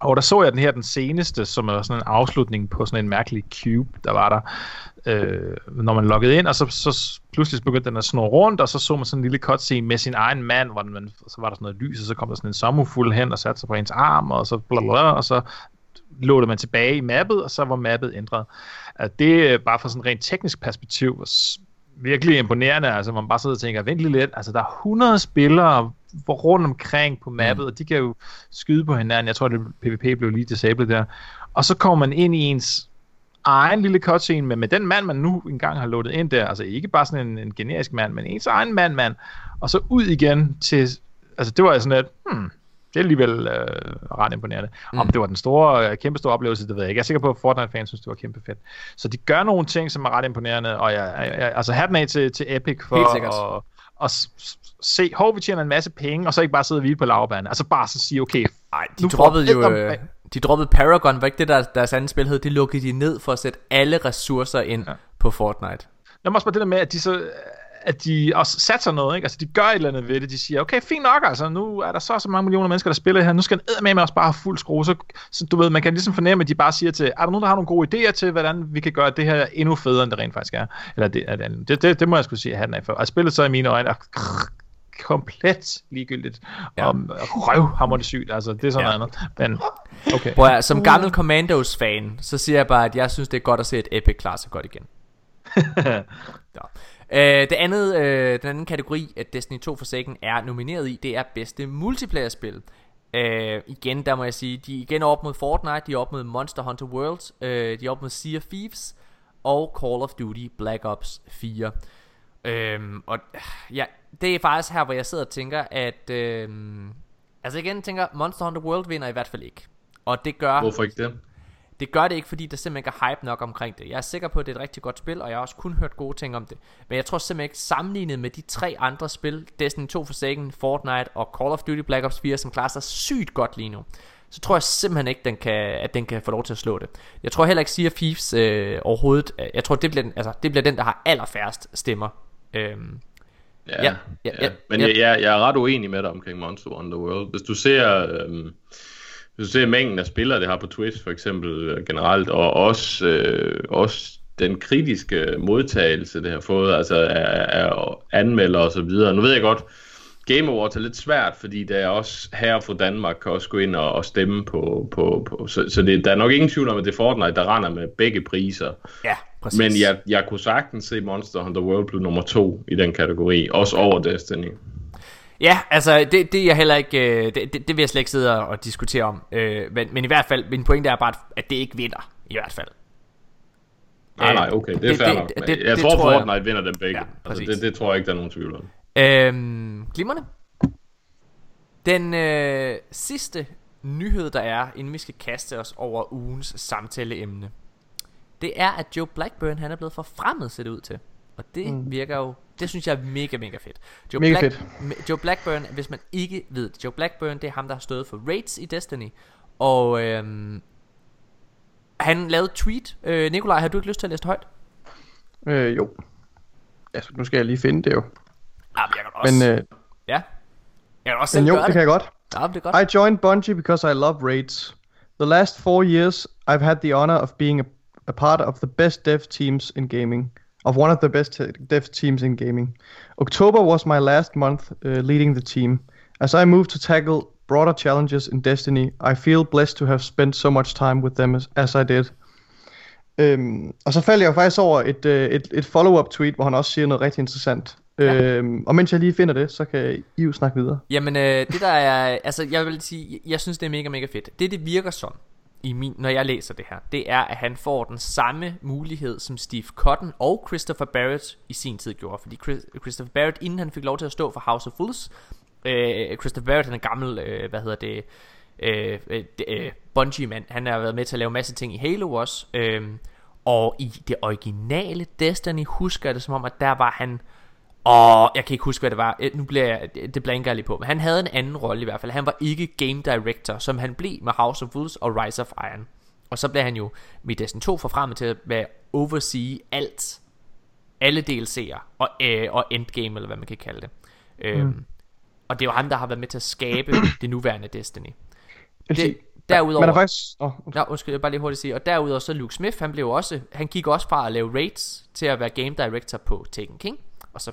Og der så jeg den her, den seneste, som er sådan en afslutning på sådan en mærkelig cube, der var der, øh, når man loggede ind, og så, så pludselig begyndte den at snurre rundt, og så så man sådan en lille cutscene med sin egen mand, hvor man, så var der sådan noget lys, og så kom der sådan en sommerfuld hen og satte sig på ens arm, og så blablabla, og så låste man tilbage i mappet, og så var mappet ændret. Altså, det er bare fra sådan en rent teknisk perspektiv virkelig imponerende, altså man bare sidder og tænker, vent lige lidt, altså der er 100 spillere rundt omkring på mappet, mm. og de kan jo skyde på hinanden, jeg tror, det PvP blev lige disabled der, og så kommer man ind i ens egen lille cutscene med, med den mand, man nu engang har loadet ind der, altså ikke bare sådan en, en generisk mand, men ens egen mand, mand, og så ud igen til, altså det var sådan lidt, hmm, det er alligevel øh, ret imponerende. Mm. Om det var den store, øh, kæmpe store oplevelse, det ved jeg ikke. Jeg er sikker på, at Fortnite-fans synes, det var kæmpe fedt. Så de gør nogle ting, som er ret imponerende, og jeg, jeg, jeg altså hatten af til, til Epic for at, at se, hov, vi tjener en masse penge, og så ikke bare sidde og hvile på lavbanen. Altså bare så sige, okay, Nej, de droppede jo... Øh, de droppede Paragon, var ikke det der, deres andet spil hed? Det lukkede de ned for at sætte alle ressourcer ind ja. på Fortnite. Lad mig også bare det der med, at de så at de også satser noget, ikke? Altså, de gør et eller andet ved det. De siger, okay, fint nok, altså, nu er der så og så mange millioner mennesker, der spiller her. Nu skal den med også bare have fuld skrue. Så, så, du ved, man kan ligesom fornemme, at de bare siger til, er der nogen, der har nogle gode idéer til, hvordan vi kan gøre det her endnu federe, end det rent faktisk er? Eller det, er det, det, det, det må jeg skulle sige, at den af for. Og spillet så i mine øjne er komplet ligegyldigt. Ja. Og røvhammerende sygt, altså, det er sådan Ja. noget andet. Men, okay. Hvor jeg, som gammel Commandos-fan, så siger jeg bare, at jeg synes, det er godt at se, at Epic klarer sig godt igen. ja øh, det andet, øh, den anden kategori, at Destiny 2 Forsaken er nomineret i, det er bedste multiplayer-spil. Øh, igen, der må jeg sige, de er igen op mod Fortnite, de er op mod Monster Hunter World, øh, de er op mod Sea of Thieves og Call of Duty Black Ops 4. Øhm, og ja, det er faktisk her, hvor jeg sidder og tænker, at øhm, altså igen tænker, Monster Hunter World vinder i hvert fald ikke. Og det gør, Hvorfor ikke det? Det gør det ikke, fordi der simpelthen ikke er hype nok omkring det. Jeg er sikker på, at det er et rigtig godt spil, og jeg har også kun hørt gode ting om det. Men jeg tror simpelthen ikke, sammenlignet med de tre andre spil, Destiny 2 Forsaken, Fortnite og Call of Duty Black Ops 4, som klarer sig sygt godt lige nu, så tror jeg simpelthen ikke, den kan, at den kan få lov til at slå det. Jeg tror heller ikke, Sea of Thieves øh, overhovedet, øh, jeg tror, det bliver, den, altså, det bliver den, der har allerfærrest stemmer. Øhm, Ja, Ja, ja, ja, Men ja. Jeg, jeg, jeg er ret uenig med dig omkring Monster Hunter World. Hvis du ser, øhm, hvis du ser mængden af spillere, det har på Twitch for eksempel øh, generelt, og også, øh, også den kritiske modtagelse, det har fået, altså af, af anmeldere og så videre. Nu ved jeg godt, Game Awards er lidt svært, fordi der er også her fra Danmark kan også gå ind og, og stemme på, på, på så, så det, der er nok ingen tvivl om, at det er Fortnite, der render med begge priser. ja, præcis. Men jeg, jeg kunne sagtens se Monster Hunter World blive nummer to i den kategori, også over Destiny. Ja, altså det, det er jeg heller ikke øh, det, det, det vil jeg slet ikke sidde og, diskutere om øh, men, men i hvert fald Min pointe er bare at det ikke vinder I hvert fald Nej, nej, okay, det er det- fair det- nok. Men det- jeg det tror, tror jeg. Fortnite vinder dem begge. Ja, altså, det, det tror jeg ikke, der er nogen tvivl om. øhm, Glimmerne Den øh, sidste nyhed der er Inden vi skal kaste os over ugens samtaleemne Det er at Joe Blackburn Han er blevet forfremmet ser det ud til Og det mm. virker jo Det synes jeg er mega mega fedt Joe, Mega Black, fedt. Joe Blackburn Hvis man ikke ved det Joe Blackburn det er ham der har stået for raids i Destiny Og øhm, Han lavede et tweet øh, Nikolaj har du ikke lyst til at læse det højt? Øh, jo. Altså, nu skal jeg lige finde det jo. Ja, men jeg kan også, Men, øh, ja. Jeg kan også selv men jo, gøre det kan jeg godt. Ja, det er godt. I joined Bungie because I love raids. The last four years, I've had the honor of being a, a part of the best dev teams in gaming. Of one of the best dev teams in gaming. October was my last month uh, leading the team. As I move to tackle broader challenges in Destiny, I feel blessed to have spent so much time with them as, as I did. Øhm, og så faldt jeg jo faktisk over et, øh, et, et follow-up tweet, hvor han også siger noget rigtig interessant. Ja. Øhm, og mens jeg lige finder det, så kan I jo snakke videre. Jamen, øh, det der er, altså jeg vil sige, jeg synes det er mega, mega fedt. Det det virker som, i min, når jeg læser det her, det er, at han får den samme mulighed, som Steve Cotton og Christopher Barrett i sin tid gjorde. Fordi Chris, Christopher Barrett, inden han fik lov til at stå for House of Fools, øh, Christopher Barrett, han er gammel, øh, hvad hedder det, øh, øh, øh, Bungie-mand. Han har været med til at lave masse ting i Halo også. Øh, og i det originale Destiny husker jeg det som om, at der var han... Og jeg kan ikke huske, hvad det var. Øh, Nu bliver jeg, det blanker jeg lige på. Men han havde en anden rolle i hvert fald. Han var ikke game director, som han blev med House of Wolves og Rise of Iron. Og så blev han jo med Destiny 2 forfremmet til at være oversee alt. Alle DLC'er og, øh, og endgame, eller hvad man kan kalde det. Øhm, og det er jo ham, der har været med til at skabe det nuværende Destiny. Det, derudover... Man er faktisk... Oh, Ja, undskyld, jeg bare lige hurtigt sige. Og derudover så Luke Smith, han blev også, han gik også fra at lave raids til at være game director på Taken King, og så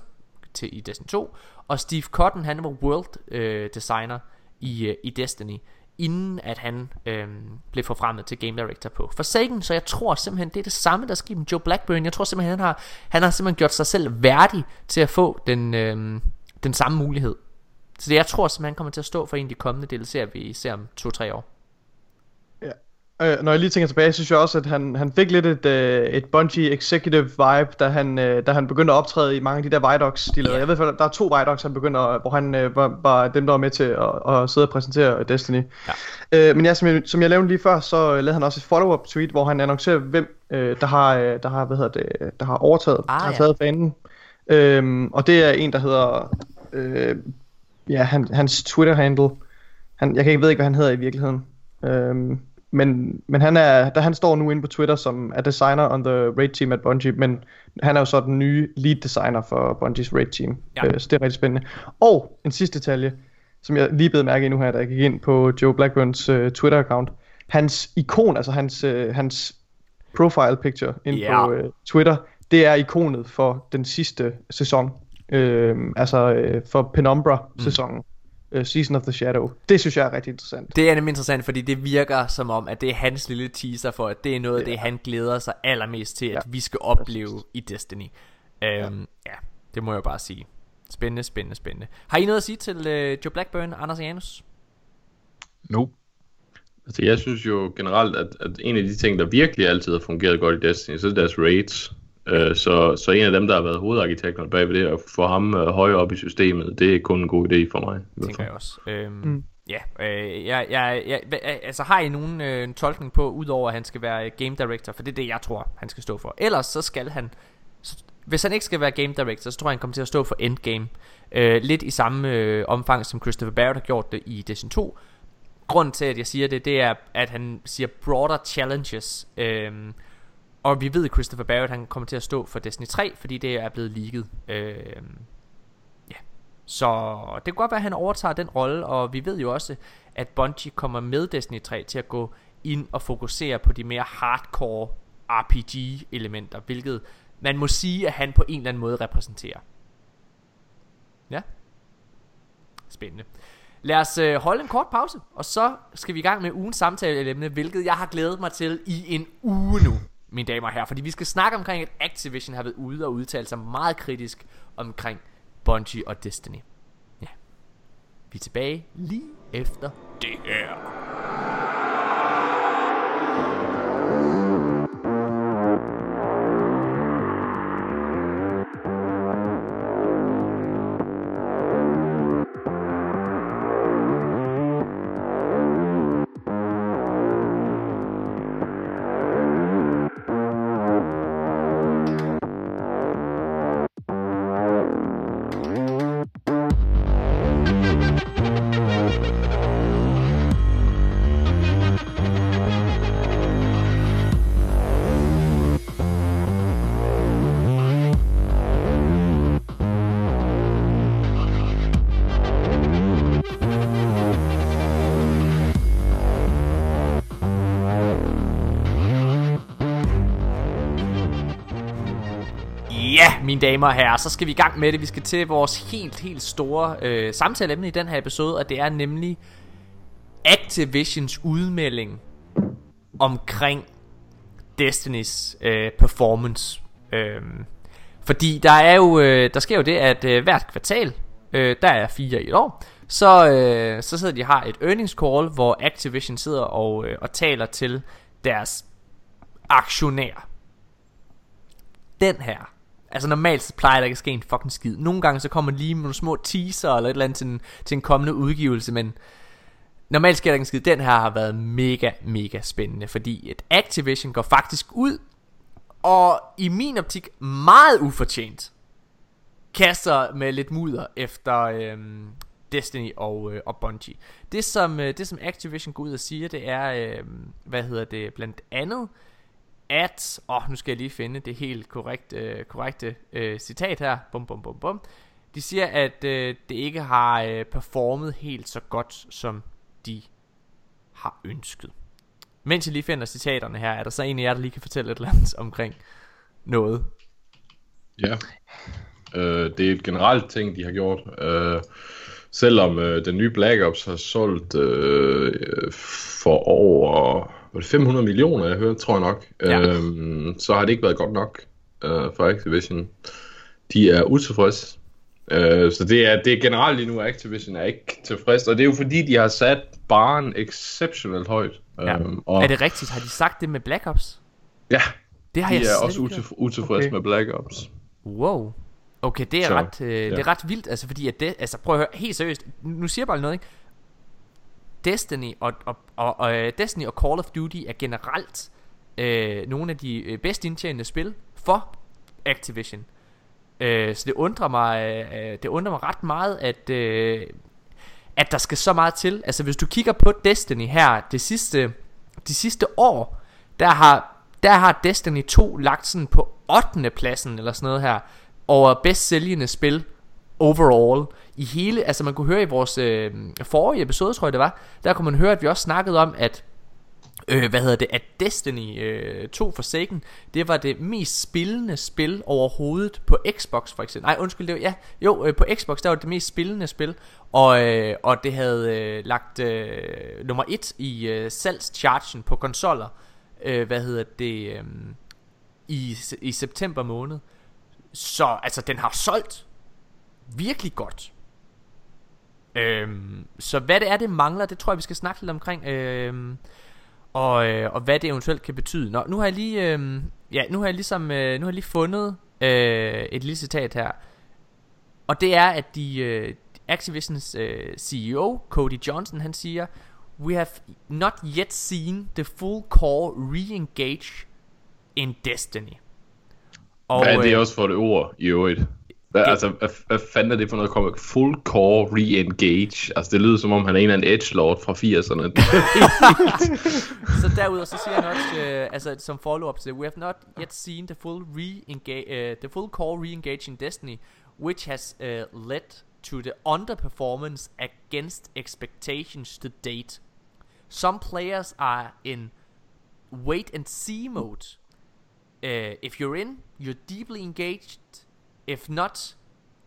til i Destiny 2. Og Steve Cotton, han var world øh, designer i, øh, i Destiny, inden at han øh, blev forfremmet til game director på Forsaken. Så jeg tror simpelthen, det er det samme, der skete med Joe Blackburn. Jeg tror simpelthen, han har, han har simpelthen gjort sig selv værdig til at få den, øh, den samme mulighed. Så jeg tror simpelthen, han kommer til at stå for en af de kommende DLC'er, vi ser om 2-3 år. Ja. øh, når jeg lige tænker tilbage, synes jeg også, at han, han fik lidt et, øh, et Bungie executive vibe, da han, øh, da han begyndte at optræde i mange af de der Vidocs, de lavede. Ja. Jeg ved, at der er to Vidocs, han begynder, hvor han øh, var, var dem, der var med til at, at sidde og præsentere Destiny. Ja. Øh, men ja, som jeg, som jeg lavede lige før, så lavede han også et follow-up tweet, hvor han annoncerer, hvem øh, der har, øh, der har, hvad hedder det, der har overtaget, Ah, har ja. taget fanen. Øhm, og det er en, der hedder, øh, ja, han, hans Twitter-handle, han, jeg kan ikke ved ikke, hvad han hedder i virkeligheden. Øhm, men, men han er, der han står nu inde på Twitter som er designer on the raid team at Bungie, men han er jo så den nye lead designer for Bungies raid team. Ja. Øh, så det er rigtig spændende. Og en sidste detalje, som jeg lige blev mærke i nu her, da jeg gik ind på Joe Blackburns øh, Twitter-account. Hans ikon, altså hans, øh, hans profile picture inde Ja. på øh, Twitter, det er ikonet for den sidste sæson. Øh, altså øh, for Penumbra-sæsonen. Øh, Season of the Shadow. Det synes jeg er rigtig interessant. Det er nemlig interessant, fordi det virker som om, at det er hans lille teaser for, at det er noget af det, han glæder sig allermest til, at Ja. vi skal opleve i Destiny. Øhm, ja, det må jeg bare sige. Spændende, spændende, spændende. Har I noget at sige til øh, Joe Blackburn, Anders og Janus? Nope. Altså, jeg synes jo generelt, at, at en af de ting, der virkelig altid har fungeret godt i Destiny, så er det deres raids. Øh, så, så en af dem, der har været hovedarkitekterne bag ved det, at få ham øh, højere op i systemet, det er kun en god idé for mig. hvert tænker jeg også. Øhm, mm. Ja, øh, jeg, jeg, jeg, hva- altså har I nogen øh, en tolkning på, udover at han skal være øh, game director, for det er det, jeg tror, han skal stå for. Ellers så skal han, så, hvis han ikke skal være game director, så tror jeg, han kommer til at stå for endgame. Øh, lidt i samme øh, omfang, som Christopher Barrett har gjort det i Destiny 2. Grunden til, at jeg siger det, det er, at han siger broader challenges. Øhm, og vi ved, at Christopher Barrett han kommer til at stå for Destiny 3, fordi det er blevet leaget. Øh, ja. Så det kan godt være, at han overtager den rolle, og vi ved jo også, at Bungie kommer med Destiny 3 til at gå ind og fokusere på de mere hardcore RPG-elementer, hvilket man må sige, at han på en eller anden måde repræsenterer. Ja. Spændende. Lad os øh, holde en kort pause, og så skal vi i gang med ugens samtaleemne, hvilket jeg har glædet mig til i en uge nu, mine damer og herrer. Fordi vi skal snakke omkring, at Activision har været ude og udtale sig meget kritisk omkring Bungie og Destiny. Ja. Vi er tilbage lige efter det her. Mine damer og herrer, så skal vi i gang med det. Vi skal til vores helt, helt store øh, samtaleemne i den her episode, og det er nemlig Activisions udmelding omkring Destinys øh, performance. Øhm, fordi der er jo, øh, der sker jo det, at øh, hvert kvartal, øh, der er fire i et år, så, øh, så sidder de har et earnings call, hvor Activision sidder og, øh, og taler til deres aktionærer den her Altså normalt så plejer der ikke at ske en fucking skid. Nogle gange så kommer lige nogle små teaser Eller et eller andet til en, til en kommende udgivelse Men normalt sker der ikke en skid. Den her har været mega mega spændende Fordi et Activision går faktisk ud Og i min optik meget ufortjent Kaster med lidt mudder Efter øhm, Destiny og, øh, og Bungie. Det som, øh, det som Activision går ud og siger Det er øh, Hvad hedder det blandt andet at, åh, nu skal jeg lige finde det helt korrekt, øh, korrekte øh, citat her, bum bum bum bum. De siger, at øh, det ikke har øh, performet helt så godt, som de har ønsket. Mens jeg lige finder citaterne her, er der så en af jer, der lige kan fortælle et eller andet omkring noget? Ja. Øh, det er et generelt ting, de har gjort. Øh, selvom øh, den nye Black Ops har solgt øh, for over var det 500 millioner, jeg hørte, tror jeg nok, Ja. øhm, så har det ikke været godt nok øh, for Activision. De er utilfredse. Øh, så det er, det er generelt lige nu, at Activision er ikke tilfreds, og det er jo fordi, de har sat baren exceptionelt højt. Ja. Øhm, og Er det rigtigt? Har de sagt det med Black Ops? ja, Det har de jeg er slet også ikke hørt. utilf- utilfredse Okay. med Black Ops. Wow. Okay, det er, Så, ret, øh, det er ja. ret vildt, altså fordi at det, altså prøv at høre, helt seriøst, nu siger jeg bare noget, ikke? Destiny og, og, og, og øh, Destiny og Call of Duty er generelt øh, nogle af de øh, bedst indtjenende spil for Activision. Øh, så det undrer mig, øh, det undrer mig ret meget, at, øh, at der skal så meget til. Altså hvis du kigger på Destiny her, det sidste, de sidste år, der har, der har Destiny 2 lagt sådan på 8. pladsen eller sådan noget her, over bedst sælgende spil overall i hele, altså man kunne høre i vores øh, forrige episode, tror jeg det var, der kunne man høre, at vi også snakkede om, at øh, hvad hedder det, at Destiny øh, 2 Forsaken, det var det mest spillende spil overhovedet på Xbox for eksempel. Nej, undskyld, det var, ja, jo, øh, på Xbox, der var det mest spillende spil, og, øh, og det havde øh, lagt øh, nummer 1 i øh, salgschargen på konsoller, øh, hvad hedder det, øh, i, i september måned. Så altså, den har solgt virkelig godt. Øhm, så hvad det er, det mangler, det tror jeg, vi skal snakke lidt omkring. Øhm, og, øh, og hvad det eventuelt kan betyde. Nå, nu har jeg lige, øh, ja, nu har jeg ligesom, øh, nu har jeg lige fundet øh, et lille citat her. Og det er, at de, øh, Activisions øh, CEO, Cody Johnson, han siger, We have not yet seen the full core re-engage in Destiny. Og, Hvad er det øh, også for et ord i øvrigt? Hvad, altså, hvad, hvad fanden er det for noget? Kommer full core re-engage? Altså, det lyder som om, han er en eller anden edgelord fra 80'erne. så derudover så siger han også, øh, altså som follow-up til we have not yet seen the full re-engage, uh, the full core re-engage in Destiny, which has uh, led to the underperformance against expectations to date. Some players are in wait and see mode. Uh, if you're in, you're deeply engaged. If not,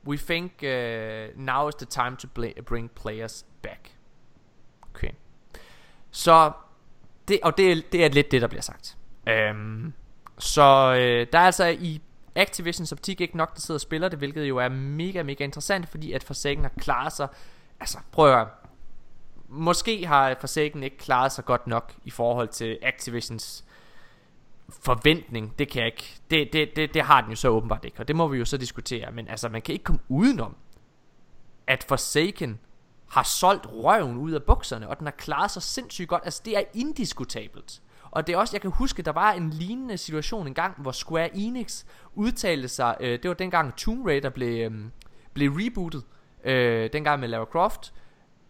we think uh, now is the time to play, bring players back. Okay. Så det, og det, det er lidt det, der bliver sagt. Um, så øh, der er altså i Activisions optik ikke nok, der sidder og spiller det, hvilket jo er mega, mega interessant, fordi at Forsaken har klaret sig, altså prøv at høre, måske har Forsaken ikke klaret sig godt nok i forhold til Activisions forventning, det kan jeg ikke, det, det, det, det har den jo så åbenbart ikke, og det må vi jo så diskutere, men altså man kan ikke komme udenom, at Forsaken har solgt røven ud af bukserne, og den har klaret sig sindssygt godt. Altså, det er indiskutabelt. Og det er også, jeg kan huske, der var en lignende situation en gang, hvor Square Enix udtalte sig, øh, det var dengang Tomb Raider blev, øh, blev rebootet, øh, dengang med Lara Croft,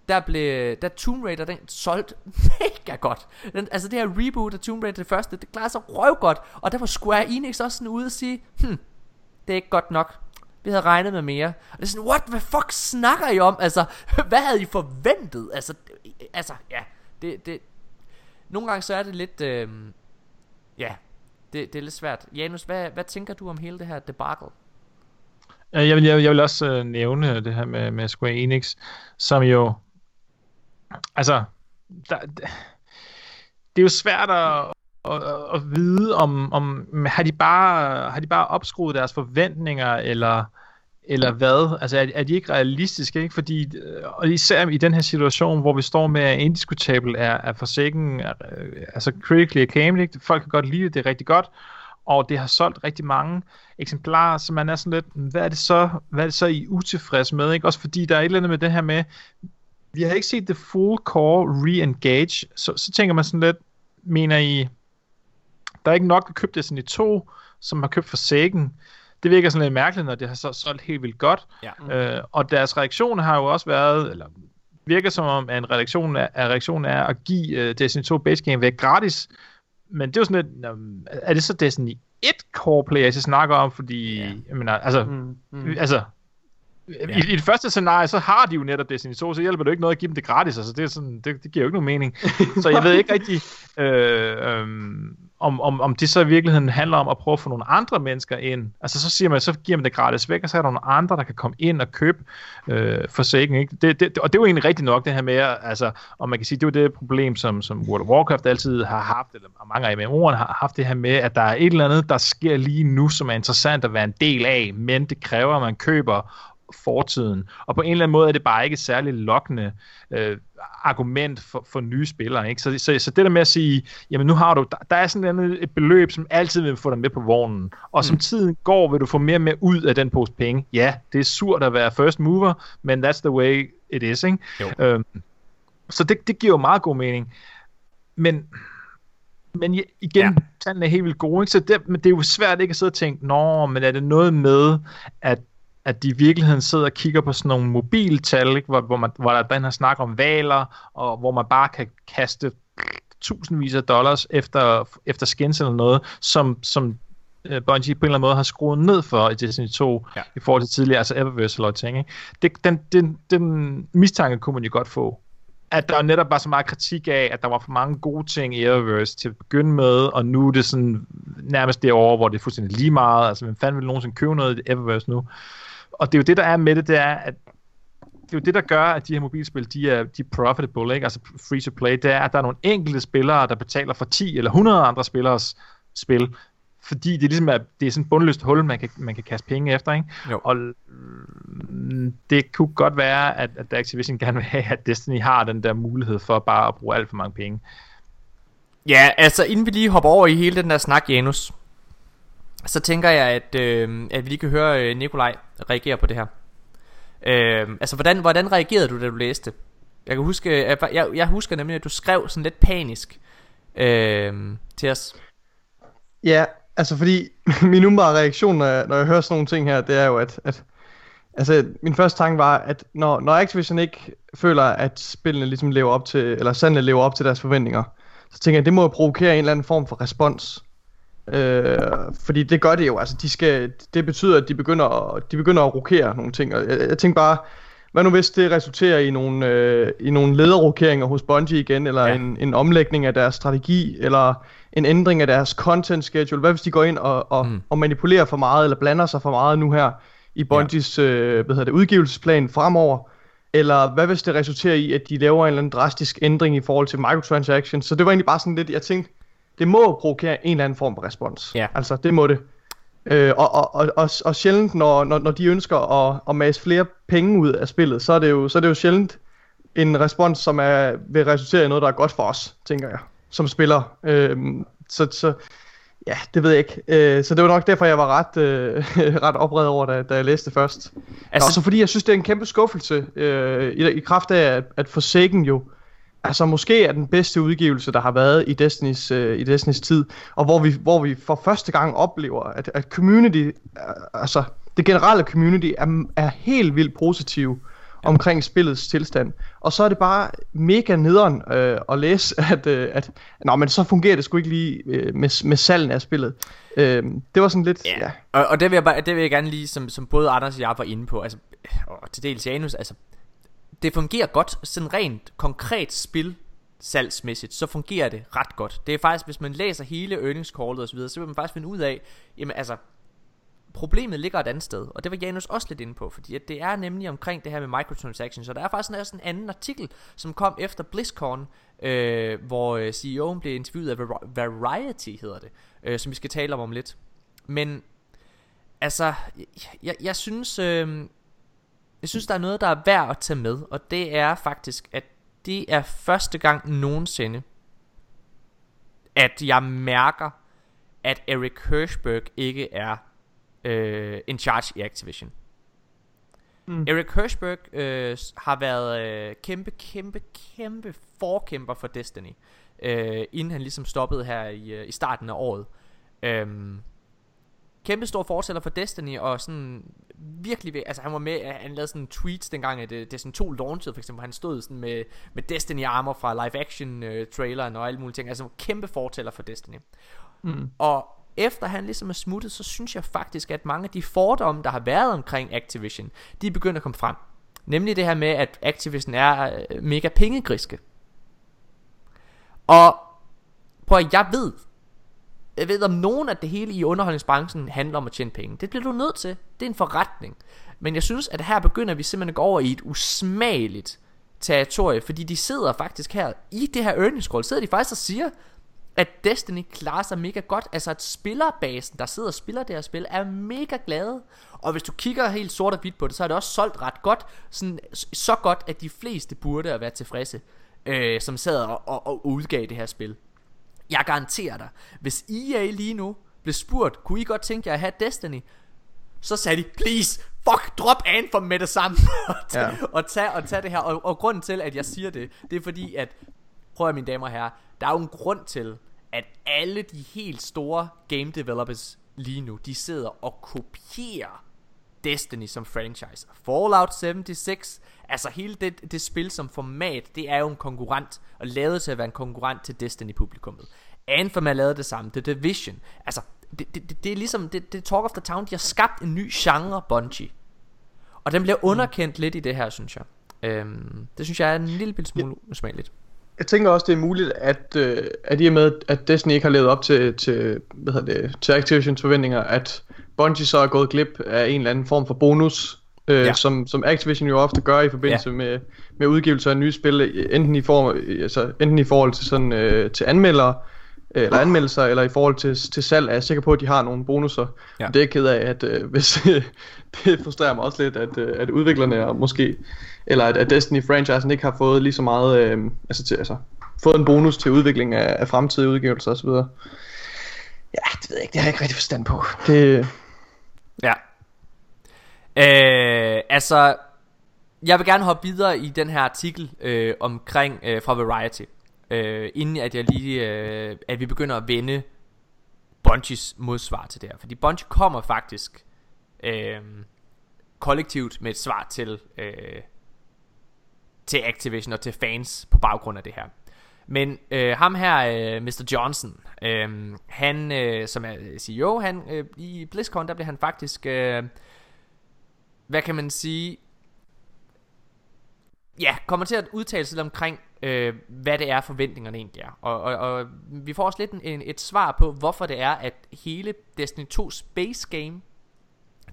der blev, der Tomb Raider, den solgt mega godt. Den, altså det her reboot af Tomb Raider, det første, det klarede sig røv godt, og der var Square Enix også sådan ude og sige, hm, det er ikke godt nok. Vi havde regnet med mere. Og det er sådan, what, hvad fuck snakker I om? Altså, hvad havde I forventet? Altså, altså ja, det, det, nogle gange så er det lidt, øh, ja, det, det er lidt svært. Janus, hvad, hvad tænker du om hele det her debacle? Øh, jeg vil, jeg, vil- jeg vil også øh, nævne det her med, med Square Enix, som jo, altså, der, det er jo svært at, at, at vide, om, om har, de bare, har de bare opskruet deres forventninger, eller, eller hvad? Altså, er, er de ikke realistiske, ikke? Fordi, øh, og især i den her situation, hvor vi står med, at indiskutabel er, er forsikken, altså øh, critically acclaimed, ikke? Folk kan godt lide det, det er rigtig godt, og det har solgt rigtig mange eksemplarer, så man er sådan lidt, hvad er det så, hvad er det så I er utilfreds med, ikke? Også fordi der er et eller andet med det her med, vi har ikke set det full core re-engage, så, så tænker man sådan lidt, mener I, der er ikke nok at købe Destiny 2, som har købt Forsaken. Det virker sådan lidt mærkeligt, når det har så solgt helt vildt godt. Ja. Øh, og deres reaktion har jo også været, eller virker som om, at en reaktion er, at reaktionen er at give uh, Destiny 2 base game væk gratis. Men det er jo sådan lidt, nå, er det så Destiny 1 core player, jeg snakker om? Fordi, ja. jeg mener, altså, Mm, mm. altså, i, I det første scenarie, så har de jo netop Destiny 2, så hjælper det jo ikke noget at give dem det gratis, altså det, er sådan, det, det giver jo ikke nogen mening. Så jeg ved ikke rigtig, øh, øh, om, om, om det så i virkeligheden handler om at prøve at få nogle andre mennesker ind. Altså så siger man, så giver man det gratis væk, og så er der nogle andre, der kan komme ind og købe øh, Forsaken. Ikke? Det, det, og det er jo egentlig rigtigt nok, det her med, altså, og man kan sige, det er jo det problem, som, som World of Warcraft altid har haft, eller mange af MMO'erne har haft det her med, at der er et eller andet, der sker lige nu, som er interessant at være en del af, men det kræver, at man køber fortiden. Og på en eller anden måde er det bare ikke et særligt lokkende øh, argument for, for nye spillere. Ikke? Så, så, så det der med at sige, jamen nu har du, der, der er sådan et, et beløb, som altid vil få dig med på vognen. Og som tiden går, vil du få mere og mere ud af den pose penge. Ja, det er surt at være first mover, men that's the way it is. Ikke? Jo. Øhm, så det, det giver jo meget god mening. Men, men igen, ja. tallene er helt vildt gode, ikke? Så det, men det er jo svært ikke at sidde og tænke, nå, men er det noget med, at, at de i virkeligheden sidder og kigger på sådan nogle mobiltal, ikke? Hvor, hvor, man, hvor der er den her snak om valer, og hvor man bare kan kaste tusindvis af dollars efter, efter skins eller noget, som, som uh, Bungie på en eller anden måde har skruet ned for i Destiny 2 Ja. i forhold til tidligere, altså Eververse eller ting. Ikke? Det, den, den, den mistanke kunne man jo godt få. At der netop var så meget kritik af, at der var for mange gode ting i Eververse til at begynde med, og nu er det sådan nærmest derovre, hvor det er fuldstændig lige meget. Altså, hvem fanden vil nogensinde købe noget i Eververse nu? Og det er jo det, der er med det, det er, at det er jo det, der gør, at de her mobilspil, de er, de er profitable, ikke? altså free to play, det er, at der er nogle enkelte spillere, der betaler for 10 eller 100 andre spillers spil, fordi det ligesom er, det er sådan et bundløst hul, man kan, man kan kaste penge efter, ikke? Jo. Og mm, det kunne godt være, at, at Activision gerne vil have, at Destiny har den der mulighed for bare at bruge alt for mange penge. Ja, altså inden vi lige hopper over i hele den der snak, Janus, så tænker jeg, at, øh, at vi lige kan høre øh, Nikolaj reagere på det her. Øh, altså, hvordan, hvordan reagerede du, da du læste? Jeg kan huske, at jeg, jeg husker nemlig, at du skrev sådan lidt panisk øh, til os. Ja, altså fordi min umiddelbare reaktion, når jeg, når jeg hører sådan nogle ting her, det er jo, at, at altså, min første tanke var, at når, når Activision ikke føler, at spillene ligesom lever op til, eller sandelig lever op til deres forventninger, så tænker jeg, at det må provokere en eller anden form for respons. Øh, fordi det gør det jo, altså de skal, det betyder, at de begynder, at, de begynder at rokere nogle ting, og jeg, jeg tænker bare, hvad nu hvis det resulterer i nogle, øh, i nogle lederrokeringer hos Bungie igen, eller Ja. ja. en, en omlægning af deres strategi, eller en ændring af deres content schedule. Hvad hvis de går ind og, og, Mm. og manipulerer for meget, eller blander sig for meget nu her i Bungies øh, hvad hedder det, udgivelsesplan fremover? Eller hvad hvis det resulterer i, at de laver en eller anden drastisk ændring i forhold til microtransactions? Så det var egentlig bare sådan lidt, jeg tænkte, det må provokere en eller anden form for respons. Ja. Altså, det må det. Øh, og, og, og, og, og sjældent, når, når, når de ønsker at, at mase flere penge ud af spillet, så er det jo, så er det jo sjældent en respons, som er, vil resultere i noget, der er godt for os, tænker jeg, som spiller. Øh, så, så ja, det ved jeg ikke. Øh, så det var nok derfor, jeg var ret, øh, ret oprevet over, da, da jeg læste det først. Altså, Altså- Også fordi jeg synes, det er en kæmpe skuffelse, øh, i, i kraft af, at, at Forsaken jo altså måske er den bedste udgivelse, der har været i Destinys, øh, i Destinys tid, og hvor vi, hvor vi for første gang oplever, at, at community, øh, altså det generelle community er, er helt vildt positiv omkring spillets tilstand. Og så er det bare mega nederen øh, at læse, at, øh, at nå, men så fungerer det sgu ikke lige øh, med, med salgen af spillet. Øh, det var sådan lidt, ja. ja. Og, og det, vil jeg bare, det vil jeg gerne lige, som, som både Anders og jeg var inde på, altså, og til dels Janus, altså, det fungerer godt, sådan rent konkret spil, salgsmæssigt, så fungerer det ret godt. Det er faktisk, hvis man læser hele earnings callet og så videre, så vil man faktisk finde ud af, jamen altså, problemet ligger et andet sted, og det var Janus også lidt inde på, fordi at det er nemlig omkring det her med microtransactions, og der er faktisk også en anden artikel, som kom efter BlizzCon, øh, hvor øh, CEO'en blev interviewet af Variety, hedder det, øh, som vi skal tale om om lidt. Men, altså, jeg, jeg synes, øh, jeg synes, der er noget, der er værd at tage med, og det er faktisk, at det er første gang nogensinde, at jeg mærker, at Eric Hirschberg ikke er øh, in charge i Activision. Mm. Eric Hirschberg øh, har været øh, kæmpe, kæmpe, kæmpe forkæmper for Destiny, øh, inden han ligesom stoppede her i, øh, i starten af året. Øhm, kæmpe stor fortæller for Destiny, og sådan virkelig, altså han var med, han lavede sådan tweets dengang, at det, Destiny 2 launchede, for eksempel, han stod sådan med, med Destiny armor fra live action øh, traileren og alle mulige ting, altså kæmpe fortæller for Destiny. Mm. Og efter han ligesom er smuttet, så synes jeg faktisk, at mange af de fordomme, der har været omkring Activision, de er begyndt at komme frem. Nemlig det her med, at Activision er øh, mega pengegriske. Og prøv at jeg ved, jeg ved om nogen, at det hele i underholdningsbranchen handler om at tjene penge. Det bliver du nødt til. Det er en forretning. Men jeg synes, at her begynder vi simpelthen at gå over i et usmageligt territorie, fordi de sidder faktisk her i det her earnings call, sidder de faktisk og siger, at Destiny klarer sig mega godt. Altså at spillerbasen, der sidder og spiller det her spil, er mega glade. Og hvis du kigger helt sort og hvidt på det, så er det også solgt ret godt. Sådan, så godt, at de fleste burde at være tilfredse, øh, som sad og, og, og udgav det her spil. Jeg garanterer dig, hvis EA lige nu blev spurgt, kunne I godt tænke jer at have Destiny? Så sagde de, please, fuck, drop Anthem med det samme, Ja. og, tage, og tage det her. Og, og grunden til, at jeg siger det, det er fordi, at, prøv at mine damer og herrer, der er jo en grund til, at alle de helt store game developers lige nu, de sidder og kopierer Destiny som franchise. Fallout 76, altså hele det, det spil som format, det er jo en konkurrent, og lavet til at være en konkurrent til Destiny-publikummet. Anthem er lavet det samme, The Division. Altså, det, det, det, det er ligesom, det, det er Talk of the Town, de har skabt en ny genre, Bungie. Og den bliver underkendt lidt i det her, synes jeg. Øhm, det synes jeg er en lille smule usmageligt. Jeg tænker også, det er muligt, at, øh, at i og med, at Destiny ikke har levet op til, til, hvad hedder det, til Activisions forventninger, at Bungie så er gået glip af en eller anden form for bonus, øh, Ja. som, som Activision jo ofte gør i forbindelse Ja. med, med udgivelse af nye spil, enten i, form, altså, enten i forhold til, sådan, øh, til anmeldere, eller anmeldelser, eller i forhold til, til salg, er jeg sikker på, at de har nogle bonusser. Ja. Det er jeg ked af, at øh, hvis, det frustrerer mig også lidt, at, øh, at udviklerne og måske, eller at, at Destiny-franchisen ikke har fået lige så meget, øh, altså, til, altså fået en bonus til udvikling af, af fremtidige udgivelser osv. Ja, det ved jeg ikke, det har jeg ikke rigtig forstand på. Det, Ja. Øh, altså, jeg vil gerne hoppe videre i den her artikel øh, omkring øh, fra Variety. Øh, inden at jeg lige, øh, at vi begynder at vende Bungies modsvar til det her. Fordi Bungie kommer faktisk øh, kollektivt med et svar til, øh, til Activision og til fans på baggrund af det her. Men øh, ham her, øh, Mr. Johnson, øh, han, øh, som er CEO, han, øh, i BlizzCon, der blev han faktisk, øh, hvad kan man sige, ja, kommer til at udtale sig omkring, øh, hvad det er, forventningerne egentlig er. Og, og, og vi får også lidt en, en, et svar på, hvorfor det er, at hele Destiny 2 Space Game,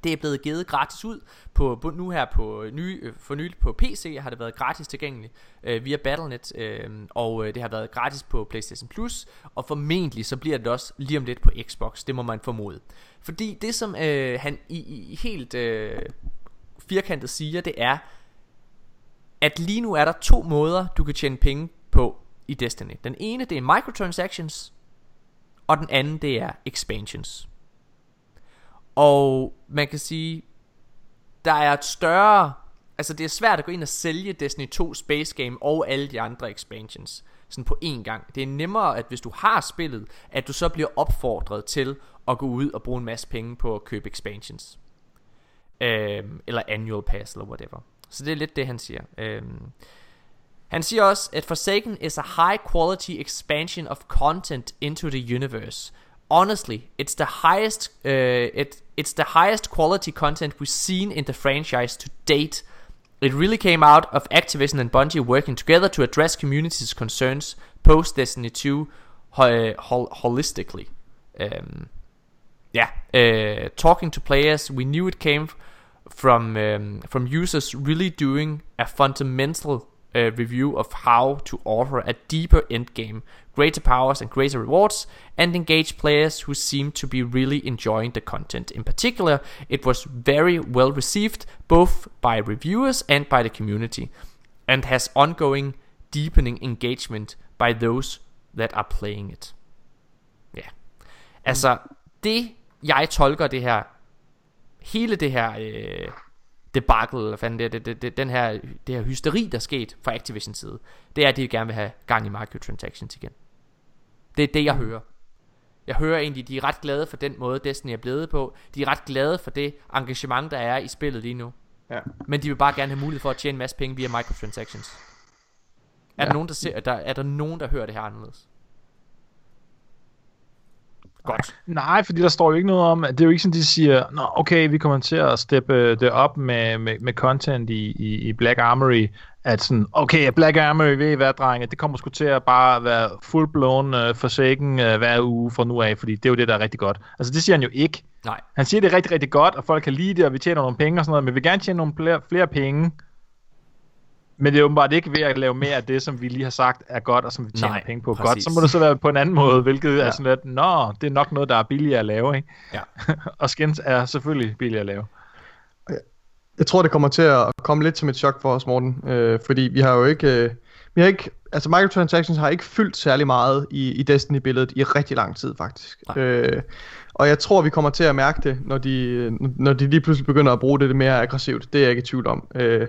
det er blevet givet gratis ud på, på nu her på ny, øh, for nylig på PC har det været gratis tilgængeligt øh, via Battle.net øh, og øh, det har været gratis på PlayStation Plus og formentlig så bliver det også lige om lidt på Xbox, det må man formode. Fordi det som øh, han i, i helt øh, firkantet siger, det er at lige nu er der to måder du kan tjene penge på i Destiny. Den ene det er microtransactions og den anden det er expansions. Og man kan sige, der er et større... Altså det er svært at gå ind og sælge Destiny 2 Space Game og alle de andre expansions sådan på én gang. Det er nemmere, at hvis du har spillet, at du så bliver opfordret til at gå ud og bruge en masse penge på at købe expansions. Øhm, eller annual pass eller whatever. Så det er lidt det han siger. Øhm, han siger også, at Forsaken is a high quality expansion of content into the universe. Honestly, it's the highest uh, it, it's the highest quality content we've seen in the franchise to date. It really came out of Activision and Bungie working together to address community's concerns post Destiny 2 ho- hol- holistically. Øhm, um, yeah, øh, uh, talking to players, we knew it came f- from um, from users really doing a fundamental uh, review of how to offer a deeper endgame, greater powers and greater rewards, and engage players who seem to be really enjoying the content. In particular, it was very well received both by reviewers and by the community, and has ongoing deepening engagement by those that are playing it. Ja. Altså, det jeg tolker det her, hele det her øh, debacle, eller fanden det, det, det, det, den her, det her hysteri, der er sket fra Activision side, det er, at de gerne vil have gang i microtransactions igen. Det er det, jeg hører. Jeg hører egentlig, de er ret glade for den måde, Destiny er blevet på. De er ret glade for det engagement, der er i spillet lige nu. ja. Men de vil bare gerne have mulighed for at tjene en masse penge via microtransactions. Er, ja. der, nogen, der, ser, der, er der nogen, der hører det her anderledes? Godt. Nej, fordi der står jo ikke noget om, at det er jo ikke sådan, de siger, Nå, okay, vi kommer til at steppe det op med, med, med content i, i, i Black Armory, at sådan, okay, Black Armory, ved I hvad, drenge, det kommer sgu til at bare være full-blown uh, forsaken uh, hver uge fra nu af, fordi det er jo det, der er rigtig godt. Altså, det siger han jo ikke. Nej. Han siger, det er rigtig, rigtig godt, og folk kan lide det, og vi tjener nogle penge og sådan noget, men vi vil gerne tjene nogle flere, flere penge Men det er åbenbart ikke ved at lave mere af det, som vi lige har sagt er godt, og som vi tjener Nej, penge på præcis. godt. Så må det så være på en anden måde, hvilket ja. Er sådan lidt, nå, det er nok noget, der er billigere at lave, ikke? Ja. og skins er selvfølgelig billigere at lave. Jeg tror, det kommer til at komme lidt som et chok for os, Morten. Øh, fordi vi har jo ikke... Øh, vi har ikke altså microtransactions har ikke fyldt særlig meget i, i Destiny-billedet i rigtig lang tid, faktisk. Nej. Øh, og jeg tror, vi kommer til at mærke det, når de, når de lige pludselig begynder at bruge det mere aggressivt. Det er jeg ikke i tvivl om. Øh,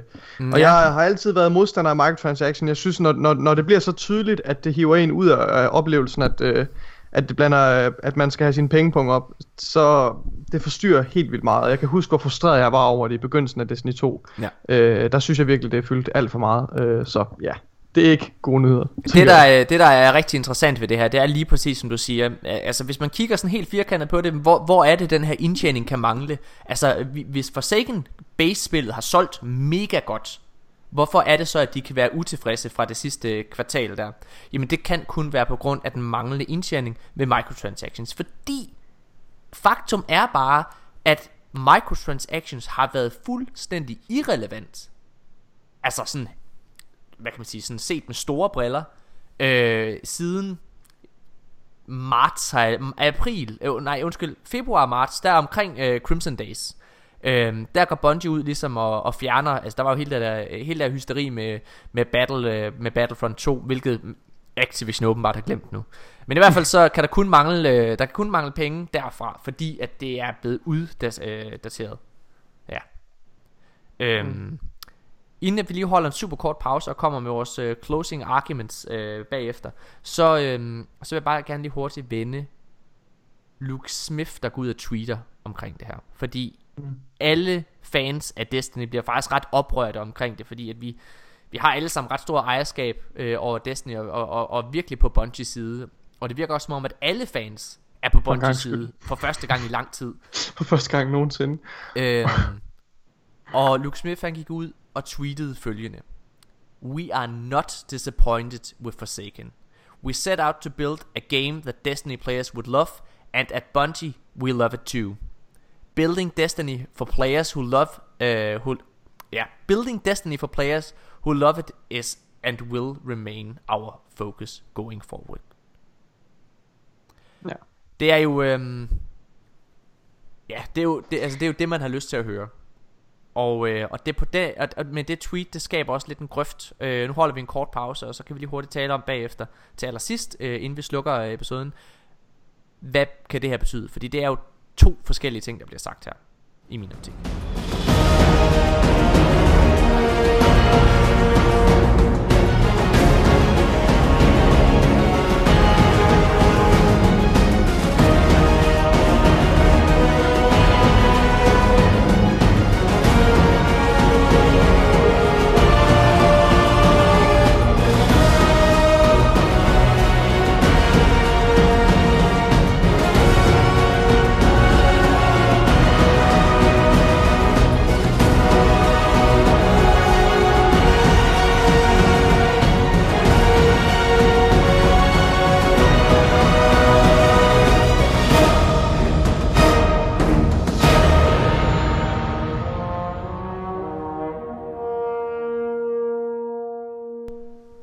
og jeg har altid været modstander af microtransaction. Jeg synes, når, når, når det bliver så tydeligt, at det hiver en ud af, af oplevelsen, at, øh, at det blander, øh, at man skal have sine pengepunkt op, så det forstyrrer helt vildt meget. Jeg kan huske, hvor frustreret jeg var over det i begyndelsen af Destiny 2. Ja. Øh, der synes jeg virkelig, det er fyldt alt for meget. Øh, så ja, det er ikke gode nyheder. Det der, er, det, der er rigtig interessant ved det her, det er lige præcis som du siger. Altså, hvis man kigger sådan helt firkantet på det, hvor, hvor er det, den her indtjening kan mangle? Altså, vi- hvis Forsaken base-spillet har solgt mega godt, hvorfor er det så, at de kan være utilfredse fra det sidste kvartal der? Jamen, det kan kun være på grund af den manglende indtjening med microtransactions, fordi faktum er bare, at microtransactions har været fuldstændig irrelevant. Altså sådan hvad kan man sige, sådan set med store briller, øh, siden marts, april, øh, nej undskyld, februar marts, der omkring øh, Crimson Days. Øh, der går Bungie ud ligesom og, og fjerner, altså der var jo hele der, hele der hysteri med, med, Battle, øh, med Battlefront 2, hvilket Activision åbenbart har glemt nu. Men i hvert fald så kan der kun mangle, øh, der kan kun mangle penge derfra, fordi at det er blevet uddateret. Ja. Øhm, Inden at vi lige holder en super kort pause og kommer med vores øh, closing arguments øh, bagefter, så, øh, så vil jeg bare gerne lige hurtigt vende Luke Smith, der går ud og tweeter omkring det her. Fordi alle fans af Destiny bliver faktisk ret oprørte omkring det, fordi at vi, vi har alle sammen ret stor ejerskab øh, over Destiny og, og, og, og virkelig på Bungies side. Og det virker også som om, at alle fans er på Bungies side for første gang i lang tid. For første gang nogensinde. Øhm, og Luke Smith han gik ud og tweetede følgende We are not disappointed with Forsaken We set out to build a game that Destiny players would love And at Bungie we love it too Building Destiny for players who love uh, who, yeah, Building Destiny for players who love it is and will remain our focus going forward Ja. Det er jo øhm, Ja, det er jo det, altså det er jo det man har lyst til at høre. Og, øh, og det på det, og, og med det tweet, det skaber også lidt en grøft. Øh, nu holder vi en kort pause, og så kan vi lige hurtigt tale om bagefter til allersidst, øh, inden vi slukker øh, episoden. Hvad kan det her betyde? Fordi det er jo to forskellige ting, der bliver sagt her, i min optik.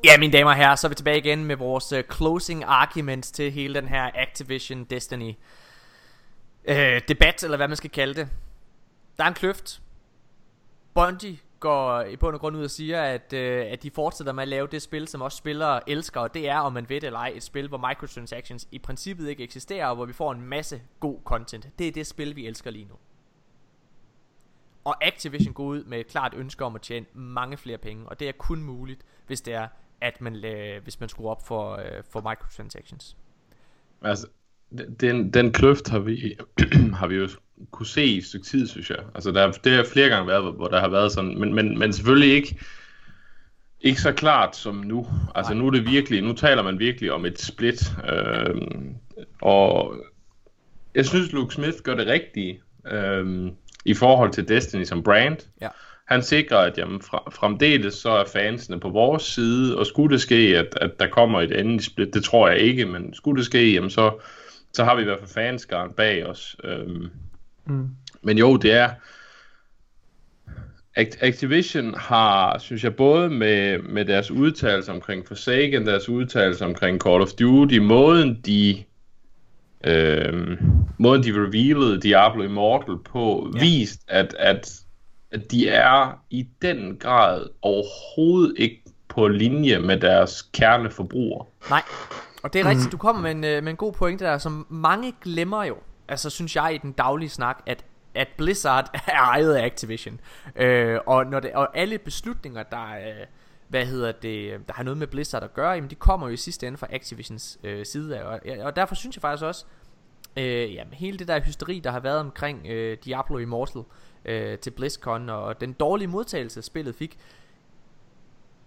Ja, mine damer og herrer, så er vi tilbage igen med vores uh, closing arguments til hele den her Activision Destiny uh, debat, eller hvad man skal kalde det. Der er en kløft. Bungie går i bund og grund ud og siger, at, uh, at de fortsætter med at lave det spil, som også spillere elsker, og det er, om man ved det eller ej, et spil, hvor microtransactions i princippet ikke eksisterer, og hvor vi får en masse god content. Det er det spil, vi elsker lige nu. Og Activision går ud med et klart ønske om at tjene mange flere penge, og det er kun muligt, hvis det er, at man, øh, hvis man skruer op for, øh, for microtransactions. Altså, den, den kløft har vi, har vi jo kunne se i et stykke tid, synes jeg. Altså, der, det har flere gange været, hvor der har været sådan, men, men, men selvfølgelig ikke, ikke så klart som nu. Altså, nu er det virkelig, nu taler man virkelig om et split. Øhm, og jeg synes, Luke Smith gør det rigtige øhm, i forhold til Destiny som brand. Ja. Han sikrer, at jamen, fra, fremdeles så er fansene på vores side, og skulle det ske, at, at der kommer et andet split, det tror jeg ikke, men skulle det ske, jamen så, så har vi i hvert fald fanskaren bag os. Øhm, Mm. men jo, det er... Act- Activision har, synes jeg, både med, med deres udtalelser omkring Forsaken, deres udtalelser omkring Call of Duty, måden de, øh, måden de revealede Diablo Immortal på, ja. vist, at, at, at de er i den grad overhovedet ikke på linje med deres kerneforbrugere. Nej, og det er rigtigt, du kommer med en, øh, med en god pointe der, som mange glemmer jo, altså synes jeg i den daglige snak, at at Blizzard er ejet af Activision. Øh, og, når det, og alle beslutninger, der, øh, hvad hedder det, der har noget med Blizzard at gøre, jamen de kommer jo i sidste ende fra Activisions øh, side af. Og, og derfor synes jeg faktisk også, øh, jamen, hele det der hysteri, der har været omkring øh, Diablo Immortal øh, Øh, til BlizzCon, og den dårlige modtagelse, spillet fik,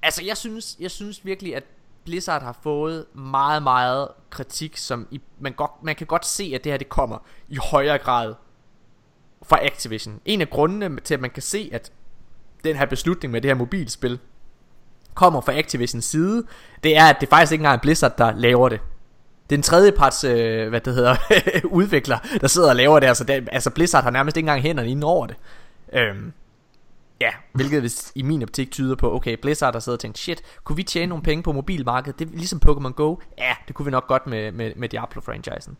Altså jeg synes, jeg synes virkelig at Blizzard har fået meget meget kritik som i, man, godt, man kan godt se at det her det kommer i højere grad fra Activision. En af grundene til at man kan se at den her beslutning med det her mobilspil kommer fra Activisions side, det er at det faktisk ikke engang er Blizzard der laver det. Det er en tredjeparts, øh, hvad det hedder, udvikler, der sidder og laver det. Altså, det. altså Blizzard har nærmest ikke engang hænderne inden over det. Øhm, Ja, hvilket hvis, i min optik tyder på, okay, Blizzard har siddet og tænkt, shit, kunne vi tjene nogle penge på mobilmarkedet? Det er ligesom Pokémon Go. Ja, det kunne vi nok godt med, med, med Diablo-franchisen.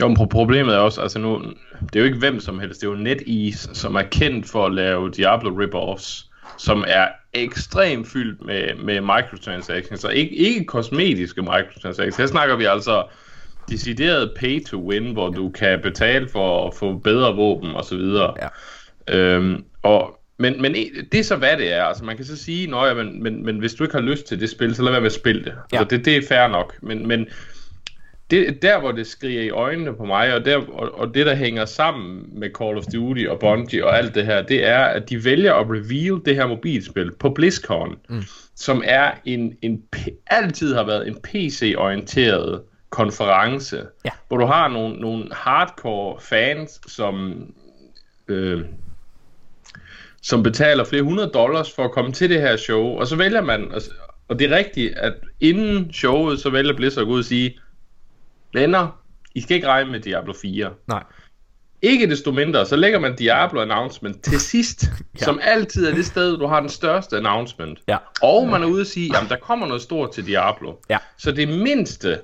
Jo, men problemet er også, altså nu, det er jo ikke hvem som helst, det er jo NetEase, som er kendt for at lave Diablo rip-offs, som er ekstremt fyldt med, med microtransactions, og ikke, ikke kosmetiske microtransactions. Her snakker vi altså decideret pay to win, hvor du kan betale for at få bedre våben og så videre. Ja. Øhm, og men, men det er så hvad det er. Altså man kan så sige, nå ja, men, men, men hvis du ikke har lyst til det spil, så lad være med at spille det. Ja. Altså det, det er fair nok. Men, men det, der hvor det skriger i øjnene på mig, og, der, og, og det der hænger sammen med Call of Duty og Bungie og alt det her, det er, at de vælger at reveal det her mobilspil på BlizzCon, mm. som er en, en altid har været en PC-orienteret konference, Ja. hvor du har nogle, nogle hardcore fans, som øh, som betaler flere hundrede dollars for at komme til det her show, og så vælger man, og, og det er rigtigt, at inden showet, så vælger Blizzard at gå ud og sige, venner, I skal ikke regne med Diablo 4. Nej. Ikke desto mindre, så lægger man Diablo announcement til sidst, ja. som altid er det sted, du har den største announcement. Ja. Og man er ude og sige, jamen der kommer noget stort til Diablo. Ja. Så det mindste,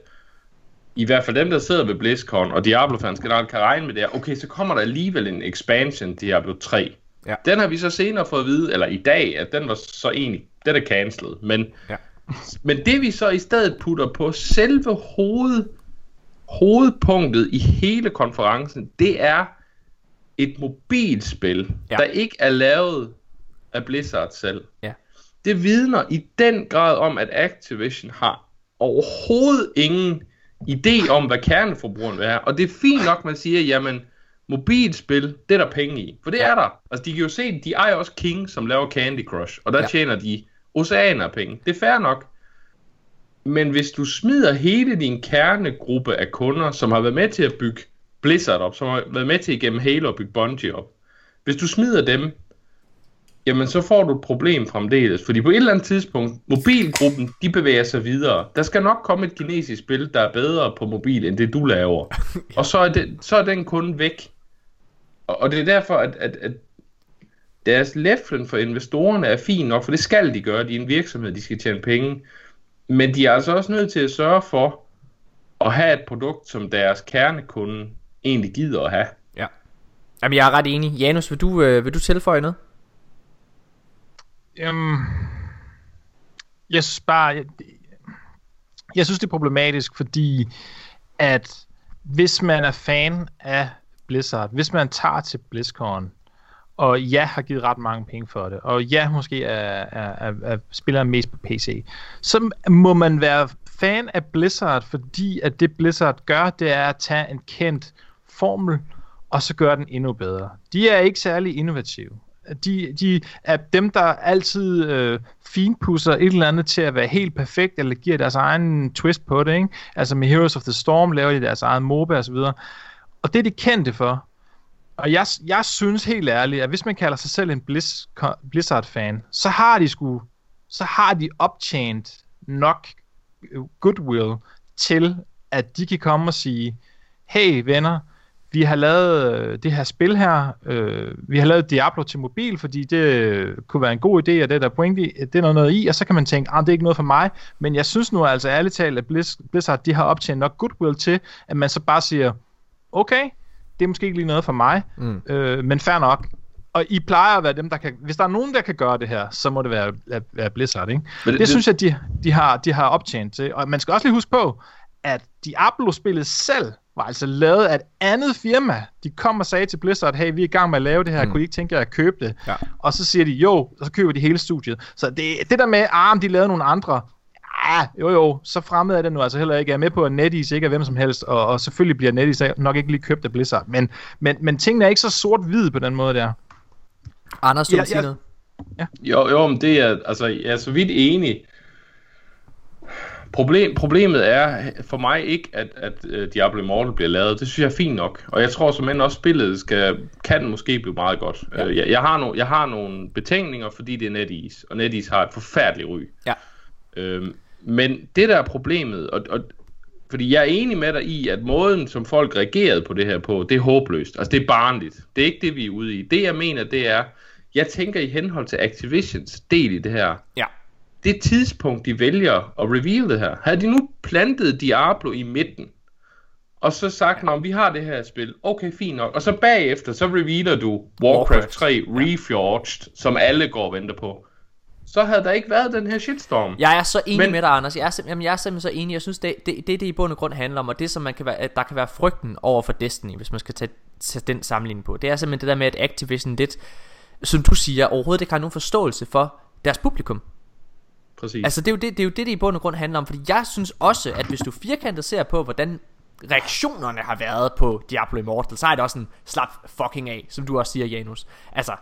i hvert fald dem, der sidder ved BlizzCon, og Diablo-fans generelt kan regne med det, er, okay, så kommer der alligevel en expansion Diablo 3. Ja. Den har vi så senere fået at vide, eller i dag, at den var så egentlig, den er cancelled. Men, Ja. men det vi så i stedet putter på selve hoved, hovedpunktet i hele konferencen, det er et mobilspil, Ja. der ikke er lavet af Blizzard selv. Ja. Det vidner i den grad om, at Activision har overhovedet ingen idé om, hvad kerneforbrugeren have. Og det er fint nok, man siger, jamen, mobilspil, det er der penge i. For det Ja. er der. Altså, de kan jo se, de ejer også King, som laver Candy Crush, og der ja. tjener de oceaner af penge. Det er fair nok. Men hvis du smider hele din kernegruppe af kunder, som har været med til at bygge Blizzard op, som har været med til igennem Halo at bygge Bungie op, hvis du smider dem, jamen så får du et problem fremdeles. Fordi på et eller andet tidspunkt, mobilgruppen, de bevæger sig videre. Der skal nok komme et kinesisk spil, der er bedre på mobil, end det du laver. Og så er, det, så er den kunde væk. Og, og det er derfor, at, at, at deres læflen for investorerne er fin nok, for det skal de gøre. De er en virksomhed, de skal tjene penge. Men de er altså også nødt til at sørge for at have et produkt, som deres kernekunde egentlig gider at have. Ja. Jamen, jeg er ret enig. Janus, vil du, øh, vil du tilføje noget? Øhm, jeg synes bare, jeg, jeg synes det er problematisk, fordi at hvis man er fan af Blizzard, hvis man tager til BlizzCon, og ja, har givet ret mange penge for det, og ja, måske er, er, er, er spiller mest på PC, så må man være fan af Blizzard, fordi at det Blizzard gør, det er at tage en kendt formel, og så gøre den endnu bedre. De er ikke særlig innovative. De, de er dem, der altid øh, finpusser et eller andet til at være helt perfekt, eller giver deres egen twist på det. Ikke? Altså med Heroes of the Storm laver de deres egen MOBA osv. Og det er de kendte for. Og jeg, jeg synes helt ærligt, at hvis man kalder sig selv en Blizz, Blizzard-fan, så har de sgu, så har de optjent nok øh, goodwill til, at de kan komme og sige, hey venner, vi har lavet øh, det her spil her, øh, vi har lavet Diablo til mobil, fordi det øh, kunne være en god idé, og det der point i, det er noget, noget i, og så kan man tænke, ah, det er ikke noget for mig, men jeg synes nu altså ærligt talt, at Blizz, Blizzard, de har optjent nok goodwill til, at man så bare siger, okay, det er måske ikke lige noget for mig, mm. øh, men fair nok. Og I plejer at være dem, der kan... Hvis der er nogen, der kan gøre det her, så må det være, være Blizzard, ikke? Men det, det- det synes jeg, de, de, har, de har optjent til. Og man skal også lige huske på, at Diablo-spillet selv var altså lavet af et andet firma. De kom og sagde til Blizzard, hey, vi er i gang med at lave det her, mm. kunne I ikke tænke jer at købe det? Ja. Og så siger de, jo, og så køber de hele studiet. Så det, det der med, ah, de lavede nogle andre, ah, jo jo, så fremmed er det nu altså heller ikke. Jeg er med på, at NetEase ikke er hvem som helst, og, og selvfølgelig bliver NetEase nok ikke lige købt af Blizzard. Men, men, men tingene er ikke så sort-hvid på den måde der. Anders, du Ja, sige ja. noget? Jo, jo, men det er, altså, jeg er så vidt enig. Problem, problemet er for mig ikke, at, at uh, Diablo Immortal bliver lavet. Det synes jeg er fint nok. Og jeg tror som end også spillet skal, kan måske blive meget godt. Ja. Uh, jeg, jeg, har no, jeg har nogle betænkninger, fordi det er NetEase. Og NetEase har et forfærdeligt ry. Ja. Øhm, men det der er problemet, og, og, fordi jeg er enig med dig i, at måden, som folk reagerede på det her på, det er håbløst. Altså det er barnligt. Det er ikke det, vi er ude i. Det jeg mener, det er, jeg tænker i henhold til Activisions del i det her, Ja. det tidspunkt, de vælger at reveal det her, havde de nu plantet Diablo i midten, og så sagt, at vi har det her spil, okay, fint nok, og så bagefter, så revealer du Warcraft, Warcraft, 3 Reforged, som alle går og venter på, så havde der ikke været den her shitstorm. Jeg er så enig Men- med dig, Anders. Jeg er, simp- jamen, jeg er simpelthen så enig. Jeg synes, det det, det, det i bund og grund handler om, og det som man kan være, der kan være frygten over for Destiny, hvis man skal tage, tage den sammenligning på, det er simpelthen det der med, at Activision lidt, som du siger, overhovedet ikke har nogen forståelse for deres publikum. Præcis. Altså det er, jo det, det er jo det, det i bund og grund handler om Fordi jeg synes også, at hvis du firkantet ser på Hvordan reaktionerne har været på Diablo Immortal Så er det også en slap fucking af Som du også siger Janus Altså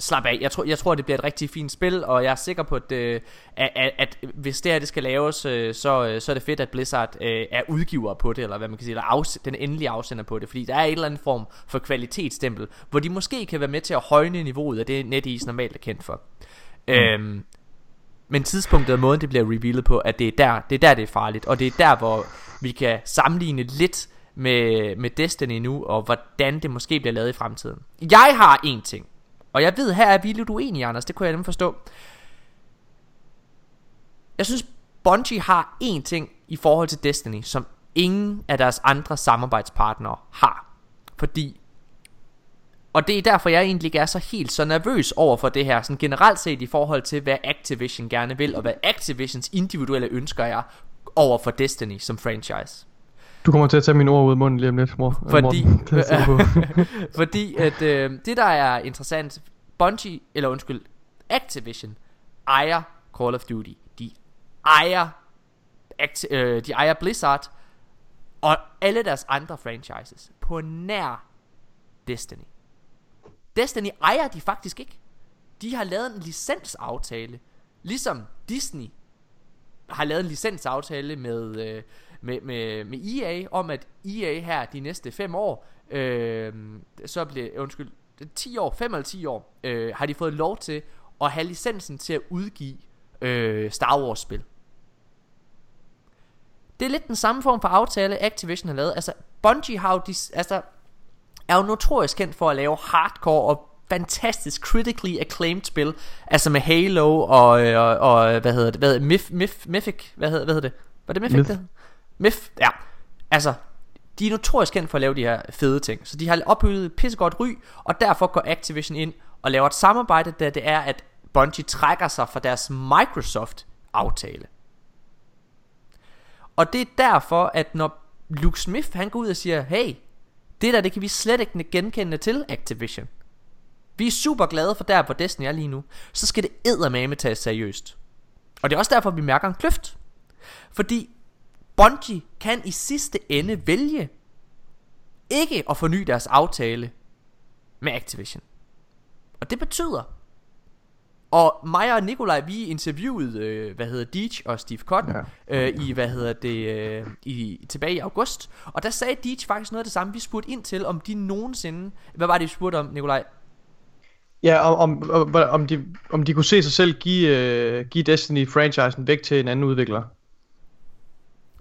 slap af. Jeg tror, jeg tror det bliver et rigtig fint spil Og jeg er sikker på at, øh, at, at, at Hvis det her det skal laves øh, så, øh, så er det fedt at Blizzard er udgiver på det Eller hvad man kan sige Eller afs- den endelige afsender på det Fordi der er en eller anden form for kvalitetsstempel Hvor de måske kan være med til at højne niveauet Af det NetEase normalt er kendt for. Mm. øhm, men tidspunktet og måden det bliver revealet på At det er der det er, der, det er farligt Og det er der hvor vi kan sammenligne lidt med, med Destiny nu Og hvordan det måske bliver lavet i fremtiden. Jeg har en ting og jeg ved her er vi lidt uenige Anders Det kunne jeg nemlig forstå. Jeg synes Bungie har én ting I forhold til Destiny Som ingen af deres andre samarbejdspartnere har. Fordi og det er derfor jeg egentlig ikke er så helt så nervøs over for det her Sådan generelt set i forhold til hvad Activision gerne vil Og hvad Activisions individuelle ønsker er Over for Destiny som franchise. Du kommer til at tage mine ord ud af munden lige om lidt, mor. øh, Fordi, Morten. Fordi at øh, det der er interessant Bungie, eller undskyld Activision ejer Call of Duty De ejer Acti- øh, De ejer Blizzard Og alle deres andre franchises På nær Destiny Destiny ejer de faktisk ikke De har lavet en licensaftale Ligesom Disney har lavet en licensaftale med, øh, med, med, med EA om at EA her de næste 5 år, øh, så bliver, undskyld, 10 år, 5 eller 10 år, øh, har de fået lov til at have licensen til at udgive øh, Star Wars spil. Det er lidt den samme form for aftale Activision har lavet. Altså Bungie har jo de, altså, er jo notorisk kendt for at lave hardcore og fantastisk critically acclaimed spil Altså med Halo og, øh, og, og hvad hedder det, hvad Myth, Myth, Mythic, hvad hedder, hvad hedder det? Var det Mythic Myth. det? Med ja Altså de er notorisk kendt for at lave de her fede ting. Så de har opbygget pissegodt ry Og derfor går Activision ind og laver et samarbejde Da det er at Bungie trækker sig fra deres Microsoft aftale Og det er derfor at når Luke Smith han går ud og siger Hey det der det kan vi slet ikke genkende til Activision. Vi er super glade for der hvor Destiny er lige nu. Så skal det eddermame tages seriøst. Og det er også derfor vi mærker en kløft. Fordi Bungie kan i sidste ende vælge Ikke at forny deres aftale Med Activision Og det betyder og mig og Nikolaj, vi interviewede, øh, hvad hedder Deej og Steve Cotton, ja. øh, i, hvad hedder det, øh, i, tilbage i august. Og der sagde Deej faktisk noget af det samme. Vi spurgte ind til, om de nogensinde, hvad var det, vi spurgte om, Nikolaj? Ja, om, om, om, om, de, om de kunne se sig selv give, uh, give Destiny-franchisen væk til en anden udvikler.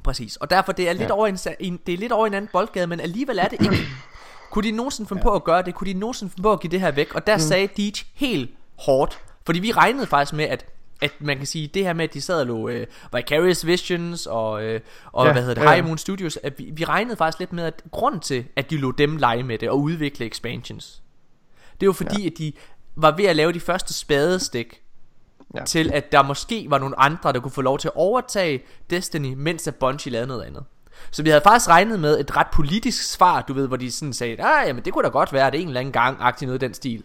Præcis, og derfor det er lidt, ja. Over en, det er lidt over en anden boldgade, men alligevel er det ikke. Kunne de nogensinde finde ja. på at gøre det? Kunne de nogensinde finde på at give det her væk? Og der mm. sagde Deej helt hårdt. Fordi vi regnede faktisk med, at at man kan sige, det her med, at de sad og lå øh, Vicarious Visions og, øh, og Ja, hvad hedder det, ja. High Moon Studios, at vi, vi regnede faktisk lidt med, at grund til, at de lå dem lege med det og udvikle expansions, det var fordi, ja. at de var ved at lave de første spadestik Ja. til, at der måske var nogle andre, der kunne få lov til at overtage Destiny, mens at Bungie lavede noget andet. Så vi havde faktisk regnet med et ret politisk svar, du ved, hvor de sådan sagde, ah, jamen det kunne da godt være, at det en eller anden gang, agtigt noget i den stil.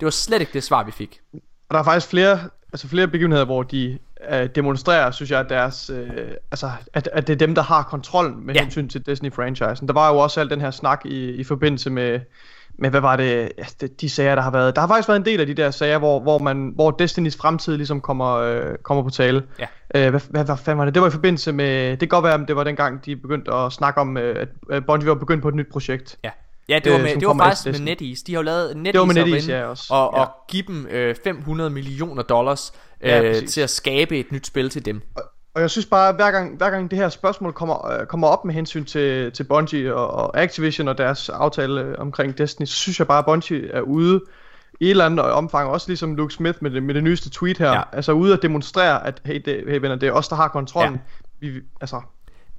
Det var slet ikke det svar, vi fik. Og der er faktisk flere, altså flere begivenheder, hvor de øh, demonstrerer, synes jeg, deres, øh, altså, at, at det er dem, der har kontrollen med Ja. hensyn til Disney-franchisen. Der var jo også al den her snak i, i forbindelse med, med, hvad var det, ja, de, sager, der har været. Der har faktisk været en del af de der sager, hvor, hvor, man, hvor Destinys fremtid ligesom kommer, øh, kommer på tale. Ja. Øh, hvad, hvad, hvad fanden var det? Det var i forbindelse med, det kan godt være, at det var dengang, de begyndte at snakke om, øh, at øh, Bungie var begyndt på et nyt projekt. Ja. Ja, det var, Øh, med, som det var faktisk med. NetEase. De har jo lavet NetEase Det var med NetEase, ja, også. Og, Ja. og give dem øh, 500 millioner dollars øh, Ja, præcis. til at skabe et nyt spil til dem. Og jeg synes bare, at hver gang, hver gang det her spørgsmål kommer, øh, kommer op med hensyn til, til Bungie og, og Activision og deres aftale øh, omkring Destiny, så synes jeg bare, at Bungie er ude i et eller andet omfang, også ligesom Luke Smith med det, med det nyeste tweet her, Ja. altså ude at demonstrere, at hey, det, hey venner, det er os, der har kontrollen. Ja. Vi, altså,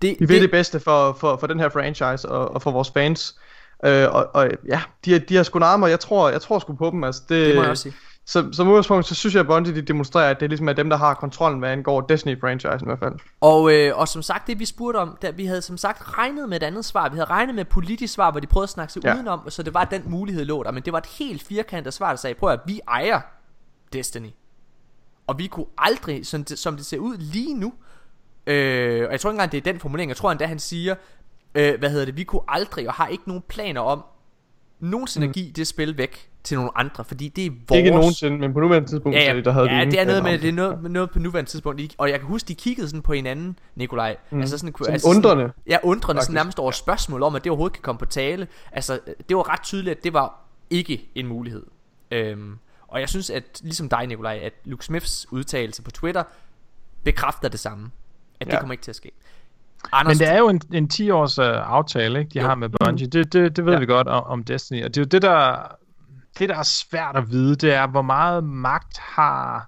Det, vi vil det bedste for, for, for den her franchise og, og for vores fans. Øh, og, og ja, de, har- de har sgu mig, jeg tror, jeg tror sgu på dem. Altså, det, det må jeg også sige. Så, som udgangspunkt, så synes jeg, at Bungie de demonstrerer, at det ligesom er dem, der har kontrollen, hvad angår Destiny-franchisen i hvert fald. Og, øh, og som sagt, det vi spurgte om, der, vi havde som sagt regnet med et andet svar. Vi havde regnet med et politisk svar, hvor de prøvede at snakke sig ja. Ja. udenom, så det var den mulighed lå der. Men det var et helt firkantet svar, der sagde, prøv at vi ejer Destiny. Og vi kunne aldrig, som det, som det ser ud lige nu, øh, og jeg tror ikke engang, det er den formulering, jeg tror endda, han siger, øh, hvad hedder det, vi kunne aldrig og har ikke nogen planer om nogensinde at give det spil væk til nogle andre, fordi det er vores... Mm. Ikke nogensinde, men på nuværende tidspunkt, Ja, ja, der havde de ja det er noget med, det er noget, noget på nuværende tidspunkt. Og jeg kan huske, de kiggede sådan på hinanden, Nikolaj. Mm. Altså sådan, Sådan altså undrende, Sådan, ja, undrende, sådan faktisk. nærmest over spørgsmål om, at det overhovedet kan komme på tale. Altså, det var ret tydeligt, at det var ikke en mulighed. Øhm, og jeg synes, at ligesom dig, Nikolaj, at Luke Smiths udtalelse på Twitter bekræfter det samme. At det Ja. kommer ikke til at ske. Men Anders, det er jo en, en 10 års uh, aftale, ikke, de Jo. har med Bungie. Det, det, det ved Ja. vi godt om, om Destiny. Og det er jo det, der, det, der er svært at vide, det er, hvor meget magt har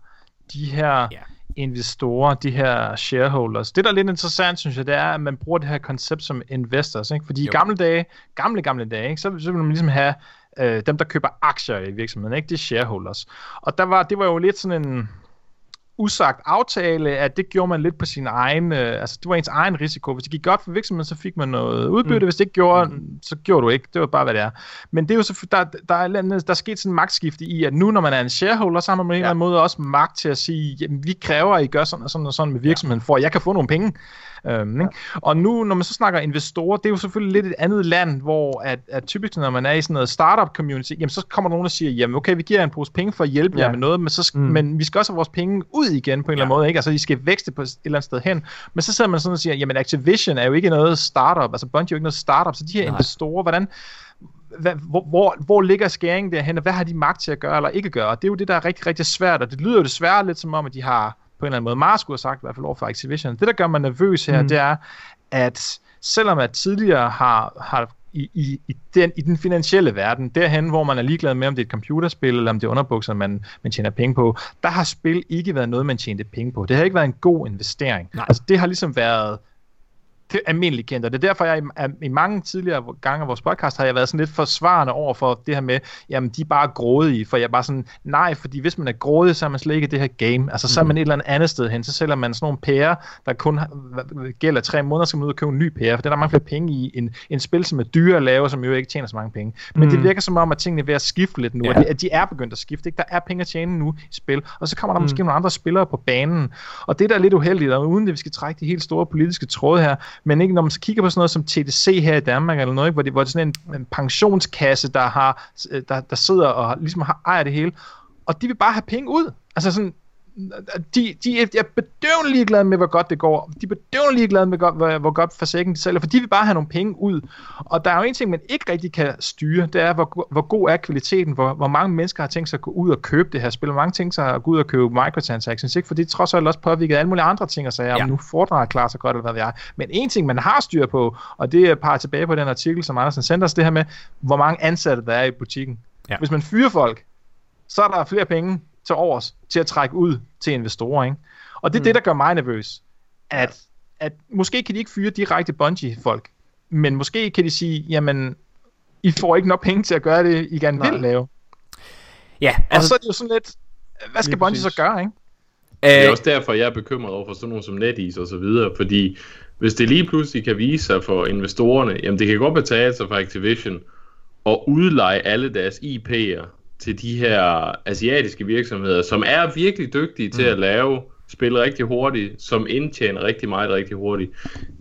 de her Ja. investorer, de her shareholders. Det, der er lidt interessant, synes jeg, det er, at man bruger det her koncept som investors. Ikke? Fordi Jo. i gamle dage, gamle, gamle dage, ikke, så, så vil man ligesom have øh, dem, der køber aktier i virksomheden, ikke? det er shareholders. Og der var, det var jo lidt sådan en usagt aftale, at det gjorde man lidt på sin egen, øh, altså det var ens egen risiko. Hvis det gik godt for virksomheden, så fik man noget udbytte. Mm. Hvis det ikke gjorde, mm. så gjorde du ikke. Det var bare, hvad det er. Men det er jo så, der, der, er, der er sket sådan en magtskifte i, at nu, når man er en shareholder, så har man på en eller anden måde også magt til at sige, jamen, vi kræver, at I gør sådan og sådan og sådan med virksomheden, for at jeg kan få nogle penge. Øhm, ikke? Og nu, når man så snakker investorer, det er jo selvfølgelig lidt et andet land, hvor at, at typisk, når man er i sådan noget startup community, jamen så kommer der nogen, der siger, jamen okay, vi giver jer en pose penge for at hjælpe ja. jer Ja. med noget, men, så, mm. Men vi skal også have vores penge ud igen på en eller anden måde, ikke? Altså, I skal vækste på et eller andet sted hen. Men så sidder man sådan og siger, jamen Activision er jo ikke noget startup, altså Bungie er jo ikke noget startup, så de her Nej. investorer, hvordan, hvad, hvor, hvor, hvor ligger skæringen derhen, og hvad har de magt til at gøre eller ikke gøre? Og det er jo det, der er rigtig, rigtig svært, og det lyder jo desværre lidt som om, at de har på en eller anden måde, Mars skulle have sagt, i hvert fald over for Activision. Det, der gør mig nervøs her, mm. det er, at selvom at tidligere har, har i, i, i, den, i den finansielle verden, derhen, hvor man er ligeglad med, om det er et computerspil, eller om det er underbukser, man, man tjener penge på, der har spil ikke været noget, man tjente penge på. Det har ikke været en god investering. Nej. Altså, det har ligesom været det er almindeligt kendt, og det er derfor, jeg i, i mange tidligere gange af vores podcast har jeg været sådan lidt forsvarende over for det her med, jamen de er bare grådige, for jeg er bare sådan, nej, fordi hvis man er grådig, så er man slet ikke i det her game, altså så er man et eller andet andet sted hen, så sælger man sådan nogle pærer, der kun gælder tre måneder, så skal man ud og købe en ny pære, for det er der mange flere penge i, en, en spil, som er dyre at lave, som jo ikke tjener så mange penge. Men mm. det virker som om, at tingene er ved at skifte lidt nu, Ja. ja. at, de, at de er begyndt at skifte, ikke? der er penge at tjene nu i spil, og så kommer der mm. måske nogle andre spillere på banen, og det der er lidt uheldigt, og uden at vi skal trække de helt store politiske tråde her, men ikke når man så kigger på sådan noget som TDC her i Danmark eller noget, ikke? hvor, det, hvor det er sådan en, en pensionskasse, der, har, øh, der, der sidder og ligesom har, ejer det hele, og de vil bare have penge ud. Altså sådan, de, de er, er bedøvende ligeglade med, hvor godt det går. De er bedøvende ligeglade med, hvor, hvor godt Forsaken de sælger, for de vil bare have nogle penge ud. Og der er jo en ting, man ikke rigtig kan styre, det er, hvor, hvor god er kvaliteten, hvor, hvor mange mennesker har tænkt sig at gå ud og købe det her spil, hvor mange tænkt sig at gå ud og købe microtransactions, ikke? for det trods alt også påvirket alle mulige andre ting, og så er, Ja. nu foredrager klarer sig godt, eller hvad det er. Men en ting, man har styr på, og det er par tilbage på den artikel, som Andersen sendte os, det her med, hvor mange ansatte der er i butikken. Ja. Hvis man fyrer folk, så er der flere penge til overs til at trække ud til investorer. Ikke? Og det er mm. det, der gør mig nervøs. At, at måske kan de ikke fyre direkte Bungie-folk, men måske kan de sige, jamen, I får ikke nok penge til at gøre det, I gerne Nej. vil lave. Ja, Altså, og så er det jo sådan lidt, hvad skal Bungie så gøre, ikke? Det er også derfor, jeg er bekymret over for sådan nogle som NetEase og så videre, fordi hvis det lige pludselig kan vise sig for investorerne, jamen det kan godt betale sig for Activision at udleje alle deres IP'er til de her asiatiske virksomheder, som er virkelig dygtige til at lave spil rigtig hurtigt, som indtjener rigtig meget rigtig hurtigt.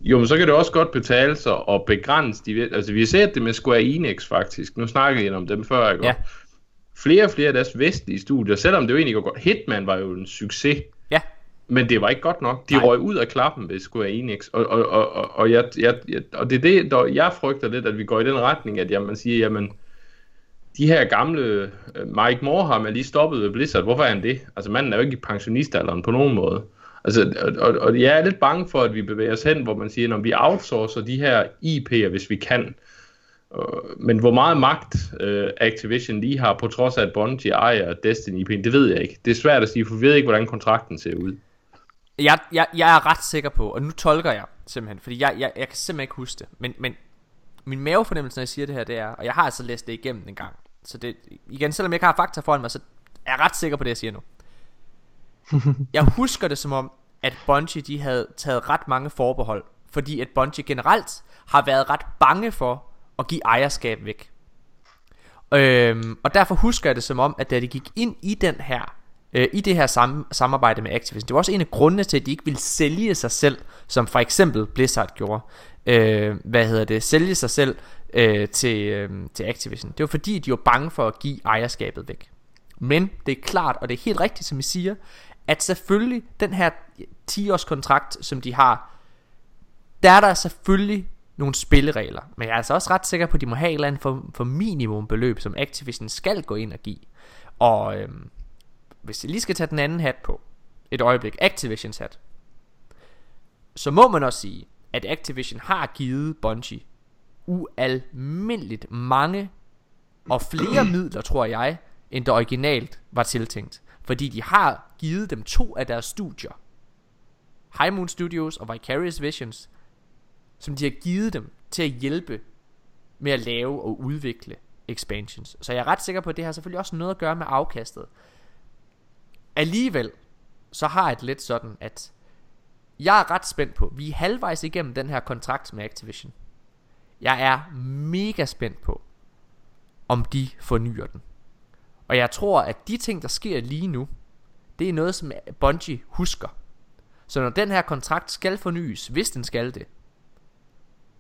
Jo, men så kan det også godt betale sig at begrænse de... Altså, vi har set det med Square Enix faktisk. Nu snakkede jeg om dem før, ikke? Ja. Flere og flere af deres vestlige studier, selvom det jo egentlig går godt. Hitman var jo en succes, ja, men det var ikke godt nok. De Nej. røg ud af klappen ved Square Enix. Og, og, og, og, og, jeg, jeg, jeg, og det er det, der jeg frygter lidt, at vi går i den retning, at jamen, man siger, jamen, de her gamle... Øh, Mike Morham er lige stoppet ved Blizzard. Hvorfor er han det? Altså, manden er jo ikke i pensionistalderen på nogen måde. Altså, og, og, og jeg er lidt bange for, at vi bevæger os hen, hvor man siger, når vi outsourcer de her IP'er, hvis vi kan. Men hvor meget magt øh, Activision lige har, på trods af at Bungie ejer Destiny IP'en, det ved jeg ikke. Det er svært at sige, for vi ved ikke, hvordan kontrakten ser ud. jeg, jeg, jeg er ret sikker på, og nu tolker jeg simpelthen, fordi jeg, jeg, jeg kan simpelthen ikke huske det, men, men min mavefornemmelse, når jeg siger det her, det er, og jeg har altså læst det igennem en gang, så det, igen, selvom jeg ikke har fakta foran mig, så er jeg ret sikker på det, jeg siger nu. jeg husker det som om, at Bungie, de havde taget ret mange forbehold, fordi at Bungie generelt har været ret bange for at give ejerskab væk. Øhm, og derfor husker jeg det som om, at da de gik ind i den her, øh, i det her sam- samarbejde med Activision, det var også en af grundene til, at de ikke ville sælge sig selv, som for eksempel Blizzard gjorde. Øh, hvad hedder det? Sælge sig selv øh, til, øh, til Activision. Det var fordi, de var bange for at give ejerskabet væk. Men det er klart, og det er helt rigtigt, som I siger, at selvfølgelig den her 10-års kontrakt, som de har, der er der selvfølgelig nogle spilleregler. Men jeg er altså også ret sikker på, at de må have et eller andet for, for minimumbeløb, som Activision skal gå ind og give. Og øhm, hvis jeg lige skal tage den anden hat på, et øjeblik, Activisions hat, så må man også sige, at Activision har givet Bungie ualmindeligt mange og flere midler, tror jeg, end der originalt var tiltænkt. Fordi de har givet dem to af deres studier. High Moon Studios og Vicarious Visions, som de har givet dem til at hjælpe med at lave og udvikle expansions. Så jeg er ret sikker på, at det har selvfølgelig også noget at gøre med afkastet. Alligevel, så har jeg det lidt sådan, at jeg er ret spændt på, vi er halvvejs igennem den her kontrakt med Activision. Jeg er mega spændt på, om de fornyer den. Og jeg tror, at de ting, der sker lige nu, det er noget, som Bungie husker. Så når den her kontrakt skal fornyes, hvis den skal det,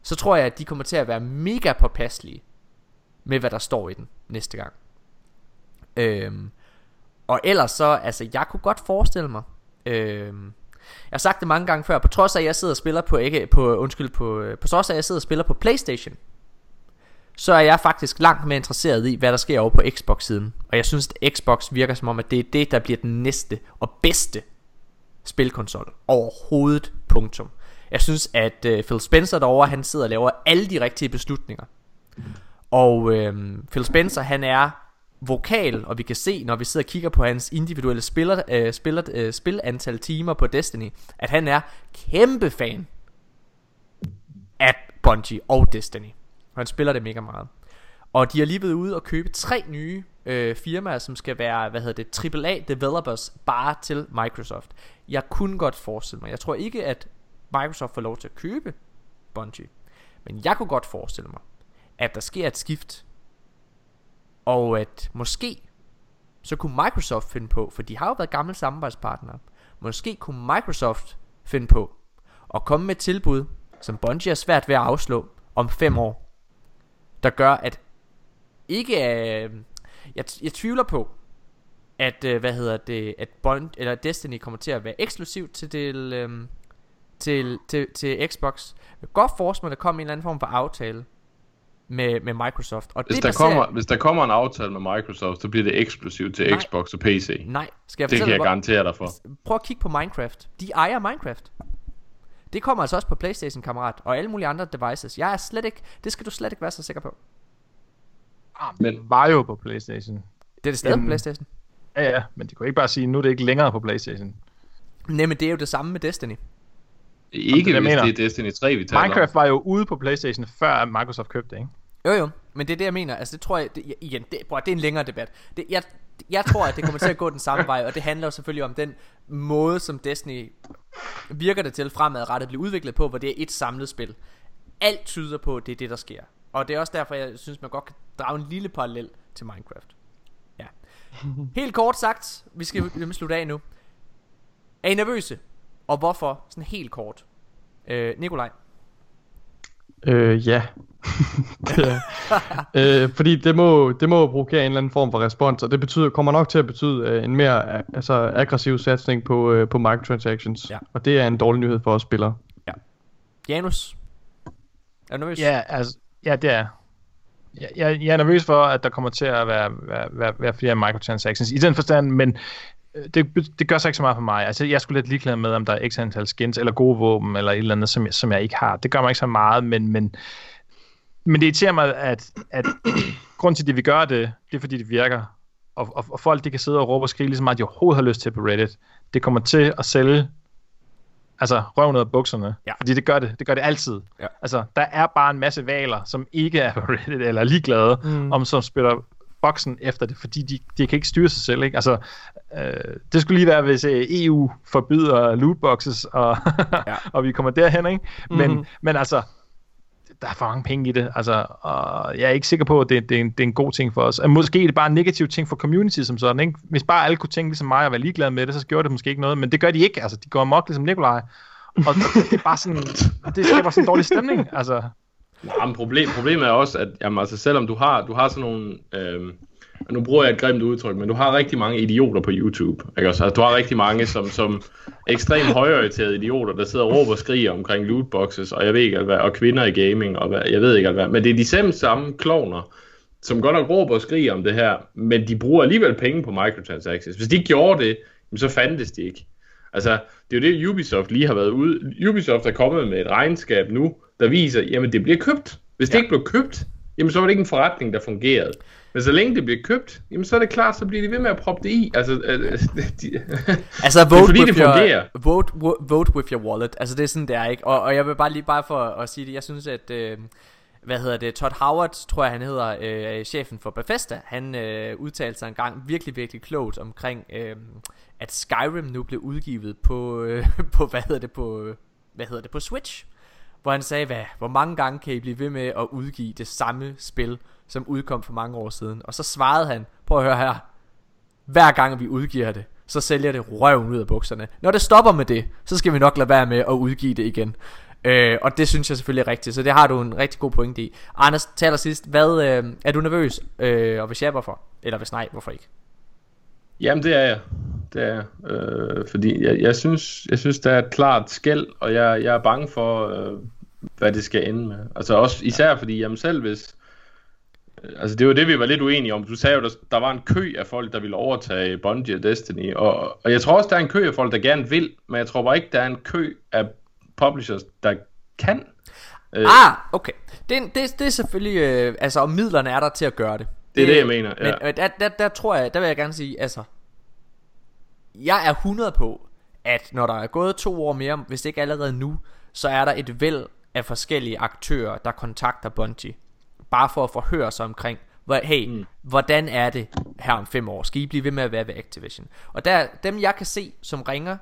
så tror jeg, at de kommer til at være mega påpasselige med, hvad der står i den næste gang. Øhm, og ellers så, altså, jeg kunne godt forestille mig, øhm, jeg har sagt det mange gange før, på trods af, at jeg sidder og spiller på, ikke, på undskyld, på, øh, på trods af, at jeg sidder og spiller på Playstation, så er jeg faktisk langt mere interesseret i, hvad der sker over på Xbox-siden. Og jeg synes, at Xbox virker som om, at det er det, der bliver den næste og bedste spilkonsol overhovedet. Punktum. Jeg synes, at øh, Phil Spencer derovre, han sidder og laver alle de rigtige beslutninger. Og øh, Phil Spencer, han er vokal, og vi kan se, når vi sidder og kigger på hans individuelle spiller, øh, spiller, øh, spilantal timer på Destiny, at han er kæmpe fan af Bungie og Destiny. Og han spiller det mega meget. Og de har lige været ude og købe tre nye øh, firmaer, som skal være, hvad hedder det, AAA developers bare til Microsoft. Jeg kunne godt forestille mig, jeg tror ikke, at Microsoft får lov til at købe Bungie. Men jeg kunne godt forestille mig, at der sker et skift. Og at måske, så kunne Microsoft finde på, for de har jo været gamle samarbejdspartnere, måske kunne Microsoft finde på at komme med et tilbud, som Bungie er svært ved at afslå om fem år. Der gør, at ikke øh, jeg, jeg tvivler på, at øh, hvad hedder det, at Bond eller Destiny kommer til at være eksklusivt til det, øhm, til, til, til Xbox. Jeg kan godt forestille mig, at der kommer en eller anden form for aftale med, med Microsoft. Og Hvis det der, kommer, hvis der kommer en aftale med Microsoft, så bliver det eksklusivt til Nej. Xbox og PC. Nej, skal jeg Det kan fortælle jeg dig, hvor- garantere dig for. Prøv at kigge på Minecraft. De ejer Minecraft. Det kommer altså også på Playstation, kammerat, og alle mulige andre devices. Jeg er slet ikke, det skal du slet ikke være så sikker på. Men- Men var jo på Playstation. Det er det stadig på Jamen. Playstation. Ja, ja, men de kunne ikke bare sige, nu er det ikke længere på Playstation. Nej, men det er jo det samme med Destiny. Ikke jeg hvis mener. det er Destiny 3, vi taler Minecraft om. var jo ude på Playstation, før Microsoft købte det, ikke? Jo jo, men det er det jeg mener. Altså det tror jeg, det, igen, det, bror, det er en længere debat. Det, jeg, jeg tror at det kommer til at gå den samme vej, og det handler jo selvfølgelig om den måde som Destiny virker det til fremadrettet bliver udviklet på, hvor det er et samlet spil. Alt tyder på, at det er det der sker. Og det er også derfor jeg synes man godt kan drage en lille parallel til Minecraft. Ja. Helt kort sagt, vi skal nemlig slutte af nu. Er I nervøse? Og hvorfor? Sådan helt kort. Øh, Nikolaj. Øh, ja. det øh, fordi det må, det må provokere en eller anden form for respons, og det betyder, kommer nok til at betyde øh, en mere altså, aggressiv satsning på, øh, på microtransactions. Ja. Og det er en dårlig nyhed for os spillere. Janus. Er du nervøs? Ja, altså, ja, det er. Jeg, jeg, jeg er nervøs for, at der kommer til at være, være, være, være flere microtransactions i den forstand, men det, det gør så ikke så meget for mig. Altså, jeg skulle lidt ligeglad med, om der er x antal skins, eller gode våben, eller et eller andet, som jeg, som jeg ikke har. Det gør mig ikke så meget, men, men, men det irriterer mig, at, at grund til, at de vil gøre det, det er, fordi det virker. Og, og, og folk, de kan sidde og råbe og skrige lige så meget, de overhovedet har lyst til på Reddit. Det kommer til at sælge altså røven ud af bukserne. Ja. Fordi det gør det. Det gør det altid. Ja. Altså, der er bare en masse valer, som ikke er på Reddit, eller er ligeglade, mm. om som spiller boksen efter det, fordi de, de kan ikke styre sig selv. Ikke? Altså, øh, det skulle lige være, hvis øh, EU forbyder lootboxes, og, Ja. og vi kommer derhen. Ikke? Men, Mhm. mm. men altså, der er for mange penge i det, altså, og jeg er ikke sikker på, at det, det, er, en, det er en god ting for os. Og måske er det bare en negativ ting for community som sådan. Ikke? Hvis bare alle kunne tænke ligesom mig og være ligeglade med det, så gjorde det måske ikke noget, men det gør de ikke. Altså, de går amok ligesom Nikolaj. Og det er bare sådan, det skaber sådan en dårlig stemning. Altså, Ja, men problem, problemet er også, at jamen, altså, selvom du har, du har sådan nogle... Øh, nu bruger jeg et grimt udtryk, men du har rigtig mange idioter på YouTube. Ikke? også? Altså, du har rigtig mange som, som ekstremt højorienterede idioter, der sidder og råber og skriger omkring lootboxes, og jeg ved ikke hvad, og kvinder i gaming, og hvad, jeg ved ikke hvad. Men det er de samme samme klovner, som godt nok råber og skriger om det her, men de bruger alligevel penge på microtransactions. Hvis de ikke gjorde det, så fandtes de ikke. Altså, det er jo det, Ubisoft lige har været ude. Ubisoft er kommet med et regnskab nu, der viser, jamen det bliver købt. Hvis det Ja. ikke blev købt, jamen så var det ikke en forretning, der fungerede. Men så længe det bliver købt, jamen så er det klart, så bliver de ved med at proppe det i. Altså, øh, de, Altså er vote, fordi, with det your, fungerer. vote, wo- vote with your wallet Altså det er sådan det er ikke og, og jeg vil bare lige bare for at sige det Jeg synes at øh, Hvad hedder det Todd Howard tror jeg han hedder øh, Chefen for Bethesda Han øh, udtalte sig en gang virkelig virkelig klogt Omkring øh, At Skyrim nu blev udgivet på øh, På hvad hedder det på øh, Hvad hedder det på Switch hvor han sagde, hvad, hvor mange gange kan I blive ved med at udgive det samme spil, som udkom for mange år siden? Og så svarede han, prøv at høre her, hver gang vi udgiver det, så sælger det røven ud af bukserne. Når det stopper med det, så skal vi nok lade være med at udgive det igen. Øh, og det synes jeg selvfølgelig er rigtigt, så det har du en rigtig god pointe i. Anders, taler sidst, hvad, øh, er du nervøs? Øh, og hvis ja, hvorfor? Eller hvis nej, hvorfor ikke? Jamen, det er jeg. Det er jeg. Øh, fordi jeg, jeg, synes, jeg synes, der er et klart skæld, og jeg, jeg er bange for, øh, hvad det skal ende med. Altså også især fordi, jamen selv hvis... øh, Altså det var det, vi var lidt uenige om. Du sagde jo, der, der var en kø af folk, der ville overtage Bungie og Destiny. Og, og jeg tror også, der er en kø af folk, der gerne vil, men jeg tror bare ikke, der er en kø af publishers, der kan. Øh, Ah, okay. Det, det, det er selvfølgelig, øh, altså om midlerne er der til at gøre det. Det er det, jeg mener, ja. Men øh, der, der, der tror jeg, der vil jeg gerne sige, altså, jeg er 100 på, at når der er gået to år mere, hvis det ikke allerede nu, så er der et væld af forskellige aktører, der kontakter Bungie. Bare for at forhøre sig omkring, hvor, hey, mm. hvordan er det her om fem år? Skal I blive ved med at være ved Activision? Og der, dem jeg kan se, som ringer,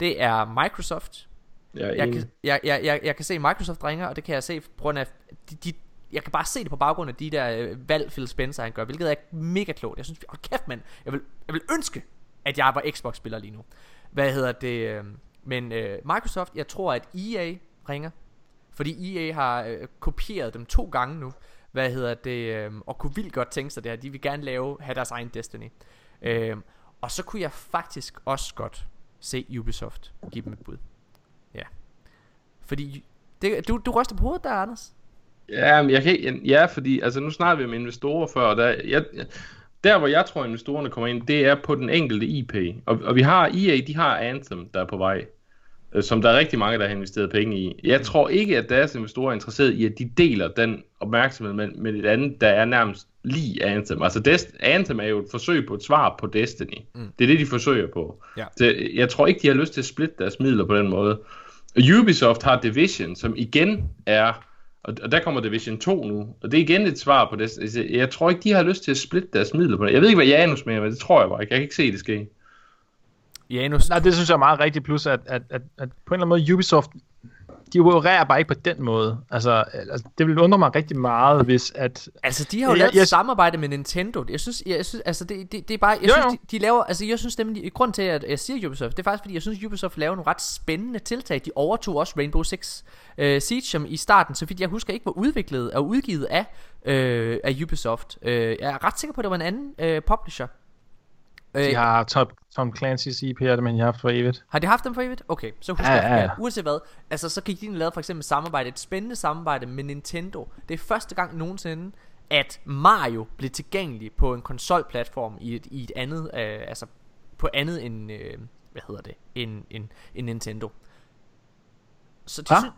det er Microsoft, jeg, er jeg kan, jeg, jeg, jeg, jeg kan se Microsoft ringer, og det kan jeg se på grund af de, de, jeg kan bare se det på baggrund af de der øh, valg Phil Spencer han gør, hvilket er mega klogt. Jeg synes, hold kæft mand, jeg vil, jeg vil ønske, at jeg var Xbox spiller lige nu. Hvad hedder det? Øh, men øh, Microsoft, jeg tror at EA ringer, fordi EA har øh, kopieret dem to gange nu. Hvad hedder det? Øh, og kunne vildt godt tænke sig det her. De vil gerne lave have deres egen Destiny. Øh, og så kunne jeg faktisk også godt se Ubisoft give dem et bud. Ja. Fordi, det, du, du ryster på hovedet der, Anders. Ja, men jeg kan ikke, ja, fordi altså nu snakker vi om investorer før, og der, jeg, der hvor jeg tror investorerne kommer ind, det er på den enkelte IP. Og, og vi har EA, de har Anthem, der er på vej, øh, som der er rigtig mange, der har investeret penge i. Jeg tror ikke, at deres investorer er interesseret i, at de deler den opmærksomhed med, med et andet, der er nærmest lige Anthem. Altså Dest- Anthem er jo et forsøg på et svar på Destiny. Mm. Det er det, de forsøger på. Ja. Så jeg tror ikke, de har lyst til at splitte deres midler på den måde. Ubisoft har Division, som igen er, og og der kommer Division 2 nu, og det er igen et svar på det. Altså, Jeg tror ikke, de har lyst til at splitte deres midler på det. Jeg ved ikke, hvad Janus mener, men det tror jeg bare ikke. Jeg kan ikke se det ske. Janus. Nej, det synes jeg er meget rigtigt, plus at, at, at, at på en eller anden måde Ubisoft, de opererer bare ikke på den måde. Altså, altså det vil undre mig rigtig meget, hvis at... Altså, de har jo Jeg- lavet jeg- et samarbejde med Nintendo. Jeg synes, jeg, synes altså, det, det, det er bare, jeg Jo, synes, jo. de, de laver, altså, jeg synes nemlig, grund til, at jeg siger Ubisoft, det er faktisk, fordi jeg synes, Ubisoft laver nogle ret spændende tiltag. De overtog også Rainbow Six uh, Siege, som i starten, så vidt jeg husker, ikke var udviklet og udgivet af, uh, af Ubisoft. Uh, jeg er ret sikker på, at det var en anden uh, publisher. Uh, De har Tom, Tom Clancy's IP'er, men jeg har haft for evigt. Har de haft dem for evigt? Okay, så husk Ja, ja, ja. Uanset hvad, altså så gik de lavede for eksempel samarbejde, et spændende samarbejde med Nintendo. Det er første gang nogensinde, at Mario blev tilgængelig på en konsolplatform i et, i et andet, øh, altså på andet end, øh, hvad hedder det, end, end, end Nintendo. Så de Hva?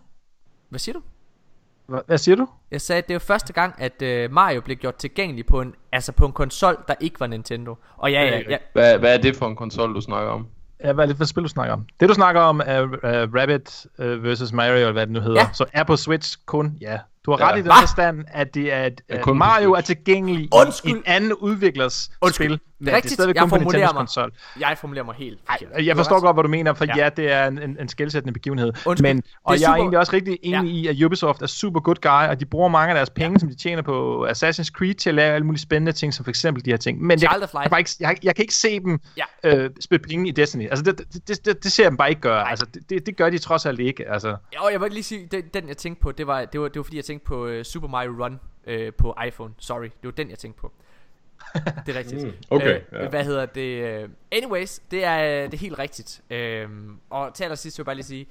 hvad siger du? Hva- Hvad siger du? Jeg sagde, at det var første gang, at øh, Mario blev gjort tilgængelig på en, altså på en konsol, der ikke var Nintendo. Og ja, er ja, ja, Hvad, hvad er det for en konsol, du snakker om? Ja, hvad er det for et spil, du snakker om? Det, du snakker om, er uh, Rabbit uh, vs. Mario, eller hvad det nu hedder. Ja. Så er på Switch kun, ja. Du har Ja. ret i den Hva? forstand, at det er, Er at på Mario er tilgængelig Undskyld. i en anden udviklers Undskyld. spil. Det er men det er rigtigt. stadigvæk Jeg kun på formulerer Nintendos mig. konsol. jeg formulerer mig helt Ej, forkert. jeg Du har forstår godt, hvad du mener, for Ja. ja, ja det er en, en, en skældsættende begivenhed. Undskyld. Men, og Det er jeg er super- egentlig også rigtig enig i, at Ubisoft er super good guy, og de bruger mange af deres penge, som de tjener på Assassin's Creed, til at lave alle mulige spændende ting, som for eksempel de her ting. Men jeg, jeg, bare ikke, jeg, jeg kan ikke se dem Ja. øh, spille penge i Destiny. Altså, det, det, det, det, det ser jeg dem bare ikke gøre. Altså, det, det, det gør de trods alt ikke. Altså, Jo, jeg vil lige sige, den, den jeg tænkte på, det var, det var, det var fordi jeg tænkte på uh, Super Mario Run uh, på iPhone. Sorry, det var den jeg tænkte på. Det er rigtigt. Mm, okay, Øh, ja. Hvad hedder det? øh, Anyways, det er, det er helt rigtigt. Uh, og til allersidst vil jeg bare lige sige,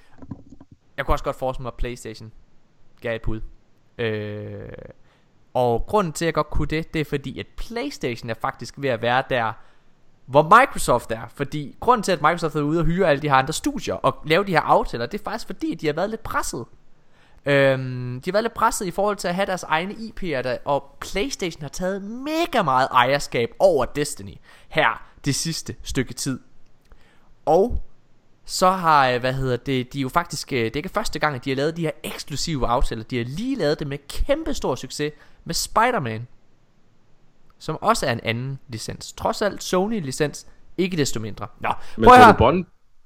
jeg kunne også godt forestille mig, at Playstation gav et bud. Uh, og grunden til, at jeg godt kunne det, det er fordi, at Playstation er faktisk ved at være der, hvor Microsoft er. Fordi grunden til, at Microsoft er ude og hyre alle de her andre studier og lave de her aftaler, det er faktisk fordi, at de har været lidt presset. Øhm, de har været lidt presset i forhold til at have deres egne IP'er, der, og Playstation har taget mega meget ejerskab over Destiny her det sidste stykke tid. Og så har, øh, hvad hedder det, de er jo faktisk, øh, det er ikke første gang, at de har lavet de her eksklusive aftaler. De har lige lavet det med kæmpe stor succes med Spider-Man, som også er en anden licens. Trods alt Sony-licens, ikke desto mindre. Nå, Men du, Bond,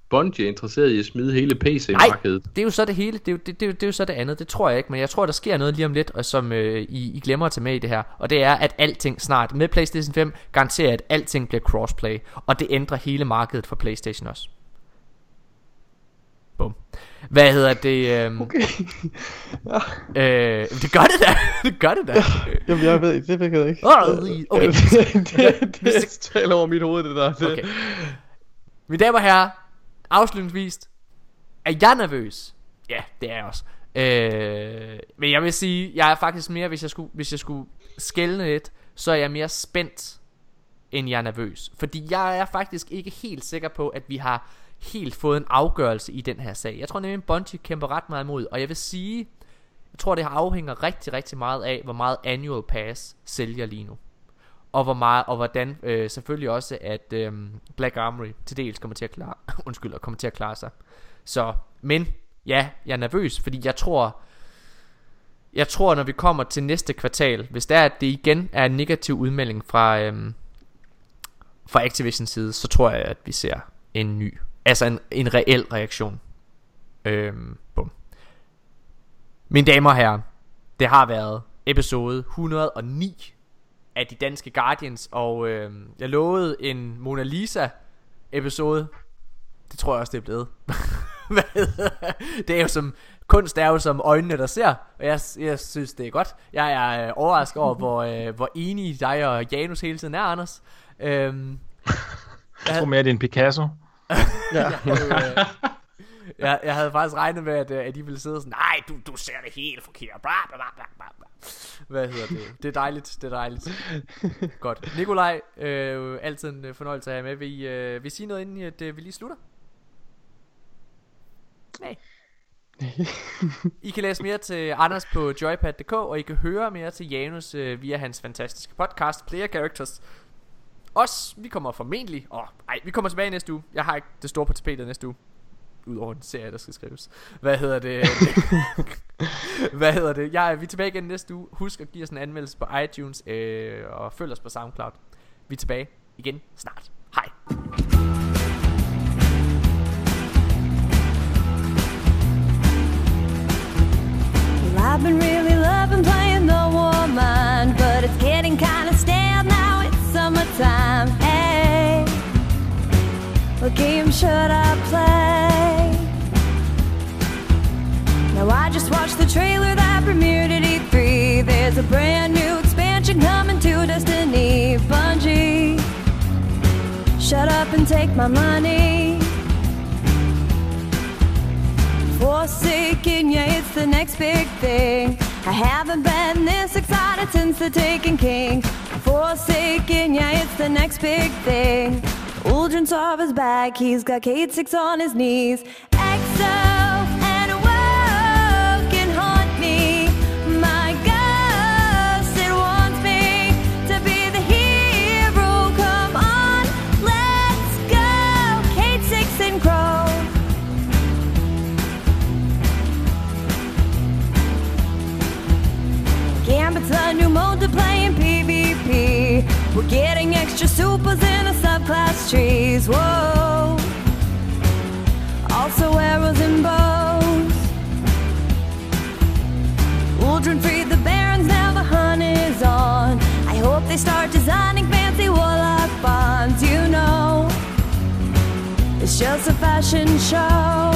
Bungie er interesseret i at smide hele PC-markedet? Det er jo så det hele, det er jo, det, det, er jo, det er jo så det andet, det tror jeg ikke, men jeg tror, der sker noget lige om lidt, og som øh, I, I glemmer at tage med i det her, og det er, at alting snart med PlayStation 5 garanterer, at alting bliver crossplay, og det ændrer hele markedet for PlayStation også. Bum. Hvad hedder det? Øhm, Okay. øh, det gør det da, det gør det da. Jamen, jeg ved ikke, det fik jeg ikke. Åh, okay. det, det, det taler over mit hoved, det der. Det. Okay. Mine damer og herrer, afslutningsvis, er jeg nervøs? Ja, det er jeg også. Øh, men jeg vil sige, jeg er faktisk mere, hvis jeg skulle, hvis jeg skulle skælne lidt, så er jeg mere spændt, end jeg er nervøs. Fordi jeg er faktisk ikke helt sikker på, at vi har helt fået en afgørelse i den her sag. Jeg tror nemlig, at Bungie kæmper ret meget imod, og jeg vil sige, jeg tror, det afhænger rigtig, rigtig meget af, hvor meget Annual Pass sælger lige nu og hvor meget og hvordan øh, selvfølgelig også at øh, Black Armory til dels kommer til at klare undskyld og kommer til at klare sig. Så men ja, jeg er nervøs, fordi jeg tror jeg tror når vi kommer til næste kvartal, hvis det er at det igen er en negativ udmelding fra øh, fra Activision side, så tror jeg at vi ser en ny, altså en, en reel reaktion. Øh, bum. Mine damer og herrer, det har været episode 109 af de danske Guardians, og øh, jeg lovede en Mona Lisa episode. Det tror jeg også, det er blevet. Det? det er jo som, kunst er jo som øjnene, der ser, og jeg, jeg synes, det er godt. Jeg er øh, overrasket over, hvor, øh, hvor enige dig og Janus hele tiden er, Anders. Øhm, Jeg tror mere, det er en Picasso. Ja. Øh, jeg, jeg havde faktisk regnet med, at, øh, at de ville sidde sådan, nej, du, du ser det helt forkert. Bla, bla, bla, bla, bla. Hvad hedder det? Det er dejligt, det er dejligt. Godt. Nikolaj, øh, altid en øh, fornøjelse at have med. Vil I, øh, vil I sige noget, inden at, øh, vi lige slutter? Nej. I kan læse mere til Anders på joypad.dk, og I kan høre mere til Janus øh, via hans fantastiske podcast, Player Characters. Os, vi kommer formentlig, åh, nej, vi kommer tilbage næste uge. Jeg har ikke det store på tapetet næste uge. Udover en serie, der skal skrives. Hvad hedder det? Hvad hedder det? Jeg, vi er tilbage igen næste uge. Husk at give os en anmeldelse på iTunes, øh, og følg os på SoundCloud. Vi er tilbage igen snart. Hej. I've been really loving playing the woman, but it's getting kinda stale now. It's summertime. Hey, what game should I play? I just watched the trailer that premiered at E3. There's a brand new expansion coming to Destiny. Bungie, shut up and take my money. Forsaken, yeah, it's the next big thing. I haven't been this excited since the Taken King. Forsaken, yeah, it's the next big thing. Uldren's his back, he's got Kate Six on his knees. Exo We're getting extra supers in a subclass trees. Whoa. Also arrows and bows. Uldren freed the barons, now the hunt is on. I hope they start designing fancy warlock bonds. You know, it's just a fashion show.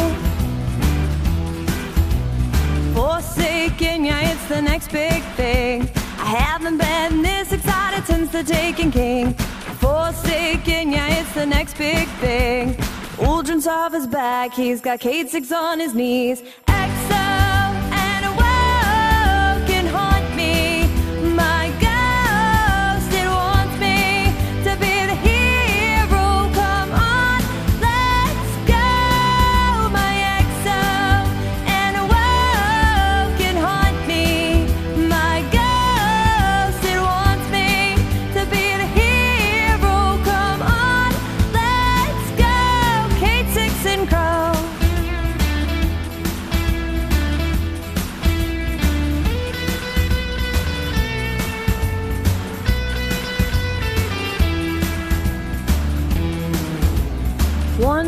Forsaken, yeah, it's the next big thing. Haven't been this excited since the Taken King. Forsaken, yeah, it's the next big thing. Uldren's off his back, he's got Kate Six on his knees. Exo and woe can haunt me.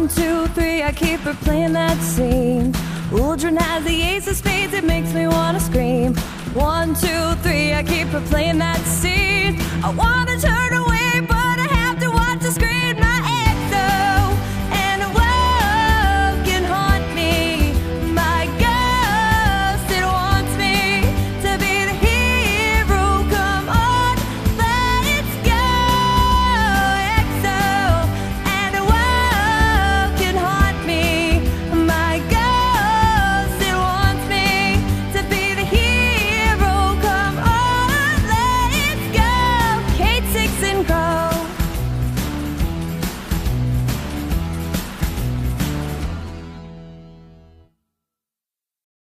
One, two, three, I keep replaying that scene. Uldren has the ace of spades, it makes me wanna scream. One, two, three, I keep replaying that scene. I wanna turn away.